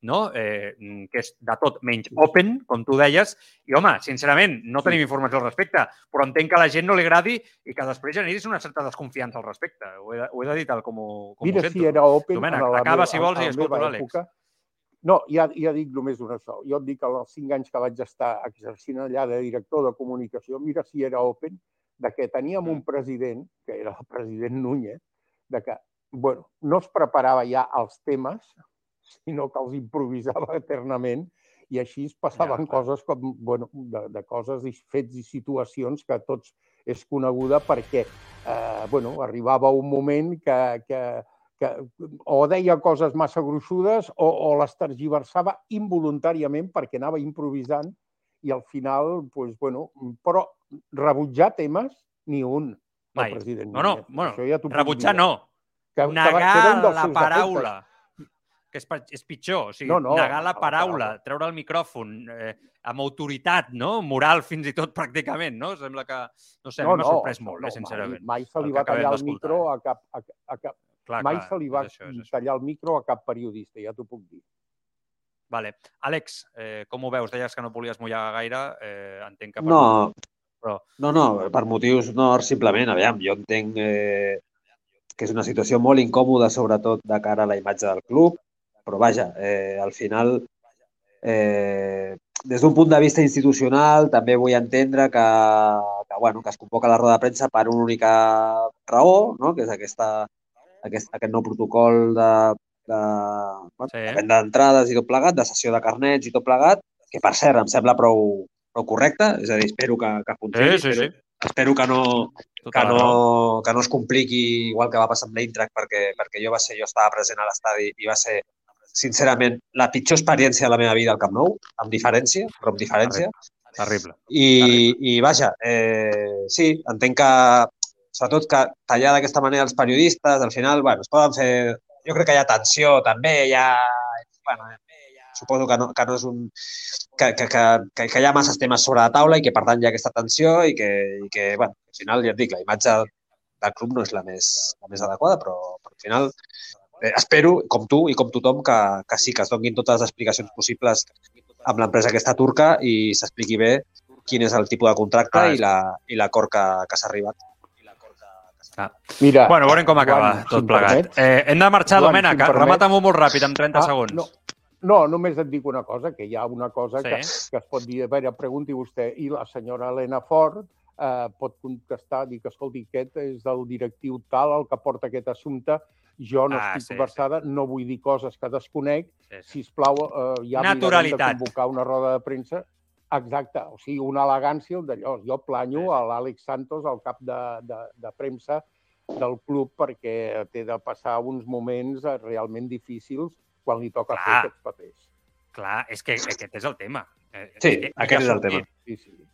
no? eh, mm, que és de tot menys open, com tu deies, i home, sincerament, no tenim informació al respecte, però entenc que la gent no li agradi i que després generis una certa desconfiança al respecte. Ho he ho he de dir tal com ho, com Mira ho sento. si era open Domènec, acaba si vols i meva l'Àlex. època. No, ja, ja dic només una això. Jo et dic que els cinc anys que vaig estar exercint allà de director de comunicació, mira si era open, de que teníem un president, que era el president Núñez, de que, bueno, no es preparava ja els temes, sinó que els improvisava eternament i així es passaven ja, coses com, bueno, de, de coses i fets i situacions que tots és coneguda perquè, eh, bueno, arribava un moment que, que, que o deia coses massa gruixudes o, o les tergiversava involuntàriament perquè anava improvisant i al final, pues, bueno, però rebutjar temes, ni un, Mai. el president. No, no, bueno, Això ja rebutjar no. Que, que, Negar que la paraula. defectes. Que és, és pitjor. O sigui, No, no, negar la la paraula, paraula. treure el micròfon eh, amb autoritat, no? moral fins i tot pràcticament, no? Sembla que... No sé, mi m'ha sorprès això molt, no, eh, sincerament. Mai, mai se li va tallar el micro a cap, a, a cap, Clar, mai clar, se li va és això, és això. tallar el micro a cap periodista, ja t'ho puc dir. Vale. Àlex, eh, com ho veus? Deies que no volies mullar gaire. Eh, entenc que... per No, Però... no, no, per motius no, simplement, aviam, jo entenc eh, que és una situació molt incòmoda, sobretot de cara a la imatge del club, però vaja, eh, al final, eh, des d'un punt de vista institucional, també vull entendre que, que, bueno, que es convoca la roda de premsa per una única raó, no? que és aquesta, aquest, aquest nou protocol de, de, bueno, Sí. de venda d'entrades i tot plegat, de sessió de carnets i tot plegat, que per cert em sembla prou, prou correcte, és a dir, espero que, que funcioni, Sí, sí, espero, sí. espero que no, Tota que no, que no es compliqui igual que va passar amb l'Eintracht perquè, perquè jo va ser, jo estava present a l'estadi i va ser, sincerament, la pitjor experiència de la meva vida al Camp Nou, amb diferència, però amb diferència. Terrible. I, i vaja, eh, sí, entenc que, sobretot que tallar d'aquesta manera els periodistes, al final, bueno, es poden fer... Jo crec que hi ha tensió també, hi ha... Bueno, suposo que no, que no és un... Que, que, que, que, hi ha masses temes sobre la taula i que, per tant, hi ha aquesta tensió i que, i que bueno, al final, ja et dic, la imatge del club no és la més, la més adequada, però, però al final espero, com tu i com tothom, que, que sí, que es donguin totes les explicacions possibles amb l'empresa aquesta turca i s'expliqui bé quin és el tipus de contracte Ah, i la- i l'acord que, que s'ha arribat. Ah. Mira, Bueno, veurem com acaba Joan, si tot plegat. permets. Eh, hem de marxar, Joan, Domènec. si em permets. Remata-m'ho molt ràpid, en 30 Ah, segons. No, no, només et dic una cosa, que hi ha una cosa Sí. que, que es pot dir, a veure, pregunti vostè, i la senyora Helena Ford eh, pot contestar, dir que, escolti, aquest és el directiu tal, el que porta aquest assumpte, jo no Ah, estic sí, versada, no vull dir coses que desconec, Sí, sí. sisplau, eh, ja mirarem de convocar una roda de premsa Exacte, o sigui, una elegància d'allò. Jo planyo a l'Àlex Santos, el cap de, de, de premsa del club, perquè té de passar uns moments eh, realment difícils quan li toca Clar. fer aquests papers. Clar, és que aquest és el tema. Eh, Sí, ella aquest és el tema. Sí, sí.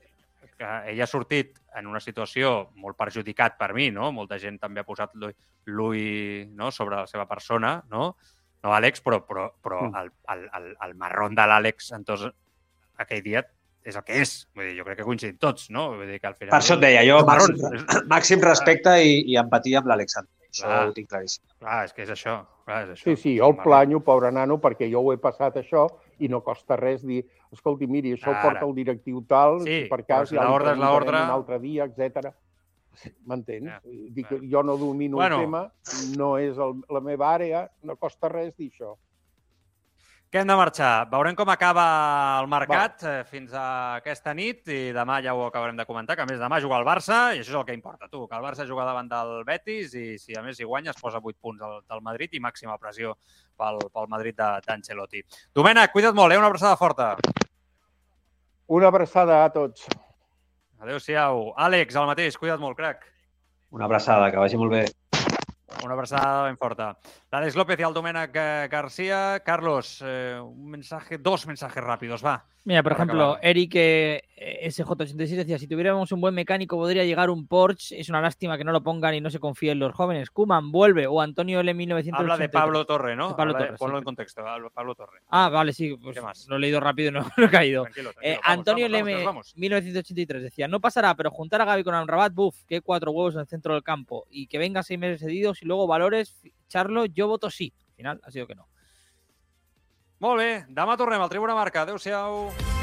Que ella ha sortit en una situació molt perjudicat per mi, no? Molta gent també ha posat l'ull- no? sobre la seva persona, no? No Àlex, però, però, però Mm. el, el, el, el marrón de l'Àlex en tots aquell dia és el que és. Vull dir, jo crec que coincidim tots, no? Vull dir que al final... Per això et deia, jo els màxim, màxim respecte i, i empatia amb l'Alexandre. Això Clar. ho tinc claríssim. Clar, és que és això. Clar, és això. Sí, sí, jo el planyo, pobre nano, perquè jo ho he passat això i no costa res dir, escolti, miri, això ho Ara. porta el directiu tal, Sí, si per cas si ja l'ordre és l'ordre. un altre dia, etc. M'entens? Ja, Dic, jo no domino Bueno. el tema, no és el, la meva àrea, no costa res dir això. Que hem de marxar. Veurem com acaba el mercat eh, fins a aquesta nit i demà ja ho acabarem de comentar, que a més demà juga el Barça i això és el que importa, tu, que el Barça juga davant del Betis i si a més hi guanya es posa 8 punts del, del Madrid i màxima pressió pel, pel Madrid de- d'Ancelotti. Domènec, cuida't molt, eh? Una abraçada forta. Una abraçada a tots. Adéu-siau. Àlex, el mateix, cuida't molt, crac. Una abraçada, que vagi molt bé. Una abraçada ben forta. L'Àlex López y el Domènec eh, García. Carlos, eh, un mensaje, dos mensajes rápidos, va. Mira, por ejemplo, acabar. Eric eh, SJ86 decía, si tuviéramos un buen mecánico podría llegar un Porsche, es una lástima que no lo pongan y no se confíen los jóvenes. Kuman vuelve o Antonio L. 1983. Habla de Pablo Torre, ¿no? De Pablo Habla de- Torre, ponlo sí. en contexto, Pablo- Torre. Ah, vale, sí, pues ¿Qué más? lo he leído rápido y no, no he caído. Tranquilo, Eh, tranquilo, vamos, Antonio vamos, vamos, que nos LM vamos. 1983 decía, no pasará, pero juntar a Gaby con Amrabat, buf, que cuatro huevos en el centro del campo y que venga seis meses cedidos y luego valores, ficharlo, yo voto sí. Al final ha sido que no. Molt bé, demà tornem al Tribuna Marca. Adéu-siau.